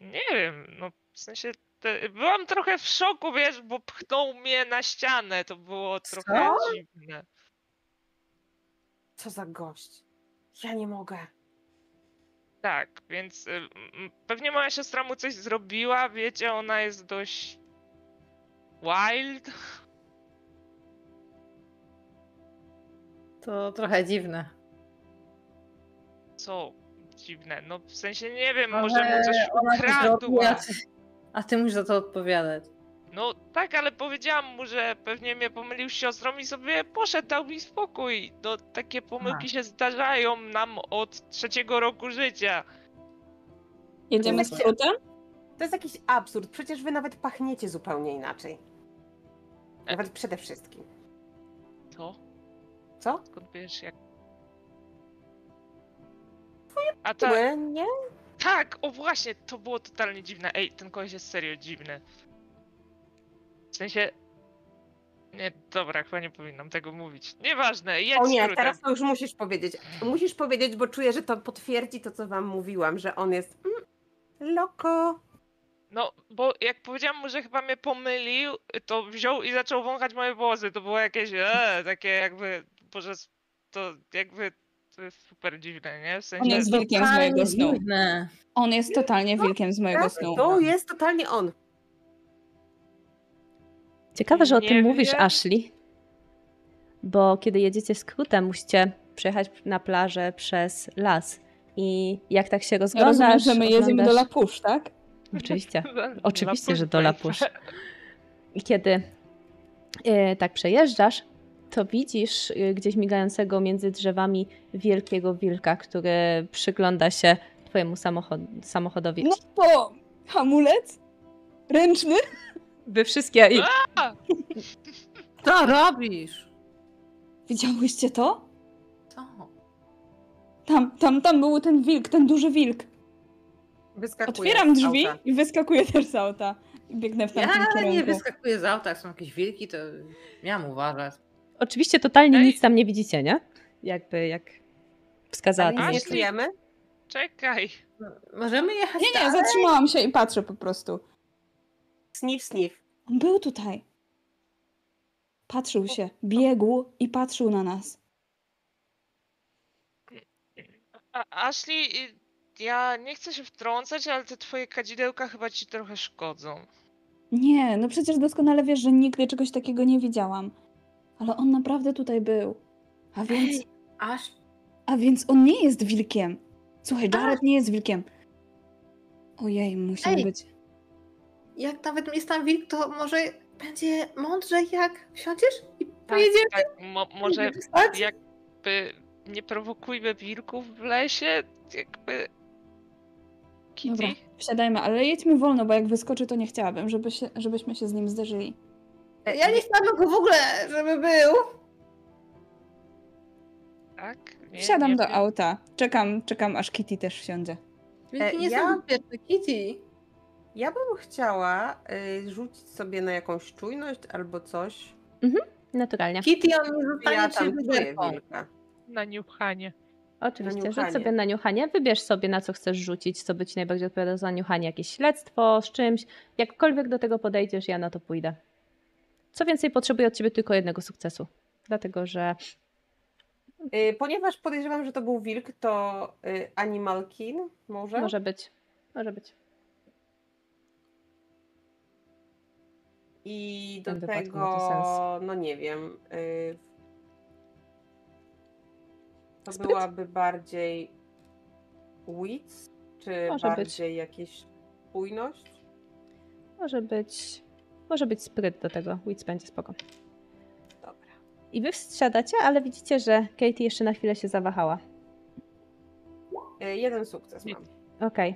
Nie wiem, no w sensie te, byłam trochę w szoku, wiesz, bo pchnął mnie na ścianę, to było trochę Co? dziwne. Co za gość. Ja nie mogę. Tak, więc y, pewnie moja siostra mu coś zrobiła, wiecie, ona jest dość wild. To trochę dziwne. Co dziwne, no w sensie nie wiem, może mu coś ukradła. a ty, a ty musisz za to odpowiadać. No tak, ale powiedziałam mu, że pewnie mnie pomylił z siostrą i sobie poszedł, dał mi spokój. No takie pomyłki się zdarzają nam od trzeciego roku życia. Jedziemy z frutem? To jest jakiś absurd. Przecież wy nawet pachniecie zupełnie inaczej. Nawet przede wszystkim. Co? Co? Skąd wiesz jak... A ta... Nie? Tak, o właśnie, to było totalnie dziwne. Ej, ten koleś jest serio dziwny. W sensie... Nie, dobra, chyba nie powinnam tego mówić. Nieważne, jedź O nie, skrótem. teraz to już musisz powiedzieć. Musisz powiedzieć, bo czuję, że to potwierdzi to, co wam mówiłam, że on jest mm, loko. No, bo jak powiedziałam mu, że chyba mnie pomylił, to wziął i zaczął wąchać moje włosy. To było jakieś, e, takie jakby, boże, to jakby, to jest super dziwne, nie? W On sensie, jest wilkiem z mojego snu. Dziwne. On jest totalnie wilkiem z mojego snu. to jest totalnie on. Ciekawe, że o Nie tym mówisz. Ashley. Bo kiedy jedziecie skrótem, musicie przejechać na plażę przez las. I jak tak się Ja rozglądasz... rozumiem, że my jedziemy do oglądasz- Lapusz, tak? Oczywiście. Oczywiście, że do Lapusz. I kiedy e, tak przejeżdżasz, to widzisz e, gdzieś migającego między drzewami wielkiego wilka, który przygląda się twojemu samochod samochodowi. No to hamulec? Ręczny? Wy wszystkie... I... Co robisz? Widziałyście to? Co? Tam, tam, tam był ten wilk, ten duży wilk. Wyskakuję Otwieram drzwi i wyskakuję też z auta. I biegnę w tamtym Ja kierunku. nie wyskakuję z auta, jak są jakieś wilki, to miałam uważać. Oczywiście totalnie Ej. nic tam nie widzicie, nie? Jakby jak wskazała Ale nie czujemy? Czekaj. Możemy jechać Nie, nie, dalej? zatrzymałam się i patrzę po prostu. Sniff, sniff. On był tutaj. Patrzył się, biegł i patrzył na nas. A, Ashley, y, ja nie chcę się wtrącać, ale te twoje kadzidełka chyba ci trochę szkodzą. Nie, no przecież doskonale wiesz, że nigdy czegoś takiego nie widziałam. Ale on naprawdę tutaj był. A więc, Ej, aż a więc on nie jest wilkiem. Słuchaj, Jared nie jest wilkiem. Ojej, musiał Ej. być. jak nawet jest tam wilk, to może będzie mądrze, jak wsiądziesz i Tak, pojedziemy. tak, mo, może wstać? jakby nie prowokujmy wilków w lesie, jakby... Dobra, Kitty? wsiadajmy, ale jedźmy wolno, bo jak wyskoczy, to nie chciałabym, żeby się, żebyśmy się z nim zderzyli. Ja nie chciałabym go w ogóle, żeby był. Tak? Nie, Wsiadam nie do wiem. auta. Czekam, czekam aż Kitty też wsiądzie. Wilki E, nie ja- są bezpieczne, Kitty. Ja bym chciała y, rzucić sobie na jakąś czujność albo coś. Naturalnie. Kitty, on nie zostanie Ja przy tam czuję wyderką. wilka. Na niuchanie. Oczywiście, rzuć niuchanie. sobie na niuchanie, wybierz sobie na co chcesz rzucić, co by ci najbardziej odpowiadało za niuchanie, jakieś śledztwo z czymś, jakkolwiek do tego podejdziesz, ja na to pójdę. Co więcej, potrzebuję od ciebie tylko jednego sukcesu, dlatego że Y, ponieważ podejrzewam, że to był wilk, to y, Animal Kin może? może być, może być. I do tego, no nie wiem. Y, to Spryt? byłaby bardziej wits, czy Może być. bardziej jakieś spójność? Może być, może być spryt do tego, Wits będzie spoko. Dobra. I wy wsiadacie, ale widzicie, że Katie jeszcze na chwilę się zawahała. Y, jeden sukces mam. Okej.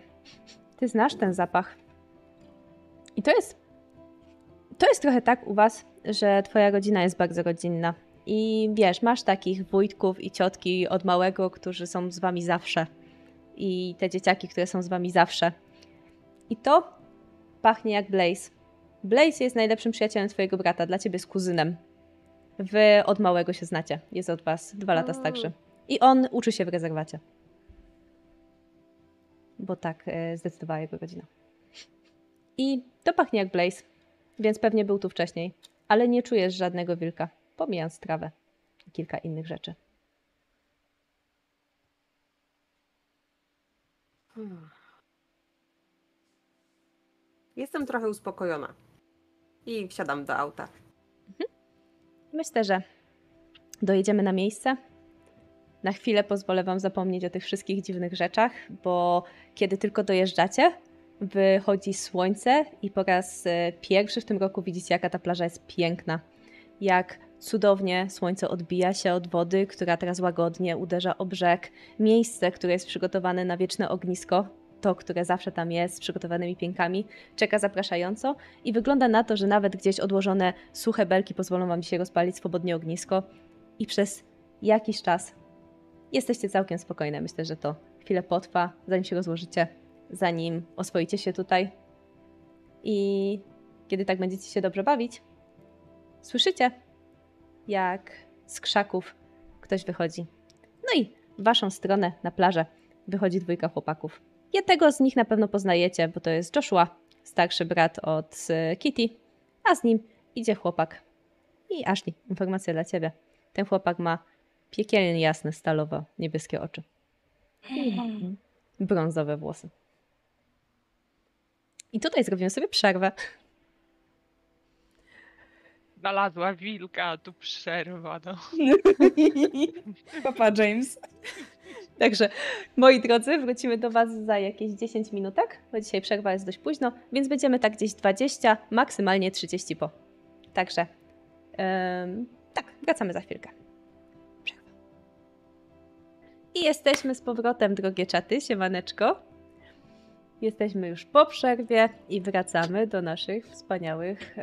Ty znasz ten zapach. I to jest. To jest trochę tak u was, że twoja rodzina jest bardzo rodzinna. I wiesz, masz takich wujków i ciotki od małego, którzy są z wami zawsze. I te dzieciaki, które są z wami zawsze. I to pachnie jak Blaze. Blaze jest najlepszym przyjacielem twojego brata, dla ciebie jest kuzynem. Wy od małego się znacie. Jest od was dwa lata starszy. I on uczy się w rezerwacie bo tak e, zdecydowała jego rodzina. I to pachnie jak Blaze, więc pewnie był tu wcześniej, ale nie czujesz żadnego wilka, pomijając trawę i kilka innych rzeczy. Hmm. Jestem trochę uspokojona. I wsiadam do auta. Myślę, że dojedziemy na miejsce. Na chwilę pozwolę Wam zapomnieć o tych wszystkich dziwnych rzeczach, bo kiedy tylko dojeżdżacie, wychodzi słońce i po raz e, pierwszy w tym roku widzicie, jaka ta plaża jest piękna. Jak cudownie słońce odbija się od wody, która teraz łagodnie uderza o brzeg. Miejsce, które jest przygotowane na wieczne ognisko, to, które zawsze tam jest, z przygotowanymi pienkami, czeka zapraszająco i wygląda na to, że nawet gdzieś odłożone suche belki pozwolą Wam się rozpalić swobodnie ognisko i przez jakiś czas jesteście całkiem spokojne. Myślę, że to chwilę potrwa, zanim się rozłożycie, zanim oswoicie się tutaj. I kiedy tak będziecie się dobrze bawić, słyszycie, jak z krzaków ktoś wychodzi. No i w waszą stronę na plażę wychodzi dwójka chłopaków. Jednego z nich na pewno poznajecie, bo to jest Joshua, starszy brat od e, Kitty, a z nim idzie chłopak. I Ashley, informacja dla ciebie. Ten chłopak ma piekielnie jasne, stalowo niebieskie oczy. I brązowe włosy. I tutaj zrobimy sobie przerwę. Znalazła wilka, a tu przerwa, no. Papa James. Także, moi drodzy, wrócimy do Was za jakieś 10 minutek, bo dzisiaj przerwa jest dość późno, więc będziemy tak gdzieś 20, maksymalnie 30 po. Także, tak, wracamy za chwilkę. Przerwa. I jesteśmy z powrotem, drogie czaty, siemaneczko. Jesteśmy już po przerwie i wracamy do naszych wspaniałych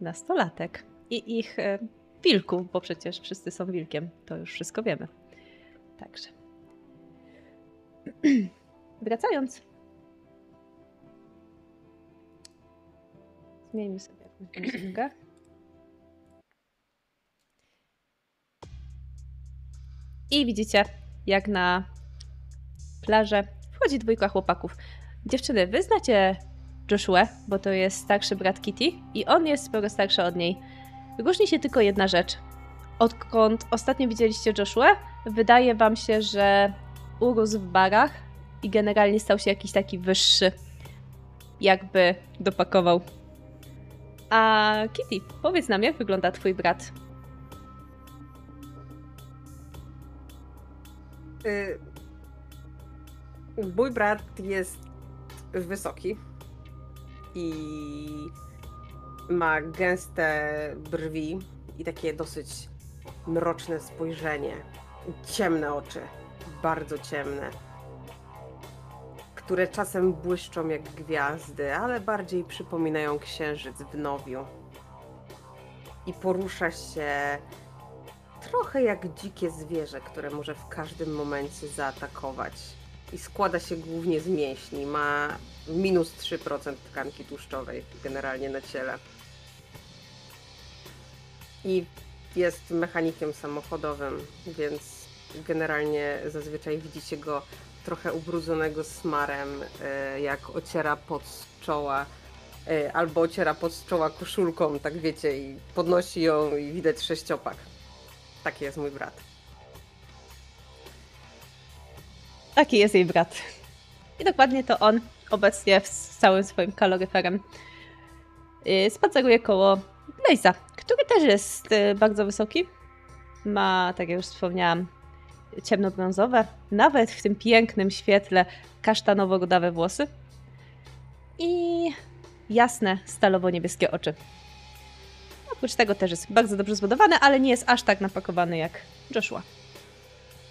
nastolatek i ich e, wilków, bo przecież wszyscy są wilkiem, to już wszystko wiemy. Także. Wracając. Zmieńmy sobie jakąś muzykę. I widzicie, jak na plażę wchodzi dwójka chłopaków. Dziewczyny, wy znacie Joshua, bo to jest starszy brat Kitty i on jest sporo starszy od niej. Różni się tylko jedna rzecz. Odkąd ostatnio widzieliście Joshua, wydaje wam się, że urósł w barach i generalnie stał się jakiś taki wyższy. Jakby dopakował. A Kitty, powiedz nam, jak wygląda twój brat? Y, Mój brat jest wysoki i ma gęste brwi i takie dosyć mroczne spojrzenie. Ciemne oczy, bardzo ciemne, które czasem błyszczą jak gwiazdy, ale bardziej przypominają księżyc w nowiu. I porusza się trochę jak dzikie zwierzę, które może w każdym momencie zaatakować. I składa się głównie z mięśni. Ma minus 3% tkanki tłuszczowej generalnie na ciele. I jest mechanikiem samochodowym, więc generalnie zazwyczaj widzicie go trochę ubrudzonego smarem, e, jak ociera pod czoła e, albo ociera pod czoła koszulką, tak wiecie, i podnosi ją i widać sześciopak. Taki jest mój brat. Taki jest jej brat. I dokładnie to on obecnie z całym swoim kaloryferem yy, spaceruje koło Blaze'a, który też jest bardzo wysoki. Ma, tak jak już wspomniałam, ciemnobrązowe, nawet w tym pięknym świetle kasztanowo-rudawe włosy i jasne, stalowo-niebieskie oczy. Oprócz tego też jest bardzo dobrze zbudowany, ale nie jest aż tak napakowany jak Joshua.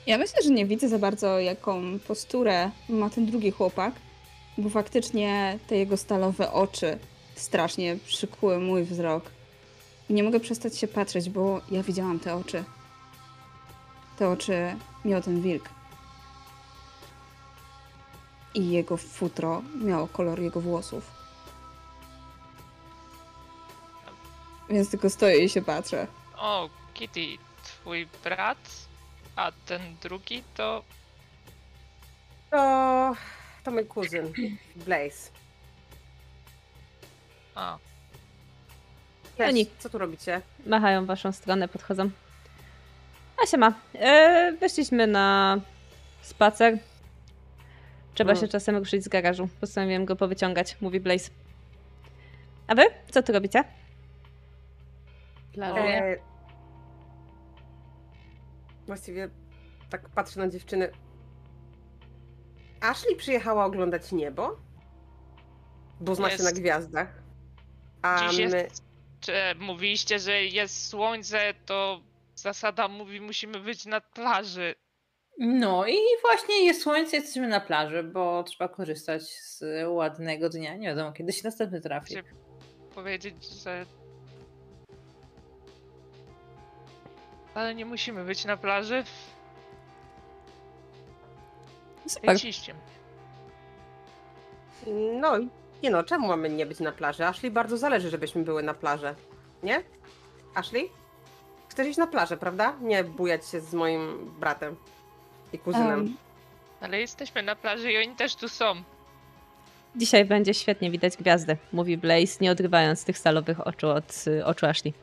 Ja myślę, że nie widzę za bardzo, jaką posturę ma ten drugi chłopak, bo faktycznie te jego stalowe oczy strasznie przykuły mój wzrok. I nie mogę przestać się patrzeć, bo ja widziałam te oczy. Te oczy miał ten wilk. I jego futro miało kolor jego włosów. Więc tylko stoję i się patrzę. O, Kitty, twój brat, a ten drugi to To, to mój kuzyn, Blaze. A, Cześć, Oni. co tu robicie? machają w waszą stronę, podchodzą. A siema, e, weszliśmy na spacer. Trzeba Mm. się czasem ruszyć z garażu. Postanowiłem go powyciągać, mówi Blaze. A wy? Co tu robicie? Plażuję. E, właściwie tak patrzę na dziewczyny. Ashley przyjechała oglądać niebo? Bo zna się Jest. na gwiazdach. A dziś my... jest, czy mówiliście, że jest słońce, to zasada mówi, musimy być na plaży. No i właśnie jest słońce, jesteśmy na plaży, bo trzeba korzystać z ładnego dnia. Nie wiadomo, kiedy się następny trafi. Czy- Powiedzieć, że ale nie musimy być na plaży. Super. Leciście. No, nie no, czemu mamy nie być na plaży? Ashley bardzo zależy, żebyśmy były na plaży. Nie? Ashley? Chcesz iść na plażę, prawda? Nie bujać się z moim bratem i kuzynem. Em, Ale jesteśmy na plaży i oni też tu są. Dzisiaj będzie świetnie widać gwiazdy, mówi Blaze, nie odrywając tych stalowych oczu od y, oczu Ashley.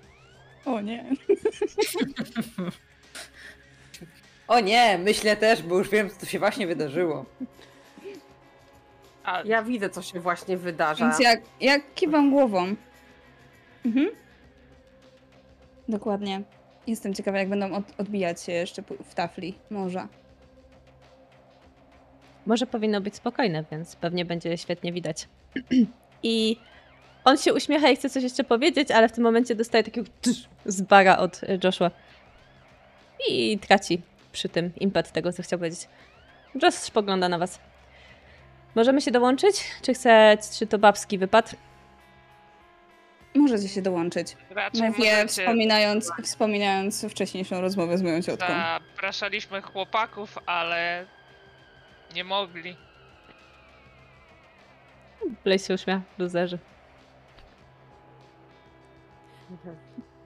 o nie. O nie, myślę też, bo już wiem, co się właśnie wydarzyło. A Ja widzę, co się właśnie wydarza. Więc jak, jak kiwam głową. Mhm. Dokładnie. Jestem ciekawa, jak będą od, odbijać się jeszcze w tafli morza. Może powinno być spokojne, więc pewnie będzie świetnie widać. I on się uśmiecha i chce coś jeszcze powiedzieć, ale w tym momencie dostaje takiego z od Joshua. I traci przy tym impet tego, co chciał powiedzieć. Josh pogląda na was. Możemy się dołączyć? Czy chce, czy to babski wypad? Możecie się dołączyć. raczej Mówię, możecie. wspominając, wspominając wcześniejszą rozmowę z moją ciotką. Zapraszaliśmy chłopaków, ale nie mogli. Blaze się uśmiecha, luzerzy.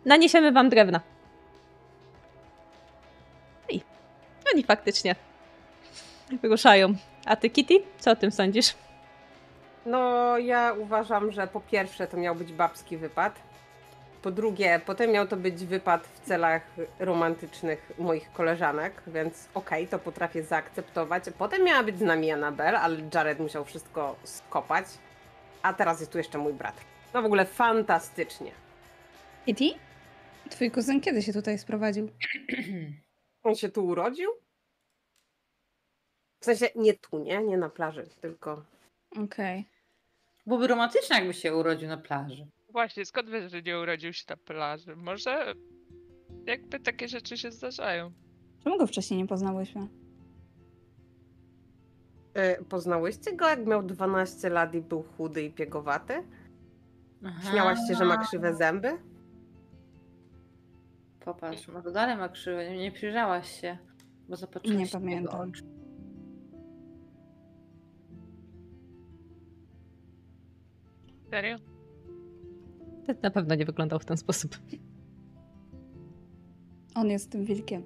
Naniesiemy wam drewna. I oni faktycznie wyruszają. A ty, Kitty, co o tym sądzisz? No, ja uważam, że po pierwsze to miał być babski wypad. Po drugie, potem miał to być wypad w celach romantycznych moich koleżanek, więc okej, to potrafię zaakceptować. Potem miała być z nami Anabel, ale Jared musiał wszystko skopać. A teraz jest tu jeszcze mój brat. No w ogóle fantastycznie. Kitty? Twój kuzyn kiedy się tutaj sprowadził? On się tu urodził? W sensie nie tu, nie? Nie na plaży, tylko... Okej. Byłoby romantyczne, jakby się urodził na plaży. Właśnie, skąd wiesz, że nie urodził się na plaży? Może jakby takie rzeczy się zdarzają. Czemu go wcześniej nie poznałyśmy? E, Poznałyście go, jak miał 12 lat i był chudy i piegowaty? Aha. Śmiałaś się, że ma krzywe zęby? Popatrz, może dalej ma krzywe, nie, przyjrzałaś się, bo zobaczyłaś Nie jego pamiętam. oczy. Serio? Ten na pewno nie wyglądał w ten sposób. On jest tym wilkiem.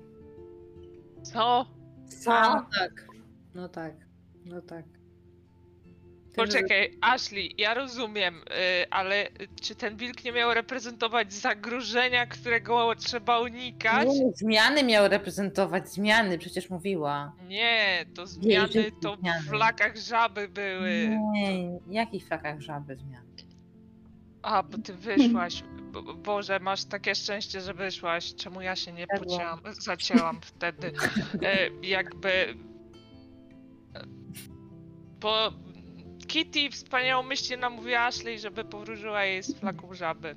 Co? A, no tak, no tak, no tak. Poczekaj, Ashley, ja rozumiem, y, ale czy ten wilk nie miał reprezentować zagrożenia, którego trzeba unikać? Nie, zmiany miały reprezentować, zmiany, przecież mówiła. Nie, to zmiany życie to zmiany. w flakach żaby były. Nie, jakich fakach żaby zmian? A, bo ty wyszłaś. Bo- Boże, masz takie szczęście, że wyszłaś. Czemu ja się nie pocięłam, zacięłam wtedy? E, jakby... Bo Kitty wspaniałomyślnie namówiła Ashley, żeby powróżyła jej z flaką żaby.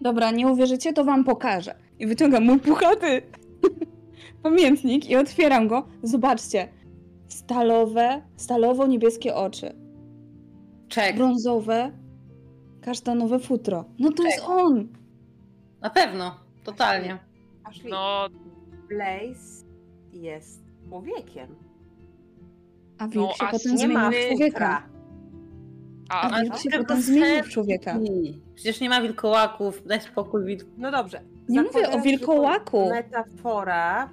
Dobra, nie uwierzycie, to wam pokażę. I wyciągam mój puchaty pamiętnik i otwieram go. Zobaczcie. Stalowe, stalowo-niebieskie oczy. Czek, Brązowe, kasztanowe futro. No to jest on! na pewno, totalnie. Ashley, No, Blaze jest człowiekiem. A wilk No, się a potem Nie zmienił ma w człowieka. A, A Ale wilk się potem zmienił w człowieka. Przecież nie ma wilkołaków, daj spokój wilk. No dobrze. Nie mówię o wilkołaku. Metafora.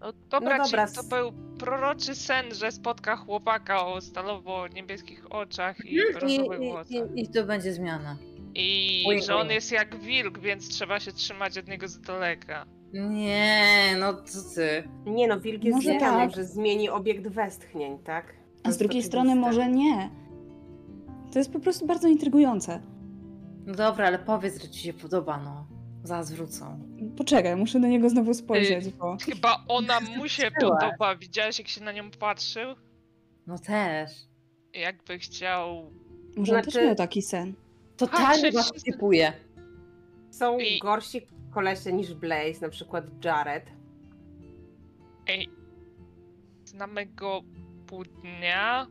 no dobra, No dobra, to był proroczy sen, że spotka chłopaka o stalowo-niebieskich oczach i I, różowych i, włosach. i, I to będzie zmiana. I Oj, że on jest jak wilk, więc trzeba się trzymać od niego z daleka. Nie, no co ty. Nie no, wilk jest Może tak. że zmieni obiekt westchnień, tak? A z drugiej strony może nie. To jest po prostu bardzo intrygujące. No dobra, ale powiedz, że ci się podoba, no. Zaraz wrócą. Poczekaj, muszę na niego znowu spojrzeć, bo... Chyba ona mu się podoba. Widziałeś, jak się na nią patrzył? No też. Jakby chciał. Może on Znaczy- też miał taki sen. Totalnie was się- typuje. Są I- gorsi kolesie niż Blaze, na przykład Jared. Ej, znamy go pół dnia.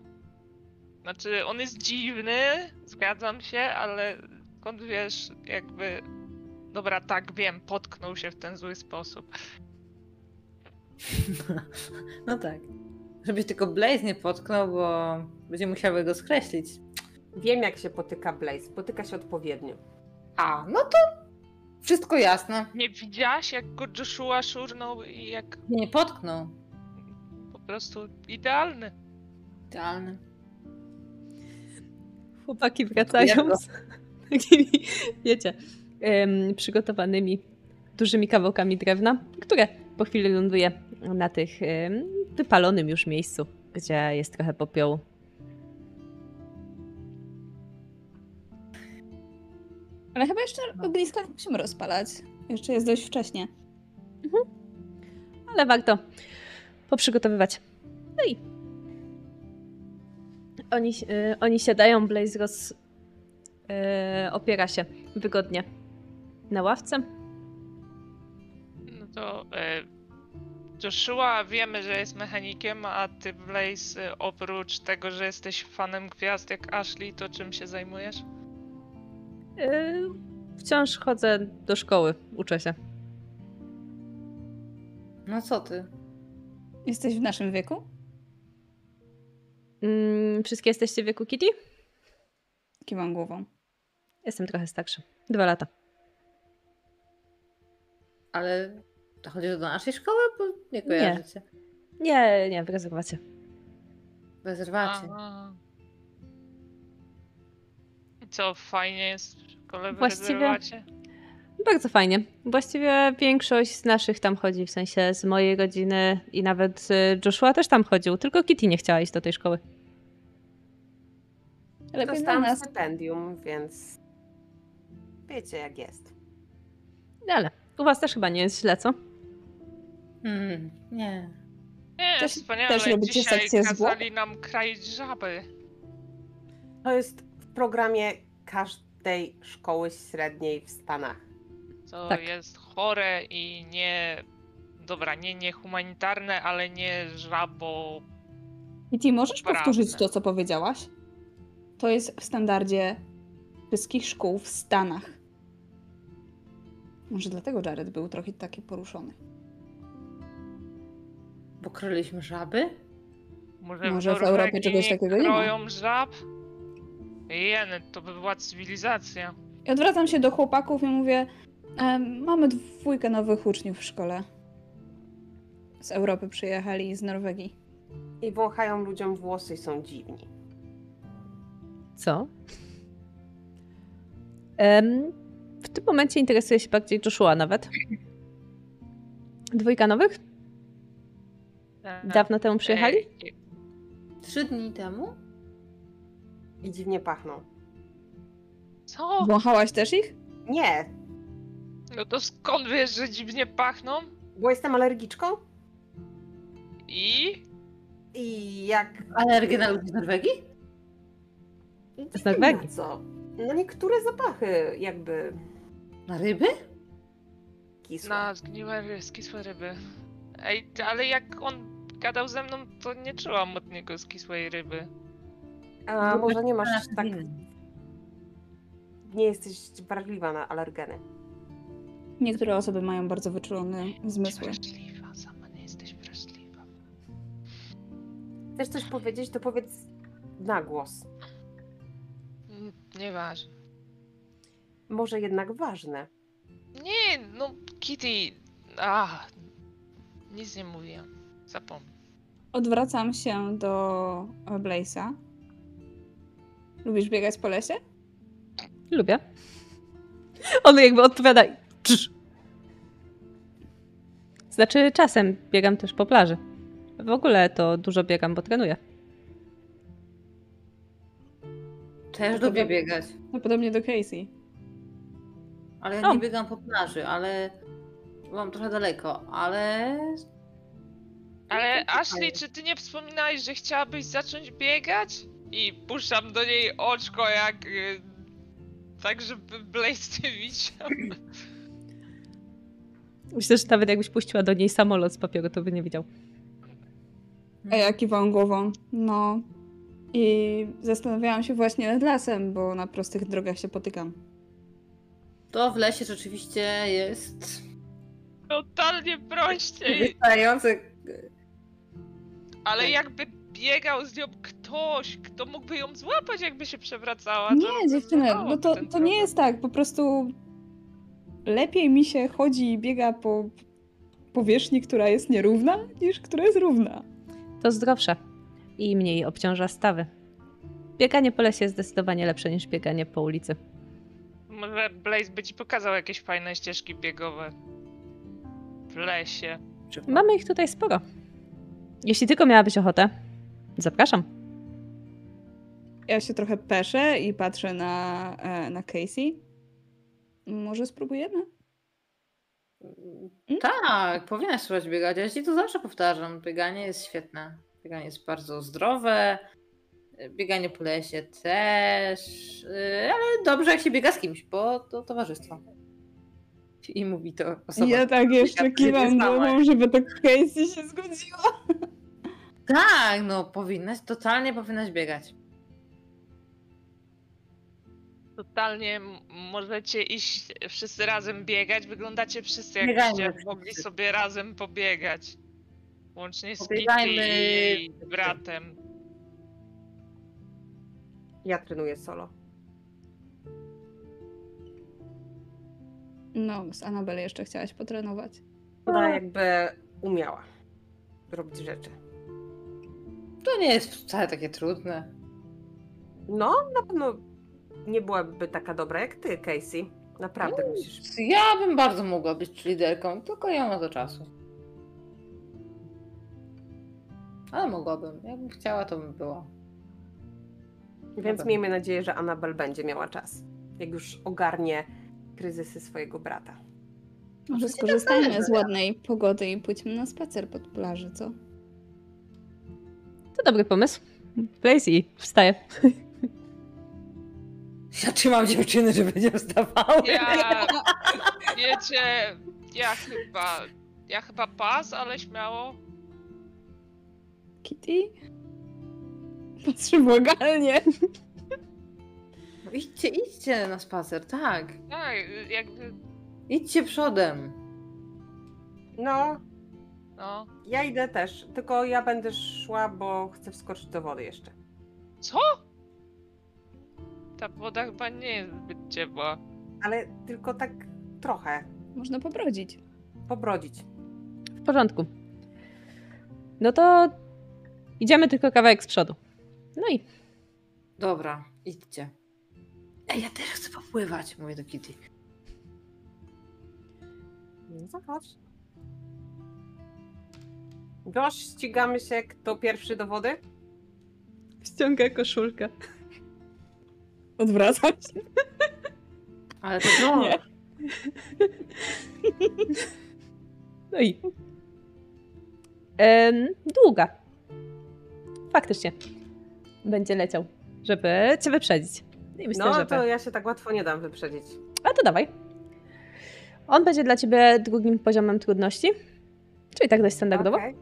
Znaczy, on jest dziwny, zgadzam się, ale skąd wiesz, jakby. Dobra, tak, wiem, potknął się w ten zły sposób. No tak. Żebyś tylko Blaze nie potknął, bo będzie musiały go skreślić. Wiem, jak się potyka Blaze. Potyka się odpowiednio. A, no to wszystko jasne. Nie widziałaś, jak go Joshua szurnął i jak Nie potknął. po prostu idealny. Idealny. Chłopaki wracają z takimi, wiecie, przygotowanymi dużymi kawałkami drewna, które po chwili ląduje na tych wypalonym już miejscu, gdzie jest trochę popiołu. Ale chyba jeszcze ogniska nie musimy rozpalać. Jeszcze jest dość wcześnie. Ale warto poprzygotowywać. No i oni, y, oni siadają, Blaze roz, y, opiera się wygodnie na ławce. No to e, Joshua wiemy, że jest mechanikiem, a ty Blaze, oprócz tego, że jesteś fanem gwiazd jak Ashley, to czym się zajmujesz? Y, wciąż chodzę do szkoły, uczę się. No co ty? Jesteś w naszym wieku? Mm, wszystkie jesteście w wieku Kitty? Kiwam głową. Jestem trochę starsza. Dwa lata. Ale to chodzi do naszej szkoły? Bo nie kojarzycie. Nie, nie, w rezerwacie. W rezerwacie. Aha. I co, fajnie jest w szkole w Właściwie- rezerwacie? Bardzo fajnie. Właściwie większość z naszych tam chodzi, w sensie z mojej rodziny i nawet y, Joshua też tam chodził, tylko Kitty nie chciała iść do tej szkoły. Lepiej Dostałam nas. stypendium, więc wiecie jak jest. No Ale u was też chyba nie jest źle, co? Hmm, nie. Nie, Też- wspaniale. też robicie Dzisiaj sekcję zwłok? kazali nam kraić żaby. To jest w programie każdej szkoły średniej w Stanach. Co Tak. jest chore i nie... Dobra, nie niehumanitarne, ale nie żabo... I ty możesz Prawda. powtórzyć to, co powiedziałaś? To jest w standardzie wszystkich szkół w Stanach. Może dlatego Jared był trochę taki poruszony. Bo kryliśmy żaby? Może, Może w Europie czegoś takiego nie ma. kroją żab? Jeny, to by była cywilizacja. I odwracam się do chłopaków i mówię: e, Mamy dwójkę nowych uczniów w szkole. Z Europy przyjechali i z Norwegii. I wąchają ludziom włosy i są dziwni. Co? Em, w tym momencie interesuje się bardziej Joshua nawet. Dwójka nowych? Dawno temu przyjechali? Trzy dni temu? I dziwnie pachną. Co? Wąchałaś też ich? Nie, No to skąd wiesz, że dziwnie pachną? bo jestem alergiczką I? i jak... Alergię na ludzi z Norwegii? Nie Z Norwegii. na co. No niektóre zapachy jakby Na ryby? kisłe. Na zgniłe ry- skisłe ryby. Ej, ale jak on gadał ze mną, to nie czułam od niego skisłej ryby. A może nie masz tak... Nie jesteś wrażliwa na alergeny. Niektóre osoby mają bardzo wyczulone zmysły. Wrażliwa, sama nie jesteś wrażliwa. Chcesz coś powiedzieć, to powiedz na głos. Mm, Nieważne. Może jednak ważne. Nie, no Kitty. A, nic nie mówię. Zapomnij. Odwracam się do Blaze'a. Lubisz biegać po lesie? Lubię. On jakby odpowiada. Znaczy, czasem biegam też po plaży. W ogóle to dużo biegam, bo trenuję. Też lubię biegać. No podobnie do Casey. Ale ja O. nie biegam po plaży, ale mam trochę daleko, ale Ale Ashley, czy ty nie wspominałeś, że chciałabyś zacząć biegać? I puszczam do niej oczko jak... y, Tak, żeby Blaze nie widział. Myślę, że nawet jakbyś puściła do niej samolot z papieru, to by nie widział. A ja kiwam głową. No. I zastanawiałam się właśnie nad lasem, bo na prostych drogach się potykam. to w lesie rzeczywiście jest Totalnie prościej. wystające. Ale jakby biegał z nią ktoś, kto mógłby ją złapać, jakby się przewracała. Nie, dziewczyny, no to, to nie jest tak. Po prostu lepiej mi się chodzi i biega po powierzchni, która jest nierówna, niż która jest równa. To zdrowsze i mniej obciąża stawy. Bieganie po lesie jest zdecydowanie lepsze niż bieganie po ulicy. Może Blaze by ci pokazał jakieś fajne ścieżki biegowe. W lesie. Mamy ich tutaj sporo. Jeśli tylko miałabyś ochotę, zapraszam. Ja się trochę peszę i patrzę na, e, na Casey. Może spróbujemy? Tak, powinnaś spróbować biegać. Ja ci to zawsze powtarzam. Bieganie jest świetne. Bieganie jest bardzo zdrowe. Bieganie po lesie też. Yy, Ale dobrze, jak się biega z kimś, bo to towarzystwo. I mówi to osoba. ja tak jeszcze kiwam głową, żeby to Casey się zgodziła. Tak, no powinnaś, totalnie powinnaś biegać. Totalnie możecie iść wszyscy razem biegać. Wyglądacie wszyscy jakbyście mogli sobie razem pobiegać. Łącznie z Kitty Pobiegajmy i bratem. Ja trenuję solo. No, z Anabel jeszcze chciałaś potrenować. Ona jakby umiała robić rzeczy. To nie jest wcale takie trudne. No, na pewno nie byłaby taka dobra jak ty, Casey. Naprawdę musisz. Ja bym bardzo mogła być liderką, tylko nie mam to czasu. Ale mogłabym. Jakbym chciała, to bym była. Więc Dobra. miejmy nadzieję, że Anabel będzie miała czas. Jak już ogarnie kryzysy swojego brata. Może skorzystajmy z ładnej pogody i pójdźmy na spacer pod plaży, co? To dobry pomysł. Blazy, wstaje. Ja trzymam dziewczyny, żeby nie wstawały. Ja, wiecie, ja chyba, ja chyba pas, ale śmiało. Kitty? Patrzy błagalnie. No idźcie, idźcie na spacer, tak. Tak, jakby, Idźcie przodem. No, no. ja idę też. Tylko ja będę szła, bo chcę wskoczyć do wody jeszcze. Co? Ta woda chyba nie jest zbyt ciepła. Ale tylko tak trochę. Można pobrodzić. Pobrodzić. W porządku. No to idziemy tylko kawałek z przodu. No i Dobra, idźcie. Ej, ja też chcę popływać, mówię do Kitty. No zobacz. Gość, ścigamy się, kto pierwszy do wody? ściąga koszulkę. Odwracam się. Ale to no. Nie. No i. Em, długa. Faktycznie. Będzie leciał, żeby cię wyprzedzić. I myślę, No że. to ja się tak łatwo nie dam wyprzedzić. A to dawaj. On będzie dla ciebie drugim poziomem trudności. Czyli tak dość standardowo. Okej.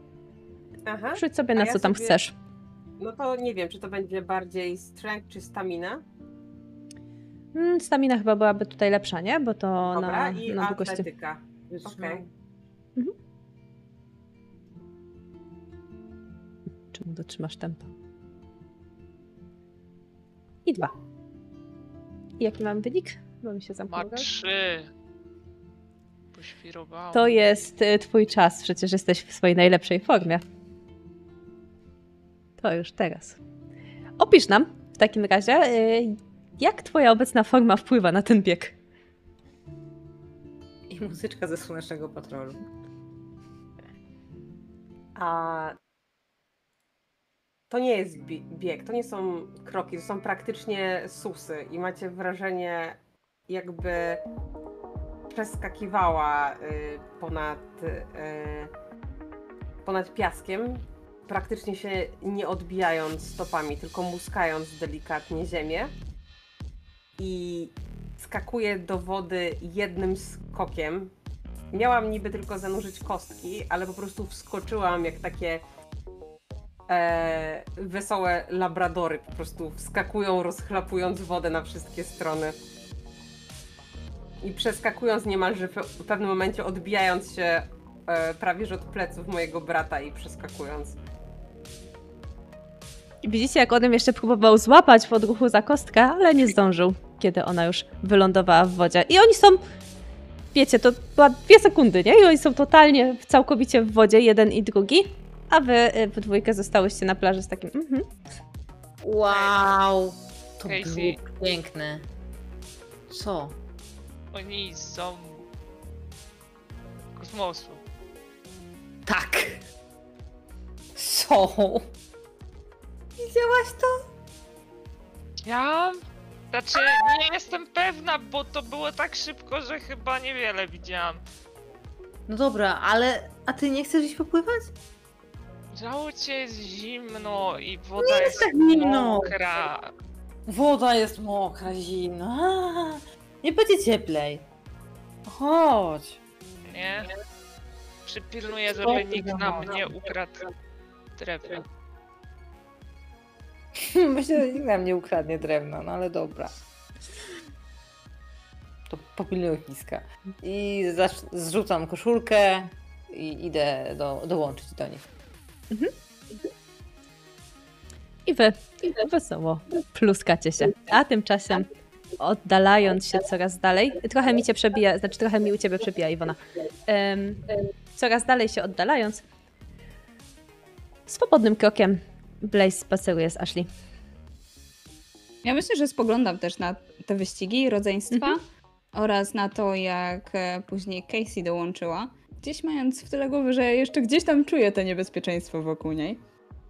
Aha. Rzuć sobie na ja co tam sobie- chcesz. No to nie wiem, czy to będzie bardziej strength czy stamina. Mm, Stamina chyba byłaby tutaj lepsza, nie? Bo to Dobra, na, i na długości. atletyka. Okej. Czemu dotrzymasz tempa? I dwa. I jaki mam wynik? Bo mi się Ma zamknął. trzy. Poświrowało. To jest y, twój czas, przecież jesteś w swojej najlepszej formie. To już teraz. Opisz nam w takim razie, y, jak twoja obecna forma wpływa na ten bieg. I muzyczka ze słonecznego patrolu. A to nie jest bi- bieg, to nie są kroki, to są praktycznie susy i macie wrażenie, jakby przeskakiwała y, ponad, y, ponad piaskiem, praktycznie się nie odbijając stopami, tylko muskając delikatnie ziemię i skakuje do wody jednym skokiem. Miałam niby tylko zanurzyć kostki, ale po prostu wskoczyłam jak takie e, wesołe labradory. Po prostu wskakują, rozchlapując wodę na wszystkie strony. I przeskakując niemalże w pewnym momencie, odbijając się e, prawie że od pleców mojego brata i przeskakując. I widzicie, jak on jeszcze próbował złapać w odruchu za kostkę, ale nie zdążył, kiedy ona już wylądowała w wodzie. I oni są, wiecie, to była dwie sekundy, nie? I oni są totalnie, całkowicie w wodzie, jeden i drugi. A wy y, w dwójkę zostałyście na plaży z takim, mhm. Wow! To Casey. było piękne. Co? Oni są... kosmosu. Tak! Są! Widziałaś to? Ja? Znaczy, nie jestem pewna, bo to było tak szybko, że chyba niewiele widziałam. No dobra, ale... A ty nie chcesz iść popływać? Żałucie jest zimno i woda jest, tak zimno. mokra. Woda jest mokra, zimna. A, Nie będzie cieplej. Chodź. Nie? Przypilnuję, żeby nikt za nam mama? nie ukradł drewna. Myślę, że nikt nam nie ukradnie drewna, no ale dobra. To popilnuję ogniska. I zrzucam koszulkę i idę do, dołączyć do nich. I wy, i wesoło pluskacie się. A tymczasem oddalając się coraz dalej. Trochę mi cię przebija, znaczy trochę mi u ciebie przebija Iwona. Em, coraz dalej się oddalając, swobodnym krokiem Blaze spaceruje z Ashley. Ja myślę, że spoglądam też na te wyścigi rodzeństwa Mhm. oraz na to, jak e, później Casey dołączyła. Gdzieś mając w tyle głowy, że jeszcze gdzieś tam czuję to niebezpieczeństwo wokół niej.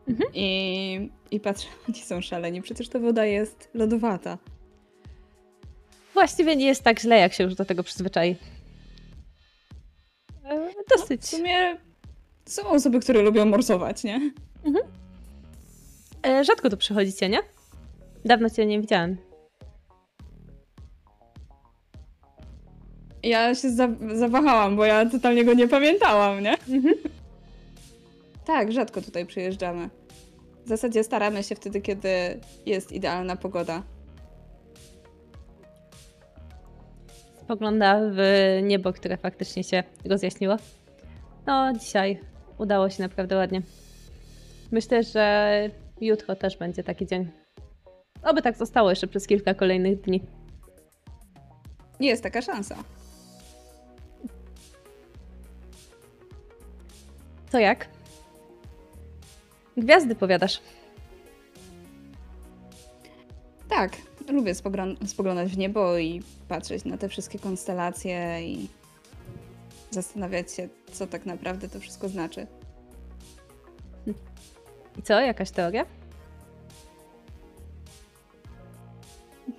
Mhm. I, I patrzę, oni są szaleni, przecież ta woda jest lodowata. Właściwie nie jest tak źle, jak się już do tego przyzwyczai. E, Dosyć. W sumie są osoby, które lubią morsować, nie? E, Rzadko tu przychodzicie, nie? Dawno cię nie widziałem. Ja się za, zawahałam, bo ja totalnie go nie pamiętałam, nie? Tak, rzadko tutaj przyjeżdżamy. W zasadzie staramy się wtedy, kiedy jest idealna pogoda. Spogląda w niebo, które faktycznie się rozjaśniło. No, dzisiaj udało się naprawdę ładnie. Myślę, że jutro też będzie taki dzień. Oby tak zostało jeszcze przez kilka kolejnych dni. Jest taka szansa. To jak? Gwiazdy powiadasz. Tak, lubię spoglą- spoglądać w niebo i patrzeć na te wszystkie konstelacje i zastanawiać się, co tak naprawdę to wszystko znaczy. I co? Jakaś teoria?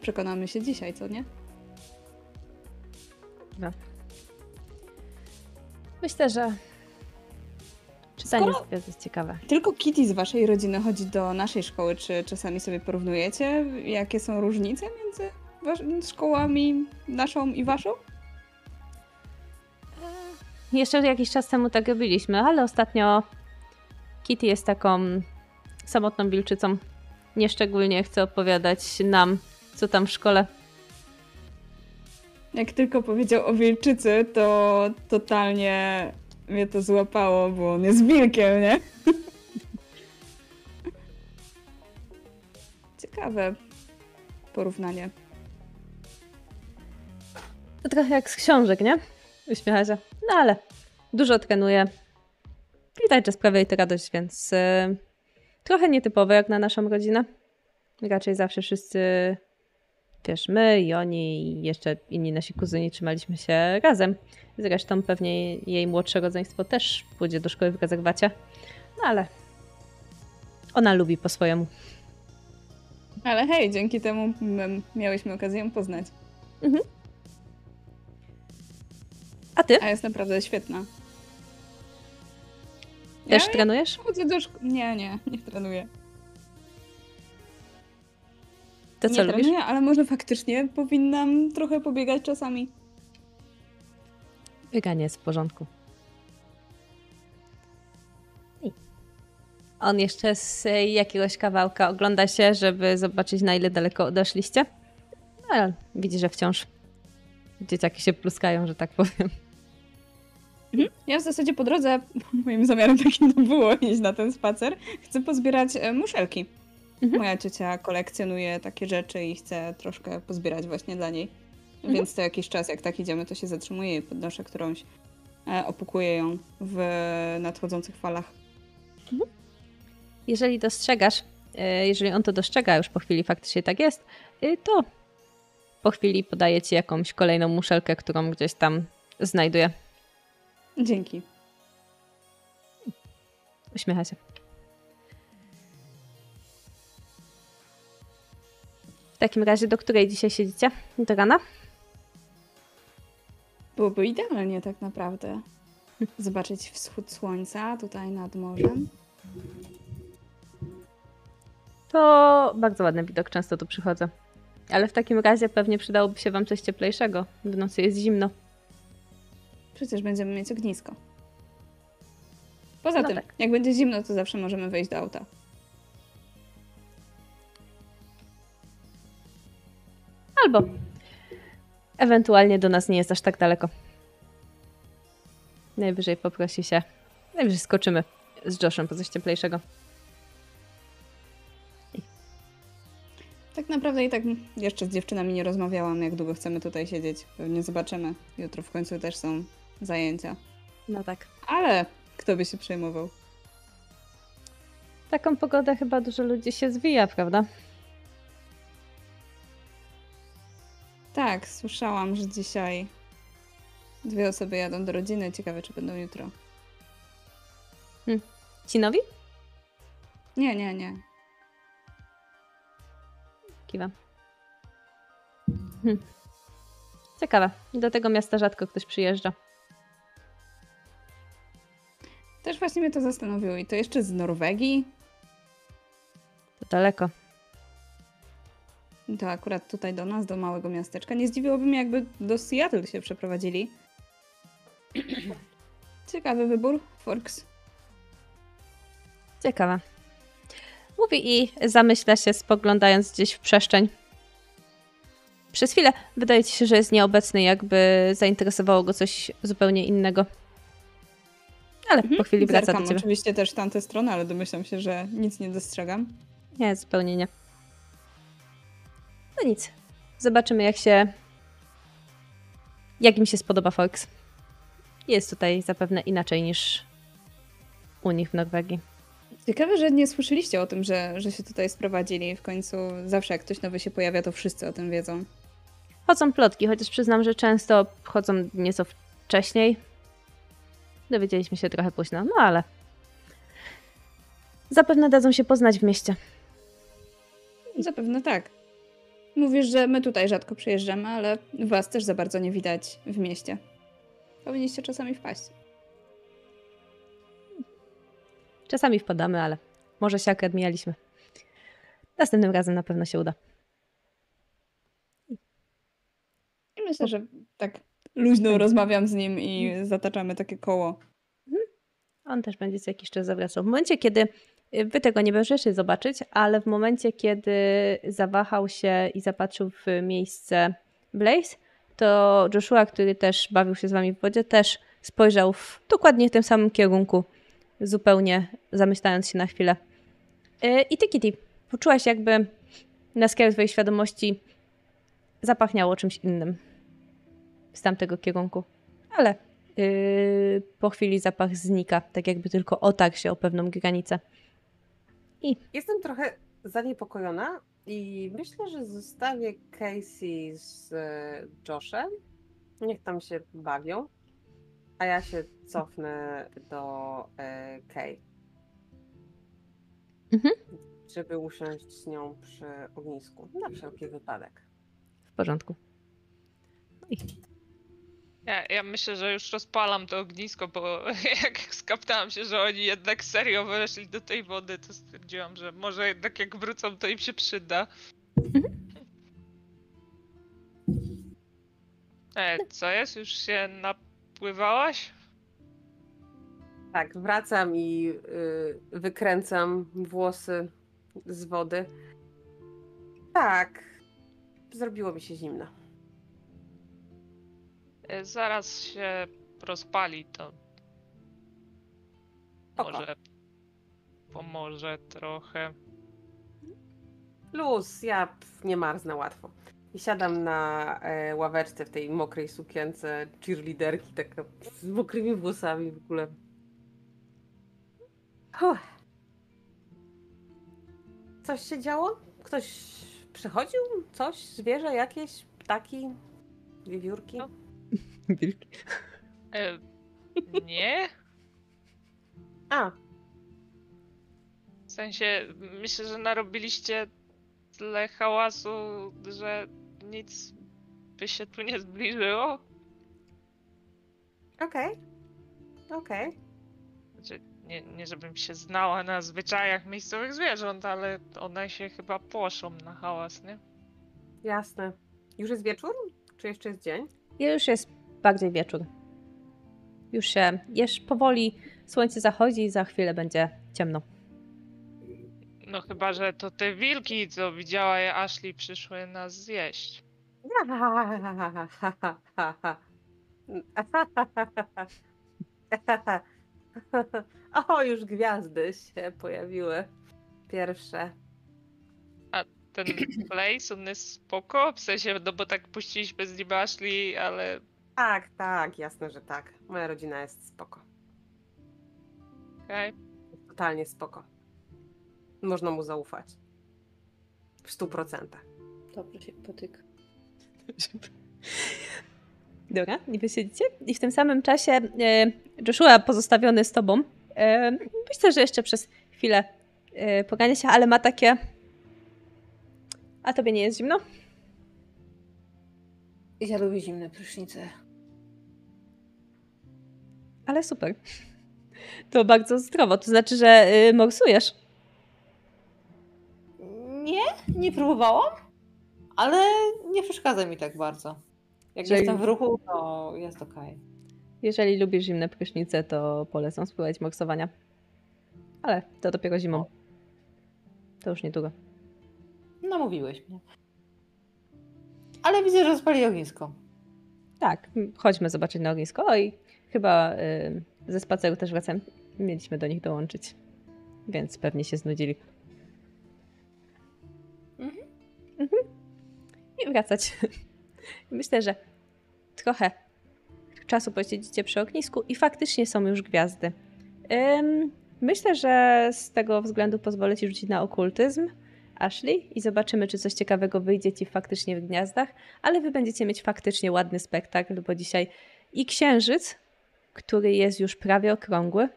Przekonamy się dzisiaj, co nie? Myślę, że czytanie Skoro- jest ciekawe. Tylko Kitty z waszej rodziny chodzi do naszej szkoły. Czy czasami sobie porównujecie, jakie są różnice między szkołami naszą i waszą? Jeszcze jakiś czas temu tak robiliśmy, ale ostatnio Kitty jest taką samotną wilczycą. Nieszczególnie chce opowiadać nam, co tam w szkole. Jak tylko powiedział o wilczycy, to totalnie mnie to złapało, bo on jest wilkiem, nie? Ciekawe porównanie. To trochę jak z książek, nie? Uśmiecha się. No ale dużo trenuje. Widać, że sprawia jej to radość, więc yy, trochę nietypowe jak na naszą rodzinę. Raczej zawsze wszyscy, wiesz, my i oni i jeszcze inni nasi kuzyni trzymaliśmy się razem. Zresztą pewnie jej młodsze rodzeństwo też pójdzie do szkoły w rezerwacie. No ale ona lubi po swojemu. Ale hej, dzięki temu m- miałyśmy okazję ją poznać. A ty? A jest naprawdę świetna. Też ja trenujesz? chodzę do. Nie, nie, nie trenuję. To nie co lubisz? trenuję, ale może faktycznie powinnam trochę pobiegać czasami. Bieganie jest w porządku. On jeszcze z jakiegoś kawałka ogląda się, żeby zobaczyć na ile daleko odeszliście. No, ale widzi, że wciąż dzieciaki się pluskają, że tak powiem. Ja w zasadzie po drodze, moim zamiarem takim to było iść na ten spacer, chcę pozbierać e, muszelki. Mhm. Moja ciocia kolekcjonuje takie rzeczy i chce troszkę pozbierać właśnie dla niej. Mhm. Więc co jakiś czas, jak tak idziemy, to się zatrzymuję i podnoszę którąś, e, opukuję ją w nadchodzących falach. Jeżeli dostrzegasz, e, jeżeli on to dostrzega, już po chwili faktycznie tak jest, to po chwili podaje ci jakąś kolejną muszelkę, którą gdzieś tam znajduje. Dzięki. Uśmiecha się. W takim razie, do której dzisiaj siedzicie? Do rana? Byłoby idealnie tak naprawdę. Zobaczyć wschód słońca tutaj nad morzem. To bardzo ładny widok, często tu przychodzę. Ale w takim razie pewnie przydałoby się wam coś cieplejszego. W nocy jest zimno. Przecież będziemy mieć ognisko. Poza No tym, tak. jak będzie zimno, to zawsze możemy wejść do auta. Albo ewentualnie do nas nie jest aż tak daleko. Najwyżej poprosi się. Najwyżej skoczymy z Joshem po coś cieplejszego. Tak naprawdę i tak jeszcze z dziewczynami nie rozmawiałam, jak długo chcemy tutaj siedzieć. Pewnie zobaczymy. Jutro w końcu też są zajęcia. No tak. Ale kto by się przejmował? Taką pogodę chyba dużo ludzi się zwija, prawda? Tak, słyszałam, że dzisiaj dwie osoby jadą do rodziny. Ciekawe, czy będą jutro. Ci nowi? Nie, nie, nie. Kiwam. Hm. Ciekawe. Do tego miasta rzadko ktoś przyjeżdża. Też właśnie mnie to zastanowiło. I to jeszcze z Norwegii? To daleko. To akurat tutaj do nas, do małego miasteczka. Nie zdziwiłoby mnie, jakby do Seattle się przeprowadzili. Ciekawy wybór, Forks. Ciekawe. Mówi i zamyśla się, spoglądając gdzieś w przestrzeń. Przez chwilę wydaje ci się, że jest nieobecny, jakby zainteresowało go coś zupełnie innego. Ale po chwili wraca Zerkam do ciebie. oczywiście też w tamtę stronę, ale domyślam się, że nic nie dostrzegam. Nie, zupełnie nie. No nic. Zobaczymy, jak się. Jak im się spodoba Fox. Jest tutaj zapewne inaczej niż u nich w Norwegii. Ciekawe, że nie słyszeliście o tym, że, że się tutaj sprowadzili. W końcu zawsze jak ktoś nowy się pojawia, to wszyscy o tym wiedzą. Chodzą plotki, chociaż przyznam, że często chodzą nieco wcześniej. Dowiedzieliśmy się trochę późno, no ale. Zapewne dadzą się poznać w mieście. Zapewne tak. Mówisz, że my tutaj rzadko przyjeżdżamy, ale was też za bardzo nie widać w mieście. Powinniście czasami wpaść. Czasami wpadamy, ale może się akurat mijaliśmy. Następnym razem na pewno się uda. I myślę, że tak luźno rozmawiam z nim i zataczamy takie koło. On też będzie co jakiś czas zawracał. W momencie, kiedy y, wy tego nie będziecie zobaczyć, ale w momencie, kiedy zawahał się i zapatrzył w miejsce Blaze, to Joshua, który też bawił się z wami w wodzie, też spojrzał w dokładnie tym samym kierunku, zupełnie zamyślając się na chwilę. Y, I ty, Kitty, poczułaś jakby na skraju twojej świadomości zapachniało czymś innym z tamtego kierunku. Ale po chwili zapach znika, tak jakby tylko otarł się o pewną granicę. Jestem trochę zaniepokojona i myślę, że zostawię Casey z e, Joshem. Niech tam się bawią, a ja się cofnę do e, Kay. Mhm. Żeby usiąść z nią przy ognisku. Na wszelki wypadek. W porządku. Ja, ja myślę, że już rozpalam to ognisko, bo jak skaptałam się, że oni jednak serio weszli do tej wody, to stwierdziłam, że może jednak jak wrócą, to im się przyda. E, co jest? Już się napływałaś? Tak, wracam i y, wykręcam włosy z wody. Tak, zrobiło mi się zimno. Zaraz się rozpali, to Spoko. może pomoże trochę. Luz, ja pf, nie marznę łatwo. I siadam na e, ławeczce w tej mokrej sukience cheerleaderki, taka z mokrymi włosami w ogóle. Uff. Coś się działo? Ktoś przychodził? Coś? Zwierzę jakieś? Ptaki? Wiewiórki? No. E, nie? A, W sensie, myślę, że narobiliście tyle hałasu, że nic by się tu nie zbliżyło. okej. Okej. Znaczy, nie, nie żebym się znała na zwyczajach miejscowych zwierząt, ale one się chyba płoszą na hałas, nie? Jasne. Już jest wieczór? Czy jeszcze jest dzień? Już jest bardziej wieczór. Już się, już powoli słońce zachodzi i za chwilę będzie ciemno. No chyba, że to te wilki, co widziała je Ashley, przyszły nas zjeść. O, już gwiazdy się pojawiły. Pierwsze. Ten place, on jest spoko? W sensie, no bo tak puściliśmy z nim Ashley, ale Tak, tak, jasne, że tak. Moja rodzina jest spoko. okej. Totalnie spoko. Można mu zaufać. W stu procentach. Dobrze się potyka. Dobra, i wy siedzicie. I w tym samym czasie e, Joshua pozostawiony z tobą. E, myślę, że jeszcze przez chwilę e, pogania się, ale ma takie... A tobie nie jest zimno? Ja lubię zimne prysznice. Ale super. To bardzo zdrowo. To znaczy, że y, morsujesz. Nie, nie próbowałam, ale nie przeszkadza mi tak bardzo. Jak Czyli- jestem w ruchu, to jest okej. Jeżeli lubisz zimne prysznice, to polecam spróbować morsowania. Ale to dopiero zimą. To już niedługo. No mówiłeś mnie. Ale widzę, że rozpali ognisko. Tak, chodźmy zobaczyć na ognisko. Oj, chyba y, ze spaceru też wracam. Mieliśmy do nich dołączyć. Więc pewnie się znudzili. Mhm. Mhm. I wracać. Myślę, że trochę czasu posiedzicie przy ognisku i faktycznie są już gwiazdy. Ym, myślę, że z tego względu pozwolę ci rzucić na okultyzm, Ashley, i zobaczymy, czy coś ciekawego wyjdzie ci faktycznie w gniazdach, ale wy będziecie mieć faktycznie ładny spektakl, bo dzisiaj i księżyc, który jest już prawie okrągły,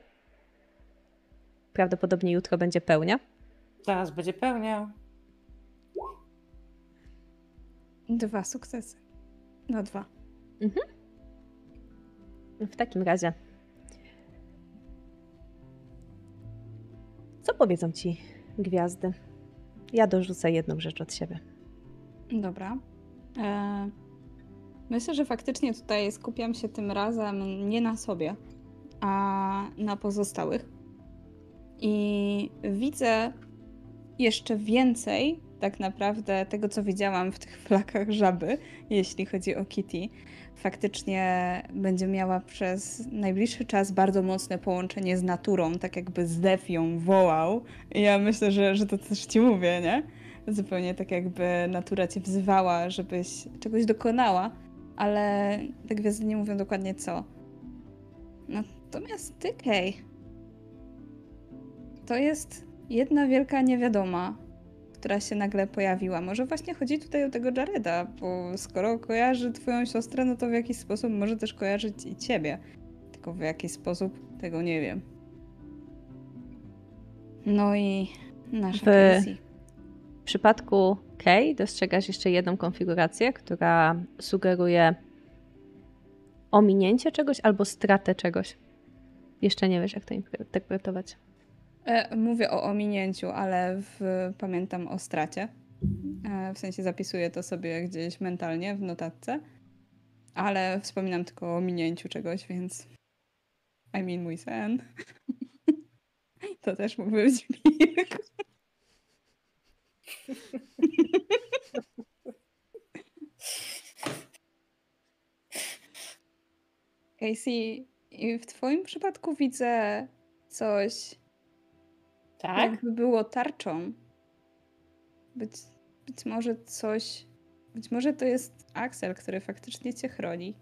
prawdopodobnie jutro będzie pełnia, Zaraz będzie pełnia. Dwa sukcesy. No dwa. W takim razie. Co powiedzą ci gwiazdy? Ja dorzucę jedną rzecz od siebie. Dobra. E, myślę, że faktycznie tutaj skupiam się tym razem nie na sobie, a na pozostałych. I widzę jeszcze więcej tak naprawdę tego, co widziałam w tych flakach żaby, jeśli chodzi o Kitty. Faktycznie będzie miała przez najbliższy czas bardzo mocne połączenie z naturą, tak jakby Zdef ją wołał. I ja myślę, że, że to też ci mówię, nie? Zupełnie tak jakby natura cię wzywała, żebyś czegoś dokonała, ale te gwiazdy nie mówią dokładnie co. Natomiast ty, Kej, to jest jedna wielka niewiadoma, która się nagle pojawiła. Może właśnie chodzi tutaj o tego Jareda, bo skoro kojarzy twoją siostrę, no to w jakiś sposób może też kojarzyć i ciebie. Tylko w jaki sposób, tego nie wiem. No i nasza W-. W przypadku Kay dostrzegasz jeszcze jedną konfigurację, która sugeruje ominięcie czegoś albo stratę czegoś. Jeszcze nie wiesz, jak to interpretować. E, mówię o ominięciu, ale w, pamiętam o stracie. E, w sensie zapisuję to sobie gdzieś mentalnie w notatce, ale wspominam tylko o ominięciu czegoś, więc I mean mój sen. to też mógł być. Casey, w twoim przypadku widzę coś, Tak? jakby było tarczą. Być, być może coś. Być może to jest Axel, który faktycznie cię chroni.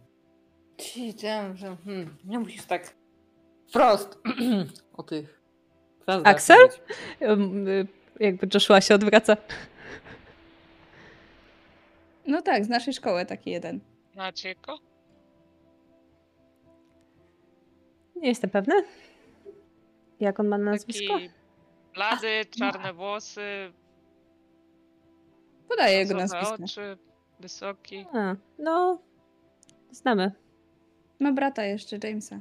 Ci, że hmm, nie musisz tak wprost o tych gwiazdach Axel? y, Jakby Joshua się odwraca. No tak, z naszej szkoły taki jeden. Macie go? Nie jestem pewna. Jak on ma nazwisko? Taki blady, czarne włosy, Podaję jego brązowe nazwisko. oczy, wysoki. A, no, znamy. Ma brata jeszcze, Jamesa.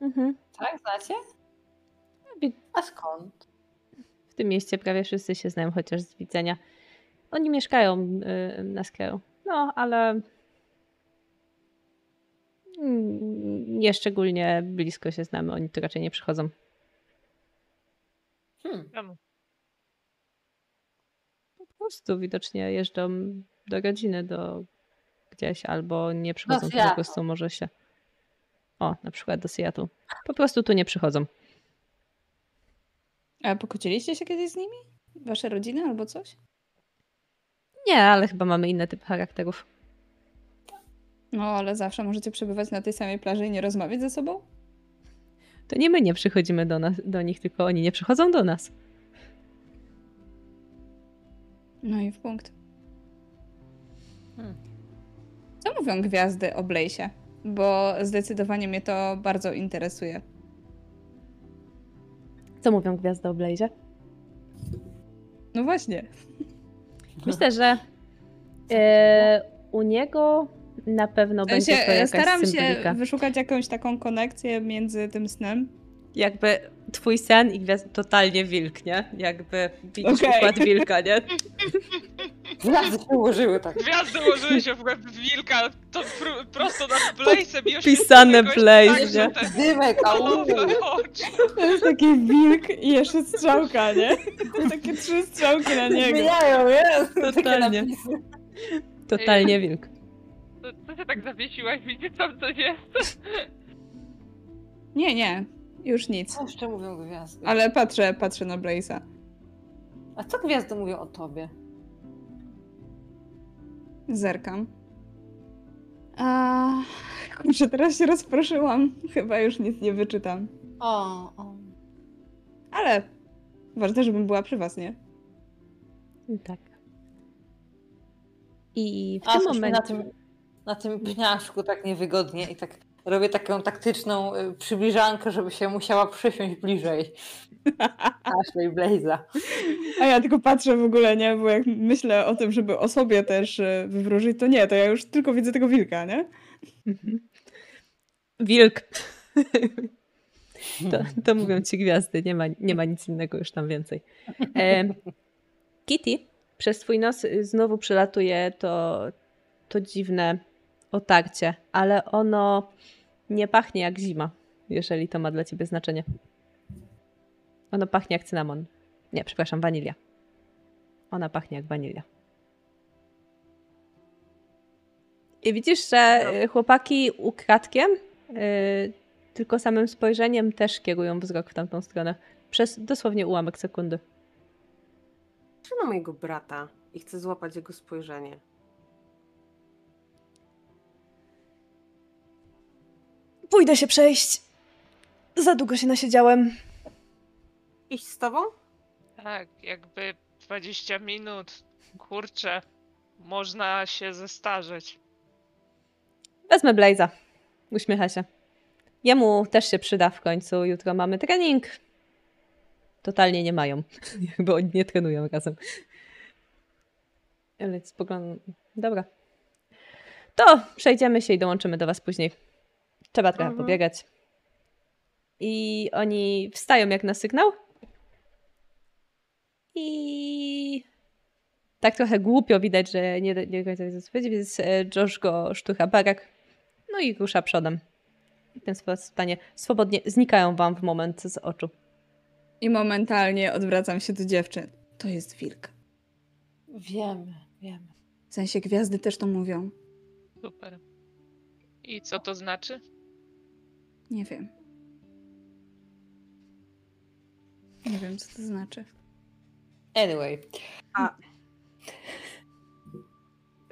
Mhm. Tak, znacie? A skąd? W tym mieście prawie wszyscy się znają, chociaż z widzenia. Oni mieszkają y, na Skeru. No, ale mm, nie szczególnie blisko się znamy. Oni tu raczej nie przychodzą. Hmm. Czemu? Po prostu widocznie jeżdżą do rodziny, do gdzieś, albo nie przychodzą tu po prostu może się. O, na przykład do Seattle. Po prostu tu nie przychodzą. A pokłóciliście się kiedyś z nimi? Wasze rodziny albo coś? Nie, ale chyba mamy inny typ charakterów. No, ale zawsze możecie przebywać na tej samej plaży i nie rozmawiać ze sobą? To nie my nie przychodzimy do, nas, do nich, tylko oni nie przychodzą do nas. No i w punkt. Hmm. Co mówią gwiazdy o Blaze'ie? Bo zdecydowanie mnie to bardzo interesuje. Co mówią gwiazdy o Blaze'ie? No właśnie. Myślę, że e, u niego na pewno będzie to e, jakaś staram symbolika. się wyszukać jakąś taką konekcję między tym snem. Jakby twój sen i gwiazd totalnie wilk, nie? Jakby widzisz Okej. układ wilka, nie? Gwiazdy się ułożyły tak. Gwiazdy ułożyły się w łeb wilka, to pr- prosto nad Blaze'em i goś Blaze, tak, nie? Dymek, a. To jest taki wilk i jeszcze strzałka, nie? Takie trzy strzałki na niego. Zmieniają, jest? Totalnie. Totalnie wilk. To, to się tak zawiesiłaś, widzisz tam coś jest? Nie, nie. Już nic. Co jeszcze mówią gwiazdy? Ale patrzę, patrzę na Blaze'a. A co gwiazdy mówią o tobie? Zerkam. A kurczę, teraz się rozproszyłam. Chyba już nic nie wyczytam. O, o. Ale ważne, żebym była przy was, nie? Tak. I w A tym momencie... na tym, na tym pniaszku tak niewygodnie i tak robię taką taktyczną y, przybliżankę, żeby się musiała przysiąść bliżej. Ashley Blaze'a. A ja tylko patrzę w ogóle, nie? Bo jak myślę o tym, żeby o sobie też e, wywróżyć, to nie, to ja już tylko widzę tego wilka, nie? Wilk. To, to mówią ci gwiazdy, nie ma, nie ma nic innego już tam więcej. E, Kitty, przez twój nos y, znowu przelatuje to, to dziwne otarcie, ale ono nie pachnie jak zima, jeżeli to ma dla ciebie znaczenie. Ono pachnie jak cynamon. Nie, przepraszam, wanilia. Ona pachnie jak wanilia. I widzisz, że y, chłopaki ukradkiem, y, tylko samym spojrzeniem też kierują wzrok w tamtą stronę. Przez dosłownie ułamek sekundy. Patrzę na mojego brata i chcę złapać jego spojrzenie. Pójdę się przejść. Za długo się nasiedziałem. Iść z tobą? Tak, jakby 20 minut. Kurczę, można się zestarzeć. Wezmę Blaze'a. Uśmiecha się. Jemu też się przyda w końcu. Jutro mamy trening. Totalnie nie mają. Jakby oni nie trenują razem. Ale spoglądam. Dobra. To przejdziemy się i dołączymy do was później. Trzeba trochę Mhm. pobiegać. I oni wstają jak na sygnał. I tak trochę głupio widać, że nie, do- nie końca co powiedzieć, więc e, Josh go sztucha barak. No i rusza przodem. I w ten stanie swobodnie znikają wam w moment z oczu. I momentalnie odwracam się do dziewczyn. To jest wilk. Wiemy, wiemy. W sensie gwiazdy też to mówią. Super. I co to znaczy? Nie wiem. Nie wiem, co to znaczy. Anyway.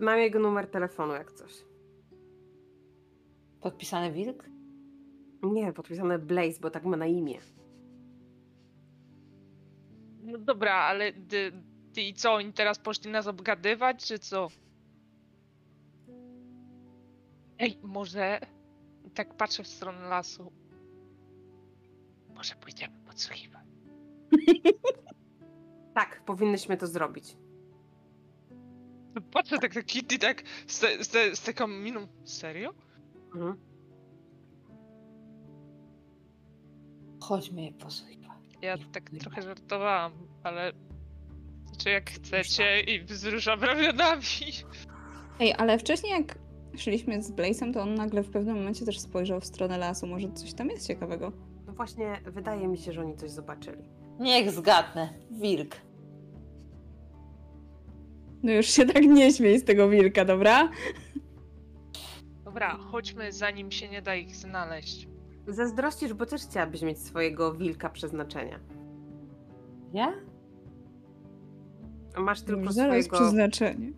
Mam jego numer telefonu, jak coś. Podpisany wilk? Nie, podpisane Blaze, bo tak ma na imię. No dobra, ale ty, ty i co, oni teraz poszli nas obgadywać, czy co? Ej, może... Tak patrzę w stronę lasu. Może pójdziemy podsłuchiwać. Tak, powinnyśmy to zrobić. Patrzę tak na Kitty, tak z, te, z, te, z taką miną. Serio? Mhm. Chodźmy je posłuchać. Ja tak trochę żartowałam, ale... Czy jak chcecie i wzruszam ramionami. Ej, ale wcześniej jak szliśmy z Blaze'em, to on nagle w pewnym momencie też spojrzał w stronę lasu. Może coś tam jest ciekawego. No właśnie, wydaje mi się, że oni coś zobaczyli. Niech zgadnę. Wilk. No już się tak nie śmiej z tego wilka, dobra? Dobra, chodźmy zanim się nie da ich znaleźć. Zazdrościsz, bo też chciałabyś mieć swojego wilka przeznaczenia. Ja? Masz tylko Zaraz swojego przeznaczenie.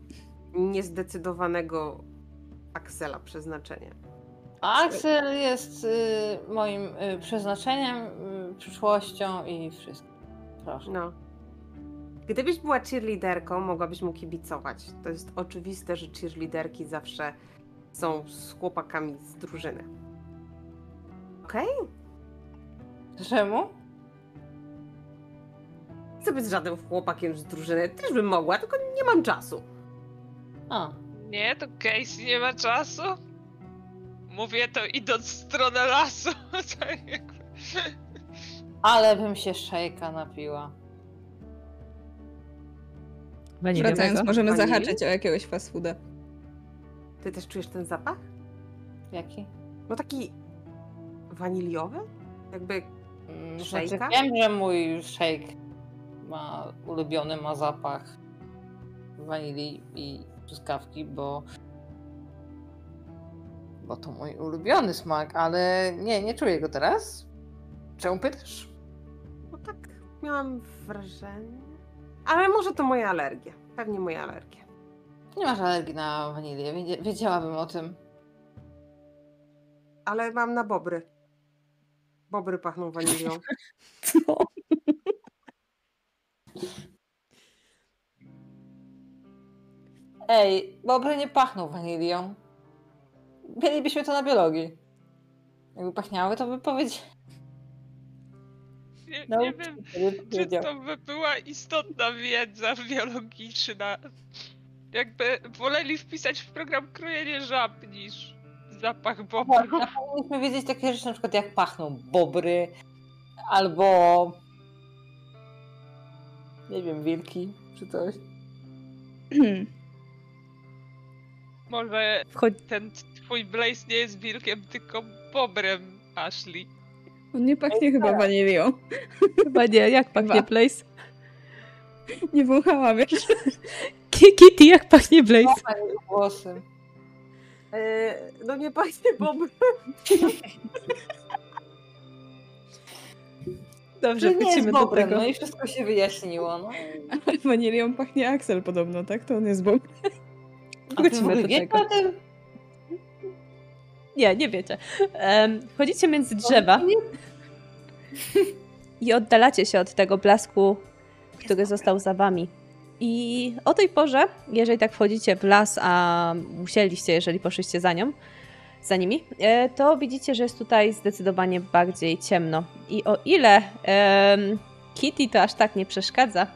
niezdecydowanego Aksela przeznaczenie. A Axel jest y, moim y, przeznaczeniem, y, przyszłością i wszystkim. Proszę. No. Gdybyś była cheerleaderką, mogłabyś mu kibicować. To jest oczywiste, że cheerleaderki zawsze są z chłopakami z drużyny. Okej? Czemu? Chcę być z żadnym chłopakiem z drużyny. Też bym mogła, tylko nie mam czasu. A, Nie, to Casey nie ma czasu. Mówię to idąc w stronę lasu. Tak ale bym się szejka napiła. Waniliowego. Wracając, możemy Wanilii? zahaczyć o jakiegoś fast fooda. Ty też czujesz ten zapach? Jaki? No taki waniliowy? Jakby Mm, Szejka? Znaczy, wiem, że mój szejk ma ulubiony ma zapach wanilii i truskawki, bo bo to mój ulubiony smak, ale nie, nie czuję go teraz. Czemu pytasz? No tak, miałam wrażenie. Ale może to moja alergia. Pewnie moja alergia. Nie masz alergii na wanilię, wiedziałabym o tym. Ale mam na bobry. Bobry pachną wanilią. Co? Ej, bobry nie pachną wanilią. Mielibyśmy to na biologii. Jakby pachniały, to by powiedzieć. Nie, No, nie wiem, czy to by była istotna wiedza biologiczna. Jakby woleli wpisać w program krojenie żab niż zapach bobru. Powinniśmy wiedzieć takie rzeczy, na przykład jak pachną bobry, albo nie wiem, wilki, czy coś. Może Wchodź... ten twój Blaze nie jest wilkiem, tylko bobrem, Ashley. On nie pachnie chyba wanilią. Chyba nie, jak pachnie. Blaze? Nie wąchałam, wiesz? Ki- Kitty, jak pachnie Blaze? Głosy. Eee, no nie pachnie bobry. Dobrze, Że nie jest do bobrem, tego. no i wszystko się wyjaśniło. No. Ale wanilią pachnie Axel podobno, tak? To on jest bob. Wrócimy do tego. o tym? Nie, nie wiecie. Em, wchodzicie między drzewa i oddalacie się od tego blasku, który został za wami. I o tej porze, jeżeli tak wchodzicie w las, a musieliście, jeżeli poszliście za nią, za nimi, e, to widzicie, że jest tutaj zdecydowanie bardziej ciemno. I o ile em, Kitty to aż tak nie przeszkadza,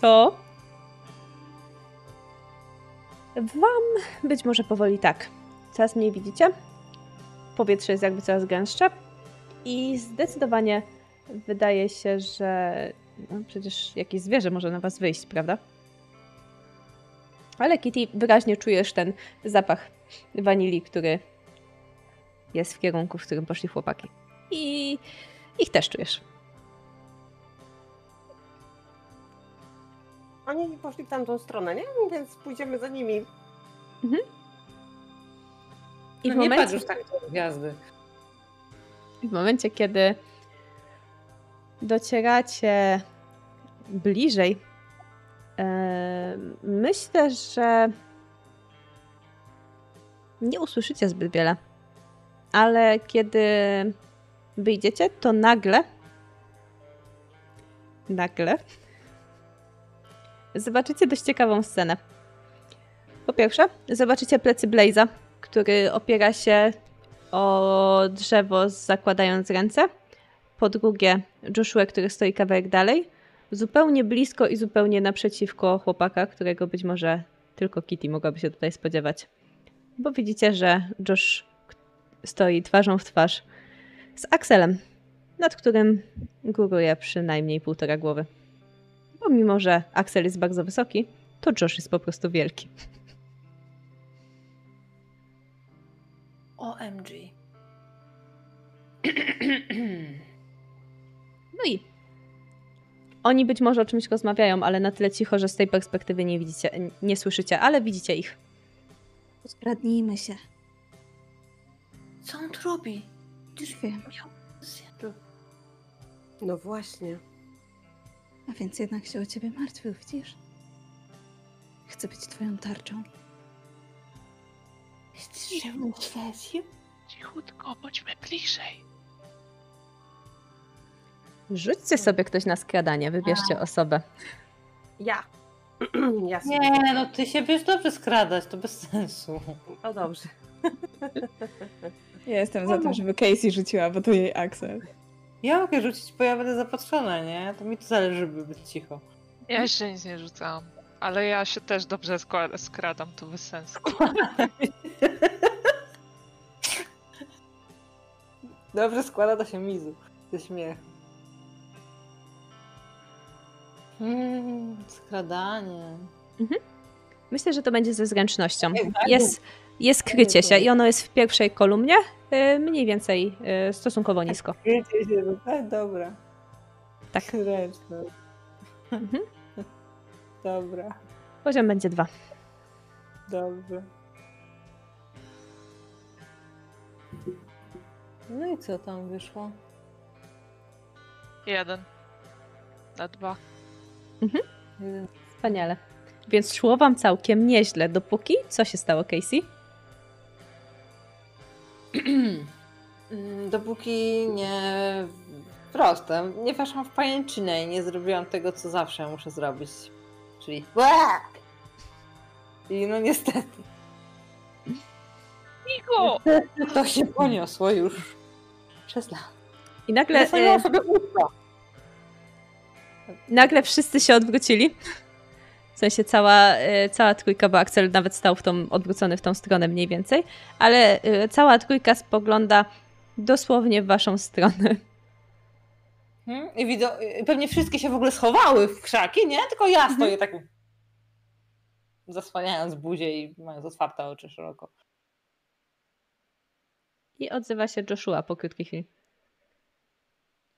to wam być może powoli tak. Coraz mniej widzicie. Powietrze jest jakby coraz gęstsze. I zdecydowanie wydaje się, że no przecież jakieś zwierzę może na was wyjść, prawda? Ale Kitty, wyraźnie czujesz ten zapach wanilii, który jest w kierunku, w którym poszli chłopaki. I ich też czujesz. Oni poszli w tamtą stronę, nie? Więc pójdziemy za nimi. I No w nie momencie, patrz już tak w gwiazdy. w momencie, kiedy docieracie bliżej, e, myślę, że nie usłyszycie zbyt wiele. Ale kiedy wyjdziecie, to nagle, nagle zobaczycie dość ciekawą scenę. Po pierwsze, zobaczycie plecy Blaze'a, który opiera się o drzewo, zakładając ręce. Po drugie, Joshua, który stoi kawałek dalej, zupełnie blisko i zupełnie naprzeciwko chłopaka, którego być może tylko Kitty mogłaby się tutaj spodziewać. Bo widzicie, że Josh stoi twarzą w twarz z Axelem, nad którym góruje przynajmniej półtora głowy. Pomimo, że Axel jest bardzo wysoki, to Josh jest po prostu wielki. OMG. No i oni być może o czymś rozmawiają, ale na tyle cicho, że z tej perspektywy nie widzicie, nie słyszycie, ale widzicie ich. Skradnijmy się. Co on tu robi? Już wiem. No właśnie. A więc jednak się o ciebie martwił, widzisz? Chcę być twoją tarczą. Mnie świecił? Cichutko, bądźmy bliżej. Rzućcie sobie ktoś na skradanie, wybierzcie osobę. Ja. ja sobie Nie, no ty się wiesz dobrze skradać, to bez sensu. O dobrze. Ja jestem za tym, żeby Casey rzuciła, bo to jej Axel. Ja mogę rzucić, bo ja będę zapatrzona, nie? To mi to zależy, żeby być cicho. Ja jeszcze nic nie rzucałam. Ale ja się też dobrze skradam, to bez sensu. Dobrze składa to się mizu. Ze śmiech. Mm, skradanie. Myślę, że to będzie ze zręcznością. Tak? Jest, jest krycie się i ono jest w pierwszej kolumnie, y, mniej więcej y, stosunkowo nisko. Wiecie się, no tak, dobra. Tak. Zręczne. Mhm. Dobra, Poziom będzie dwa. dobrze. No i co tam wyszło? Jeden. Na dwa. Jeden. Wspaniale. Więc szło wam całkiem nieźle, dopóki... Co się stało, Casey? Mm, Dopóki nie proste, nie weszłam w pajęczynę i nie zrobiłam tego, co zawsze muszę zrobić. Czyli I no niestety, Migo! to się poniosło już przez lat. I nagle, Zasłoniłam y, sobie usta. nagle wszyscy się odwrócili. W sensie cała, y, cała trójka, bo Axel nawet stał w tą, odwrócony w tą stronę mniej więcej, ale y, cała trójka spogląda dosłownie w waszą stronę. Hmm? I widzę, y, pewnie wszystkie się w ogóle schowały w krzaki, nie? Tylko ja stoję tak zasłaniając buzię i mając otwarte oczy szeroko. I odzywa się Joshua po krótkiej chwili.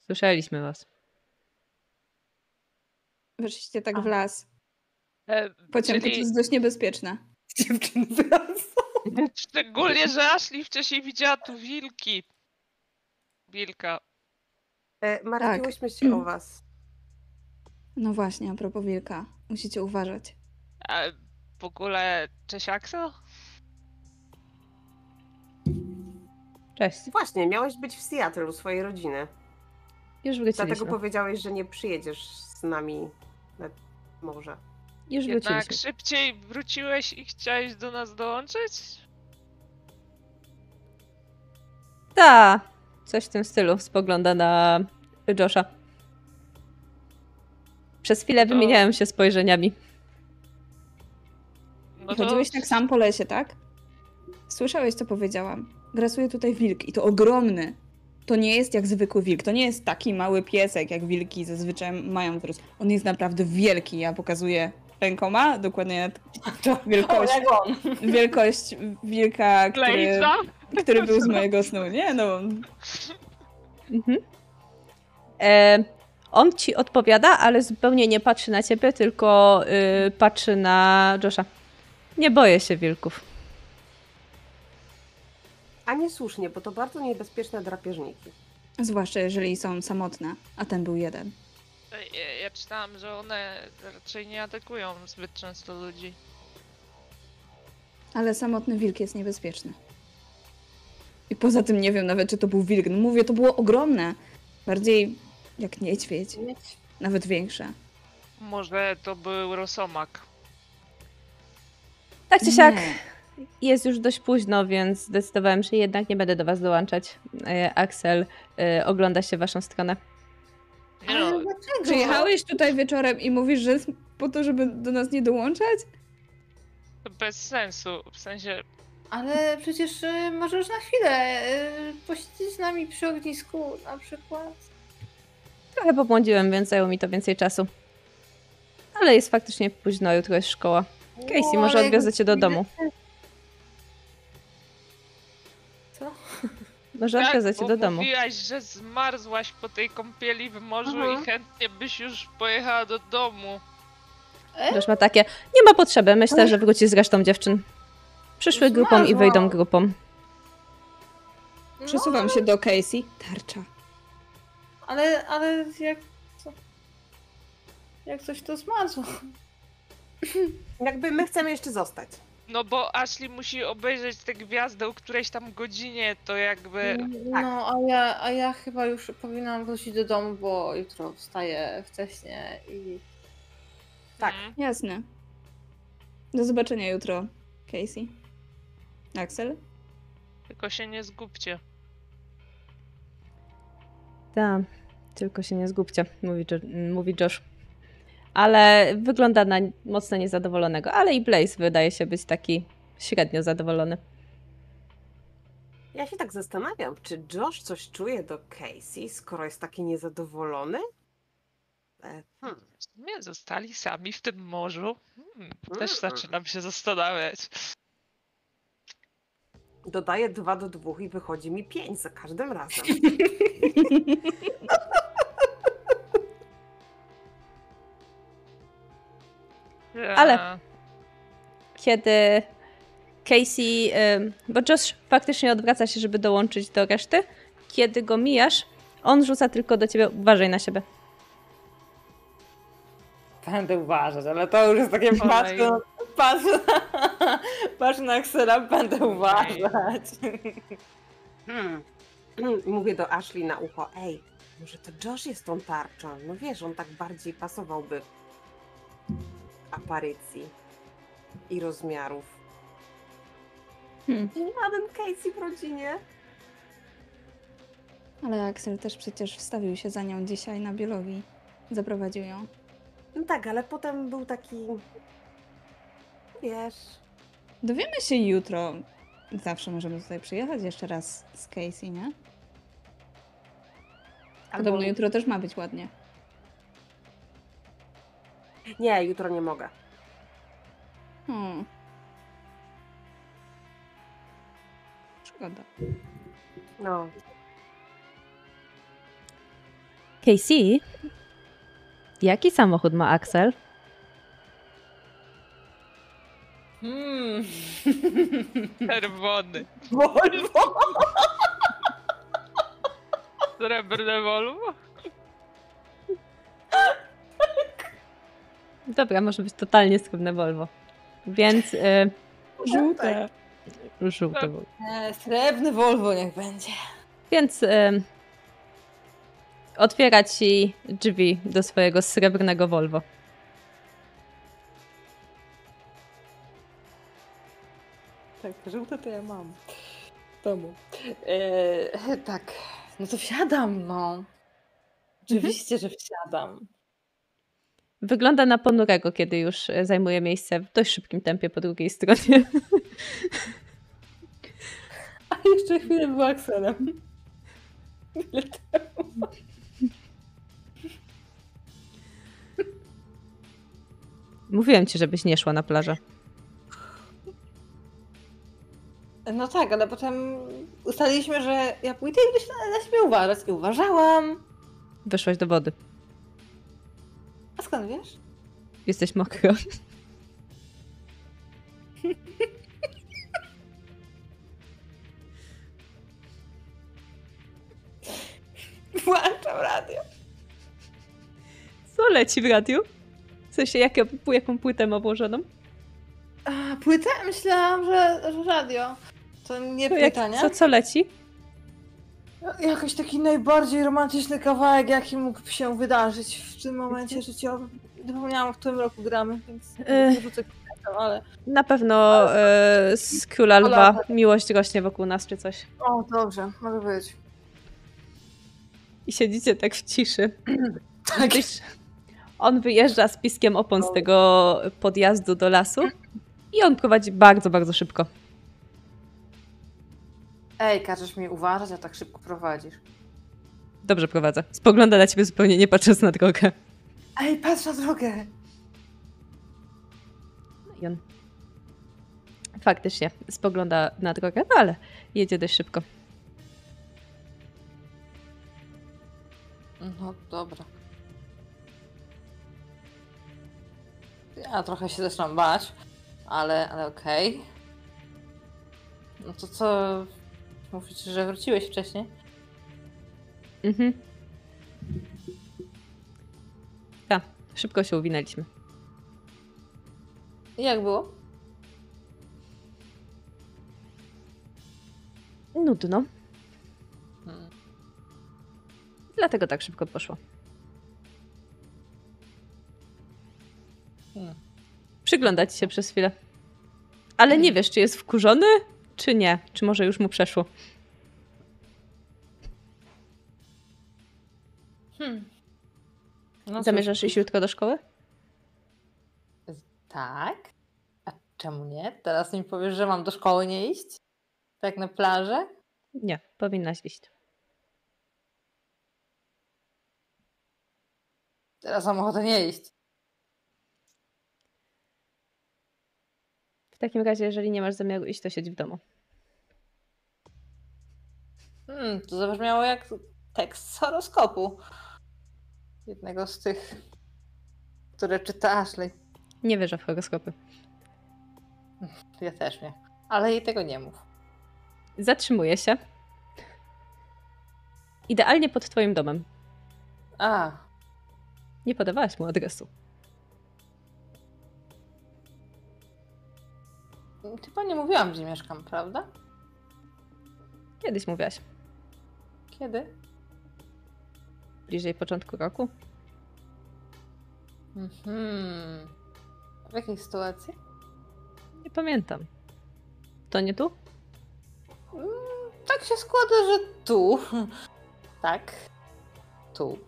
Słyszeliśmy was. Weszliście tak w Aha. las. E, Pociąg to czyli jest dość niebezpieczne. Dziewczyny szczególnie, że Ashley wcześniej widziała tu wilki. Wilka. E, martwiłyśmy się o was. No właśnie, a propos wilka. Musicie uważać. A w ogóle, cześć Axel? Cześć. Właśnie, miałeś być w Seattle u swojej rodziny. Już Dlatego wróciliśmy. powiedziałeś, że nie przyjedziesz z nami na morze. Już Jednak wróciliśmy. szybciej wróciłeś i chciałeś do nas dołączyć? Ta, coś w tym stylu. Spogląda na Josha. Przez chwilę To- wymieniałem się spojrzeniami. No I chodziłeś tak sam po lesie, tak? Słyszałeś, co powiedziałam. Grasuje tutaj wilk i to ogromny. To nie jest jak zwykły wilk. To nie jest taki mały piesek, jak wilki zazwyczaj mają wzrost. On jest naprawdę wielki. Ja pokazuję rękoma, dokładnie To Wielkość. Wielkość wilka, który, który był z mojego snu. Nie no, Mhm. E, on ci odpowiada, ale zupełnie nie patrzy na ciebie, tylko y, patrzy na Josha. Nie boję się wilków. A nie słusznie, bo to bardzo niebezpieczne drapieżniki. zwłaszcza jeżeli są samotne, a ten był jeden. Ja, ja czytałam, że one raczej nie atakują zbyt często ludzi. Ale samotny wilk jest niebezpieczny. I poza tym nie wiem nawet, czy to był wilk. No mówię, to było ogromne. Bardziej jak niedźwiedź. Nawet większe. Może to był rosomak. Tak czy siak, Nie. jest już dość późno, więc zdecydowałem, że jednak nie będę do was dołączać. E, Axel e, ogląda się w waszą stronę. Ale no, dlaczego? Przyjechałeś tutaj wieczorem i mówisz, że jest po to, żeby do nas nie dołączać? to bez sensu. W sensie, Ale przecież y, możesz na chwilę y, posiedzieć z nami przy ognisku na przykład. Trochę pobłądziłem, więc zajęło mi to więcej czasu. Ale jest faktycznie późno, jutro jest szkoła. Casey, No, może ale odwiozę cię do domu. Może tak, bo do domu. mówiłaś, że zmarzłaś po tej kąpieli w morzu Mhm. i chętnie byś już pojechała do domu. Już ma takie, nie ma potrzeby, myślę, że wróci z resztą dziewczyn. Przyszły grupą i wyjdą grupą. Przesuwam się do Casey. Tarcza. Ale, ale jak... Co? Jak coś to zmarzło. Jakby my chcemy jeszcze zostać. No bo Ashley musi obejrzeć tę gwiazdę o którejś tam godzinie, to jakby... No, a ja, a ja chyba już powinnam wrócić do domu, bo jutro wstaję wcześnie i Tak. Mm. Jasne. Do zobaczenia jutro, Casey. Axel? Tylko się nie zgubcie. Tak, tylko się nie zgubcie, mówi, mówi Josh. Ale wygląda na mocno niezadowolonego. Ale i Blaze wydaje się być taki średnio zadowolony. Ja się tak zastanawiam, czy Josh coś czuje do Casey, skoro jest taki niezadowolony? E, hmm. Sumie zostali sami w tym morzu. Hmm, też Mm. zaczynam się zastanawiać. Dodaję 2 do 2 i wychodzi mi 5 za każdym razem. Ale- Kiedy Casey, bo Josh faktycznie odwraca się, żeby dołączyć do reszty, kiedy go mijasz, on rzuca tylko do ciebie, uważaj na siebie. będę uważać, ale to już jest takie Ojej. patrzę, patrzę, patrzę na Axela, będę uważać. Hmm. Mówię do Ashley na ucho, ej, może to Josh jest tą tarczą. No wiesz, on tak bardziej pasowałby aparycji i rozmiarów. Hmm. I mamy Casey w rodzinie. Ale Axel też przecież wstawił się za nią dzisiaj na biologii. Zaprowadził ją. No tak, ale potem był taki, wiesz, Dowiemy się jutro. Zawsze możemy tutaj przyjechać jeszcze raz z Casey, nie? Podobno albo... jutro też ma być ładnie. Nie, jutro nie mogę. Hmm. Szkoda. No, Casey, jaki samochód ma Axel? Hmm. czerwony. Volvo. Srebrne Volvo? Dobra, może być totalnie skromne Volvo. Więc y, Żółte. żółte Volvo. Nie, Srebrny Volvo niech będzie. Więc y, otwiera ci drzwi do swojego srebrnego Volvo. Tak, żółte to ja mam. W domu. E, tak, no to wsiadam, no. Oczywiście, że wsiadam. Wygląda na ponurego, kiedy już y, zajmuje miejsce w dość szybkim tempie po drugiej stronie. A jeszcze chwilę był Akselem. Mówiłem ci, żebyś nie szła na plażę. No tak, ale potem ustaliliśmy, że ja pójdę i będę się na, na siebie uważać. I uważałam. Wyszłaś do wody. A skąd wiesz? Jesteś mokro. Włączam radio. Co leci w radiu? W sensie, jaką, jaką płytę ma włożoną? A, płytę? Myślałam, że, że radio. To nie To jak, pytania? co, co leci? Jakoś taki najbardziej romantyczny kawałek, jaki mógł się wydarzyć w tym momencie życiowym. Zapomniałam, w którym roku gramy, więc Ech. nie rzucę ale... Na pewno e, z Króla Lwa miłość rośnie wokół nas czy coś. O, dobrze, może być. I siedzicie tak w ciszy. Tak. On wyjeżdża z piskiem opon z tego podjazdu do lasu i on prowadzi bardzo, bardzo szybko. Ej, każesz mi uważać, a tak szybko prowadzisz. Dobrze prowadzę. Spogląda na ciebie zupełnie nie patrząc na drogę. Ej, patrz na drogę! No I on faktycznie spogląda na drogę, no ale jedzie dość szybko. No, dobra. Ja trochę się zaczynam bać, ale, ale okej. No to co? Mówisz, że wróciłeś wcześniej? Mhm. Tak, Szybko się uwinęliśmy. I jak było? Nudno. Hmm. Dlatego tak szybko poszło. Hmm. Przyglądać się przez chwilę. Ale nie wiesz, czy jest wkurzony, czy nie. Czy może już mu przeszło. Hmm. No Zamierzasz iść jutro do szkoły? Tak. A czemu nie? Teraz mi powiesz, że mam do szkoły nie iść? Tak na plażę? Nie, powinnaś iść. Teraz mam ochotę nie iść. W takim razie, jeżeli nie masz zamiaru iść, to siedź w domu. Hmm, to zabrzmiało jak tekst z horoskopu. Jednego z tych, które czyta Ashley. Nie wierzę w horoskopy. Ja też nie. Ale jej tego nie mów. Zatrzymuję się. Idealnie pod twoim domem. A, Nie podawałaś mu adresu. Chyba nie mówiłam, gdzie mieszkam, prawda? Kiedyś mówiłaś. Kiedy? Bliżej początku roku. Mhm. W jakiej sytuacji? Nie pamiętam. To nie tu? Mm, tak się składa, że tu. Tak. Tu.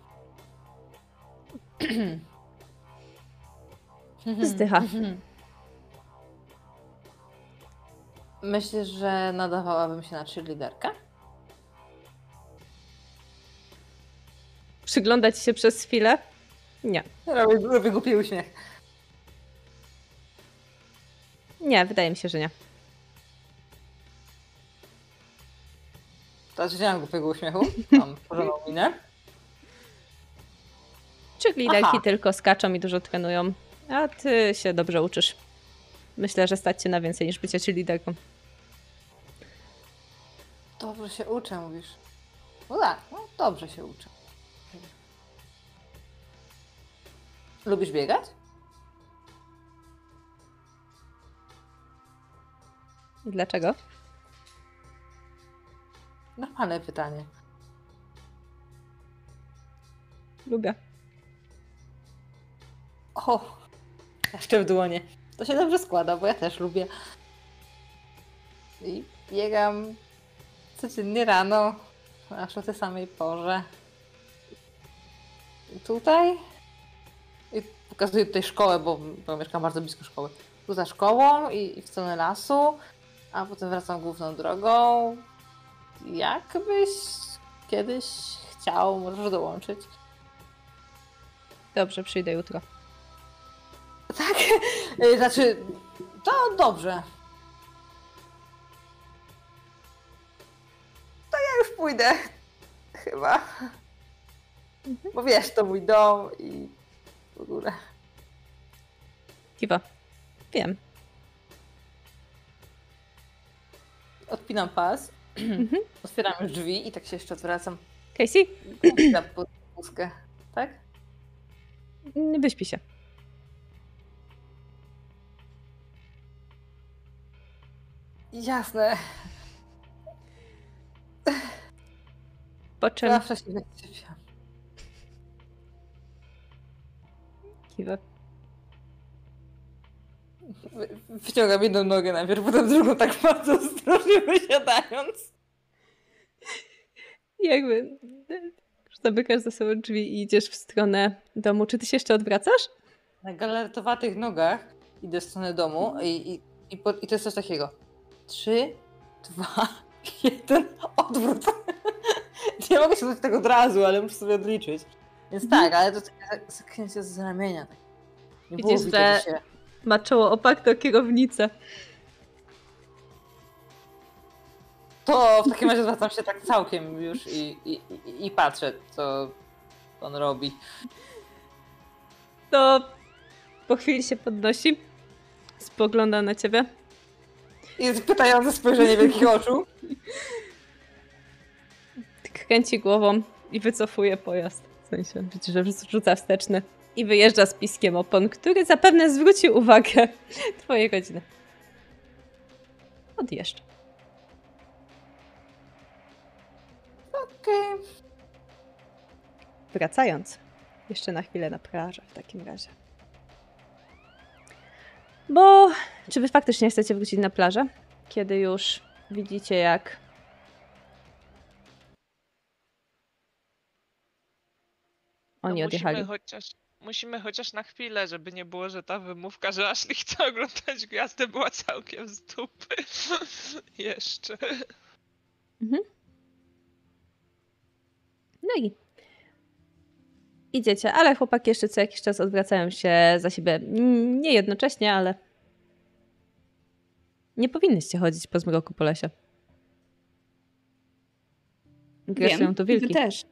Zdycha. Myślisz, że nadawałabym się na cheerleaderkę? Przyglądać się przez chwilę? Nie. Robię, robię głupi uśmiech. Nie, wydaje mi się, że nie. To nie mam głupiego uśmiechu. Mam porządną minę. Czy liderki Aha. tylko skaczą i dużo trenują, a ty się dobrze uczysz. Myślę, że stać cię na więcej niż bycie czy liderką. Dobrze się uczę, mówisz. No tak, no dobrze się uczę. Lubisz biegać? Dlaczego? Normalne pytanie. Lubię. O, jeszcze w dłonie. To się dobrze składa, bo ja też lubię. I biegam codziennie rano, aż o tej samej porze. I tutaj. I pokazuję tutaj szkołę, bo, bo mieszkam bardzo blisko szkoły. Tu za szkołą i, i w stronę lasu, a potem wracam główną drogą. Jakbyś kiedyś chciał, możesz dołączyć. Dobrze, przyjdę jutro. Tak? Y, Znaczy, to dobrze. Już pójdę. Chyba. Bo wiesz, to mój dom i w ogóle. Kiwa. Wiem. Odpinam pas, Mhm. otwieram już drzwi i tak się jeszcze odwracam. Casey, Na pustkę. Tak? wyśpi się. Jasne. Po czym Zawsze się zaczepiam. kiwa. Wy- Wyciągam jedną nogę najpierw, potem drugą tak bardzo ostrożnie wysiadając. Jakby zamykasz za sobą drzwi i idziesz w stronę domu. Czy ty się jeszcze odwracasz? Na galertowatych nogach idę w stronę domu i, i, i, po, i to jest coś takiego. Trzy, dwa, jeden, odwrót. Nie mogę się tego od razu, ale muszę sobie odliczyć. Więc tak, ale to takie zaknięcie z ramienia. Tak. Nie było Widzisz, że- się... Ma czoło opak o kierownicę. To w takim razie zwracam się tak całkiem już i, i, i, patrzę, co on robi. To po chwili się podnosi. Spogląda na ciebie. I pytające spojrzenie wielkich oczu. Kręci głową i wycofuje pojazd. W sensie, widzisz, że rzuca wsteczny. I wyjeżdża z piskiem opon, który zapewne zwróci uwagę twojej rodziny. Odjeżdża. Okej. Wracając jeszcze na chwilę na plażę w takim razie. Bo czy wy faktycznie chcecie wrócić na plażę? Kiedy już widzicie jak oni no, odjechali. Musimy chociaż, musimy chociaż na chwilę, żeby nie było, że ta wymówka, że Ashley chce oglądać gwiazdę była całkiem z dupy. Jeszcze. No i idziecie, ale chłopaki jeszcze co jakiś czas odwracają się za siebie. Mm, Nie jednocześnie, ale nie powinnyście chodzić po zmroku po lesie. Grasują Wiem, tu wy wilki. też.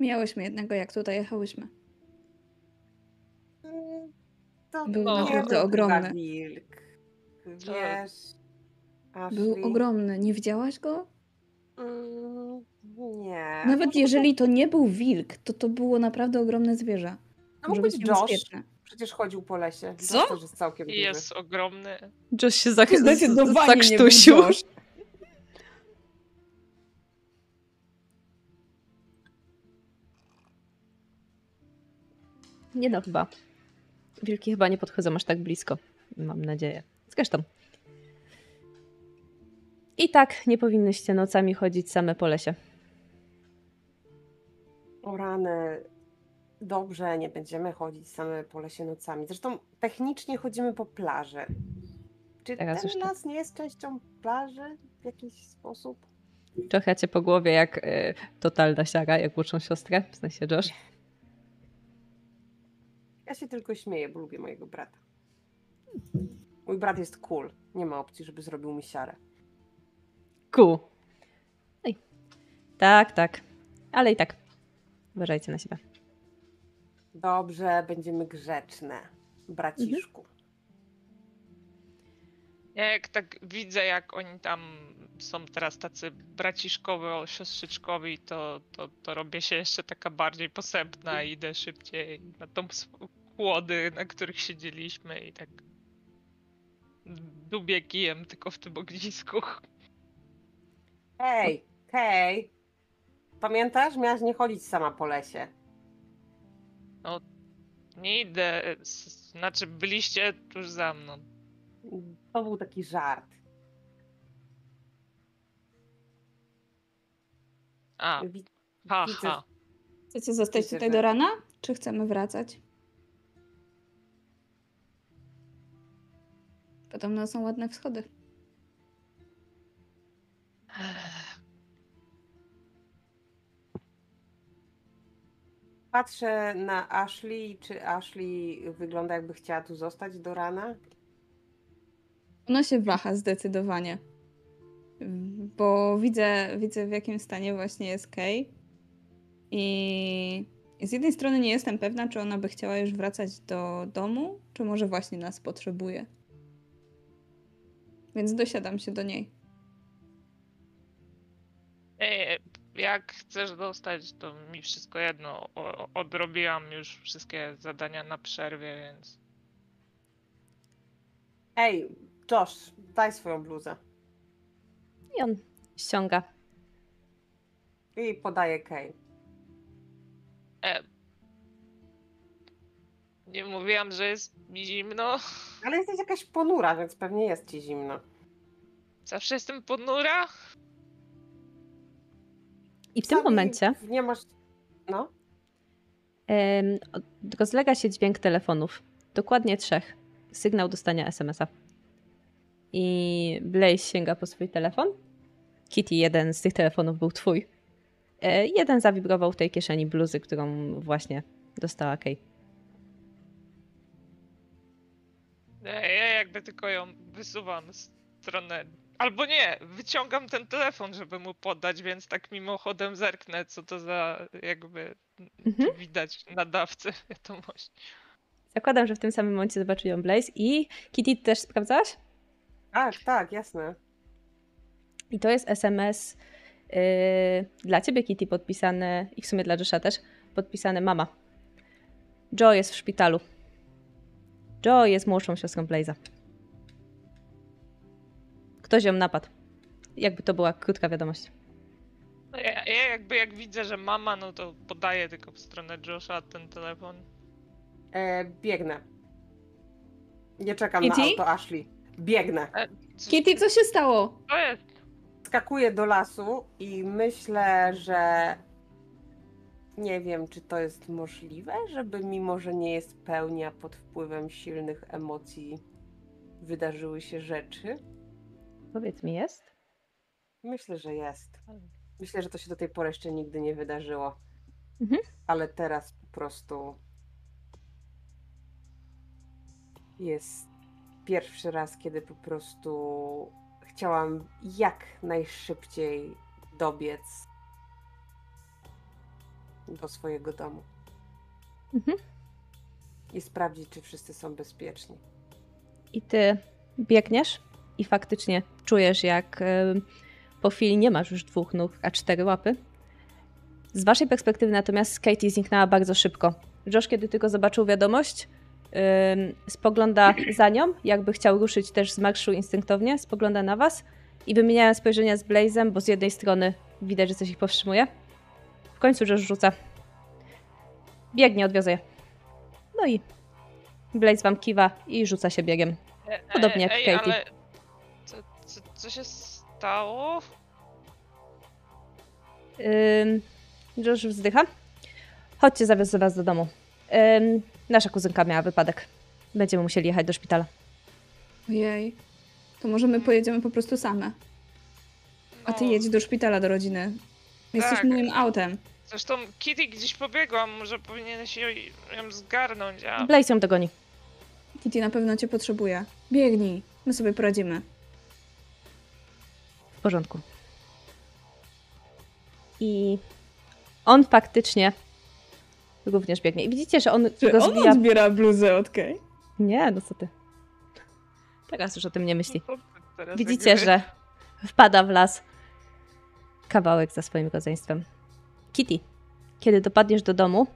Miałyśmy jednego, jak tutaj jechałyśmy. Mm, To Był nie naprawdę był ogromny. chyba Wilk. Wiesz, Był Ashley? ogromny. Nie widziałaś go? Mm, Nie. Nawet Może jeżeli to nie był wilk, to to było naprawdę ogromne zwierzę. To mógł być Josh. niebezpieczne. Przecież chodził po lesie. Co? Josh też jest całkiem duży. jest ogromny. Josh się zak- Zdecydowanie nie był zakrztusił. Nie no, chyba. Wilki chyba nie podchodzą aż tak blisko. Mam nadzieję. Zresztą. I tak nie powinnyście nocami chodzić same po lesie. O rany. Dobrze, nie będziemy chodzić same po lesie nocami. Zresztą technicznie chodzimy po plaży. Czy Teraz ten las nie jest częścią plaży w jakiś sposób? Trochę cię po głowie jak y, totalna siara, jak uczą siostrę, w sensie Josh. Ja się tylko śmieję, bo lubię mojego brata. Mój brat jest cool. Nie ma opcji, żeby zrobił mi siarę. Ku. Ej. Tak, tak. Ale i tak. Uważajcie na siebie. Dobrze, będziemy grzeczne. Braciszku. Ja jak tak widzę, jak oni tam są teraz tacy braciszkowo, siostrzyczkowi, to, to, to robię się jeszcze taka bardziej posępna i idę szybciej na tą kłody, na których siedzieliśmy i tak dubię kijem tylko w tym ognisku. Hej, hej. Pamiętasz? Miałaś nie chodzić sama po lesie. Nie idę, znaczy byliście tuż za mną. To był taki żart. A, Wi- ha, widzę, ha. Chcecie zostać Widzę, tutaj że- do rana? Czy chcemy wracać? Podobno są ładne wschody. Patrzę na Ashley, czy Ashley wygląda jakby chciała tu zostać do rana? Ona się waha zdecydowanie. Bo widzę, widzę w jakim stanie właśnie jest Kay. I z jednej strony nie jestem pewna, czy ona by chciała już wracać do domu, czy może właśnie nas potrzebuje. Więc dosiadam się do niej. Ej, jak chcesz dostać, to mi wszystko jedno. O, odrobiłam już wszystkie zadania na przerwie, więc. Ej, Josh, daj swoją bluzę. I on ściąga. I podaję Kay. E, nie mówiłam, że jest mi zimno. Ale jesteś jakaś ponura, więc pewnie jest ci zimno. Zawsze jestem ponura. I w tym momencie Nie masz. No. od- rozlega się dźwięk telefonów. Dokładnie trzech. Sygnał dostania SMS-a. I Blaze sięga po swój telefon. Kitty, jeden z tych telefonów był twój. E, jeden zawibrował w tej kieszeni bluzy, którą właśnie dostała Kay. Ja jakby tylko ją wysuwam w stronę. Albo nie, wyciągam ten telefon, żeby mu podać, więc tak mimochodem zerknę, co to za jakby Mhm. widać nadawcę wiadomości. Zakładam, że w tym samym momencie zobaczył ją Blaze. I Kitty, ty też sprawdzałaś? Tak, tak, jasne. I to jest SMS Yy, dla ciebie, Kitty, podpisane, i w sumie dla Josha też, podpisane mama. Joe jest w szpitalu. Joe jest młodszą siostrą Blaze'a. Ktoś ją napadł. Jakby to była krótka wiadomość. No ja, ja jakby jak widzę, że mama, no to podaję tylko w stronę Josha ten telefon. E, biegnę. Nie czekam Kitty? na auto Ashley. Biegnę. Co, Kitty, co się stało? to jest? Skakuję do lasu i myślę, że nie wiem, czy to jest możliwe, żeby mimo, że nie jest pełnia pod wpływem silnych emocji, wydarzyły się rzeczy. Powiedz mi, jest? Myślę, że jest. Myślę, że to się do tej pory jeszcze nigdy nie wydarzyło. Mhm. Ale teraz po prostu jest pierwszy raz, kiedy po prostu chciałam jak najszybciej dobiec do swojego domu Mhm. i sprawdzić, czy wszyscy są bezpieczni. I ty biegniesz i faktycznie czujesz, jak em, po chwili nie masz już dwóch nóg, a cztery łapy. Z waszej perspektywy natomiast Katie zniknęła bardzo szybko. Josh, kiedy tylko zobaczył wiadomość, spogląda za nią, jakby chciał ruszyć też z marszu instynktownie, spogląda na was i wymieniają spojrzenia z Blazem, bo z jednej strony widać, że coś ich powstrzymuje. W końcu Josh rzuca. Biegnie, odwiozę je. No i Blaze wam kiwa i rzuca się biegiem. Podobnie jak ej, Katie. ale co, co, co się stało? Ym, Josh wzdycha. Chodźcie, zawiozę was do domu. Ym, nasza kuzynka miała wypadek. Będziemy musieli jechać do szpitala. Ojej. To może my pojedziemy po prostu same. A ty No, jedź do szpitala do rodziny. Jesteś Tak. moim autem. Zresztą Kitty gdzieś pobiegła, może powinieneś ją, ją zgarnąć, a... Blaze ją dogoni. Kitty na pewno cię potrzebuje. Biegnij. My sobie poradzimy. W porządku. I on faktycznie również biegnie. I widzicie, że on Czy go on zbija... odbiera bluzę od Kay? Nie, no co ty. Teraz już o tym nie myśli. Ty teraz Widzicie, że wpada w las kawałek za swoim rodzeństwem. Kitty, kiedy dopadniesz do domu,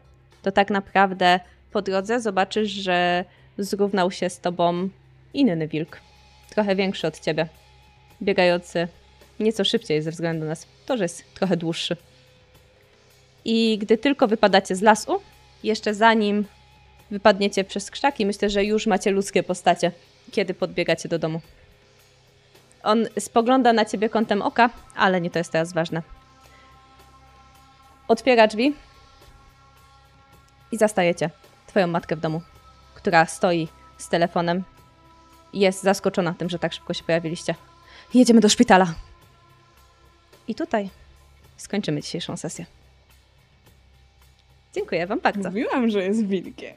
to tak naprawdę po drodze zobaczysz, że zrównał się z tobą inny wilk. Trochę większy od ciebie. Biegający nieco szybciej ze względu na to, że jest trochę dłuższy. I gdy tylko wypadacie z lasu, jeszcze zanim wypadniecie przez krzaki, myślę, że już macie ludzkie postacie, kiedy podbiegacie do domu. On spogląda na ciebie kątem oka, ale nie to jest teraz ważne. Otwiera drzwi i zastajecie twoją matkę w domu, która stoi z telefonem. Jest zaskoczona tym, że tak szybko się pojawiliście. Jedziemy do szpitala. I tutaj skończymy dzisiejszą sesję. Dziękuję wam bardzo. Mówiłam, że jest wilkiem.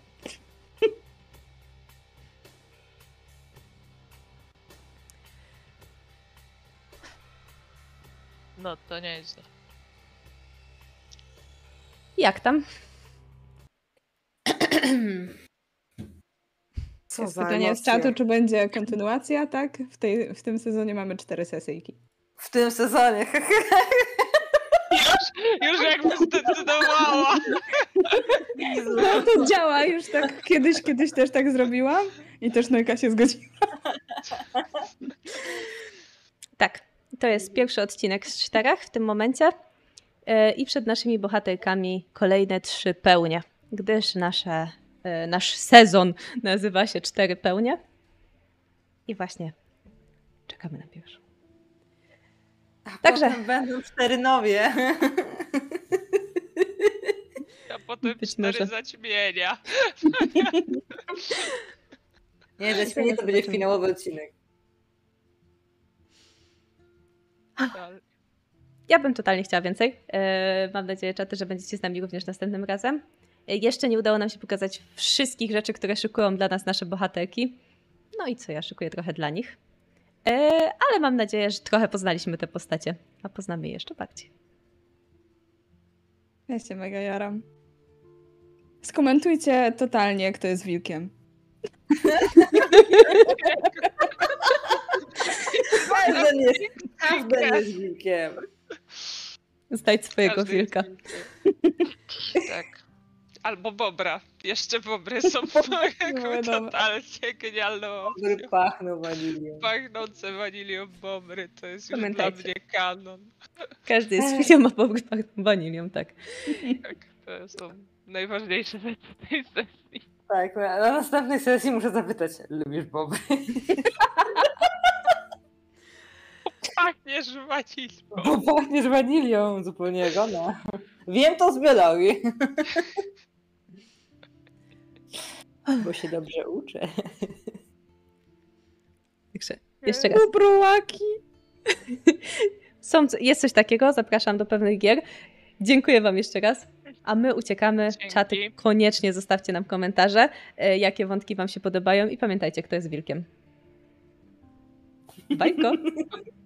No, to nie jest. Jak tam? Co Jest za pytanie z czatu, czy będzie kontynuacja, tak? W, tej, w tym sezonie mamy cztery sesyjki. W tym sezonie. Już jakby zdecydowała! No to działa, już tak kiedyś, kiedyś też tak zrobiłam i też Nojka się zgodziła. Tak, to jest pierwszy odcinek z czterech w tym momencie. E, I przed naszymi bohaterkami kolejne trzy pełnie, gdyż nasze, e, nasz sezon nazywa się Cztery Pełnie. I właśnie czekamy na pierwszą. A Także- potem będą cztery nowie. Potem Być cztery może. zaćmienia. Nie, że świetnie to będzie finałowy odcinek. Ja bym totalnie chciała więcej. E, Mam nadzieję, czaty, że będziecie z nami również następnym razem. E, Jeszcze nie udało nam się pokazać wszystkich rzeczy, które szykują dla nas nasze bohaterki. No i co, ja szykuję trochę dla nich. E, Ale mam nadzieję, że trochę poznaliśmy te postacie, a poznamy je jeszcze bardziej. Ja się mega jaram. Skomentujcie totalnie, kto jest wilkiem. Każdy jest, każdy jest wilkiem. Znajdź swojego Każdy wilka. Tak. Albo bobra. Jeszcze bobry są jakby totalnie genialną opcją. pachną wanilią. Pachnące wanilią bobry, to jest już dla mnie kanon. Każdy jest świnią, a bobry pachną wanilią, tak. Tak, to są najważniejsze rzeczy tej sesji. Tak, na na następnej sesji muszę zapytać, lubisz bobry? Pachniesz wanilią. Bo pachniesz wanilią, zupełnie ona. Wiem to z biologii. Bo się dobrze uczę. Także jeszcze raz. Brołaki. Są, jest coś takiego, zapraszam do pewnych gier. Dziękuję Wam jeszcze raz. A my uciekamy. Dzięki. Czaty koniecznie zostawcie nam komentarze, e, jakie wątki Wam się podobają i pamiętajcie, kto jest wilkiem. Bajko!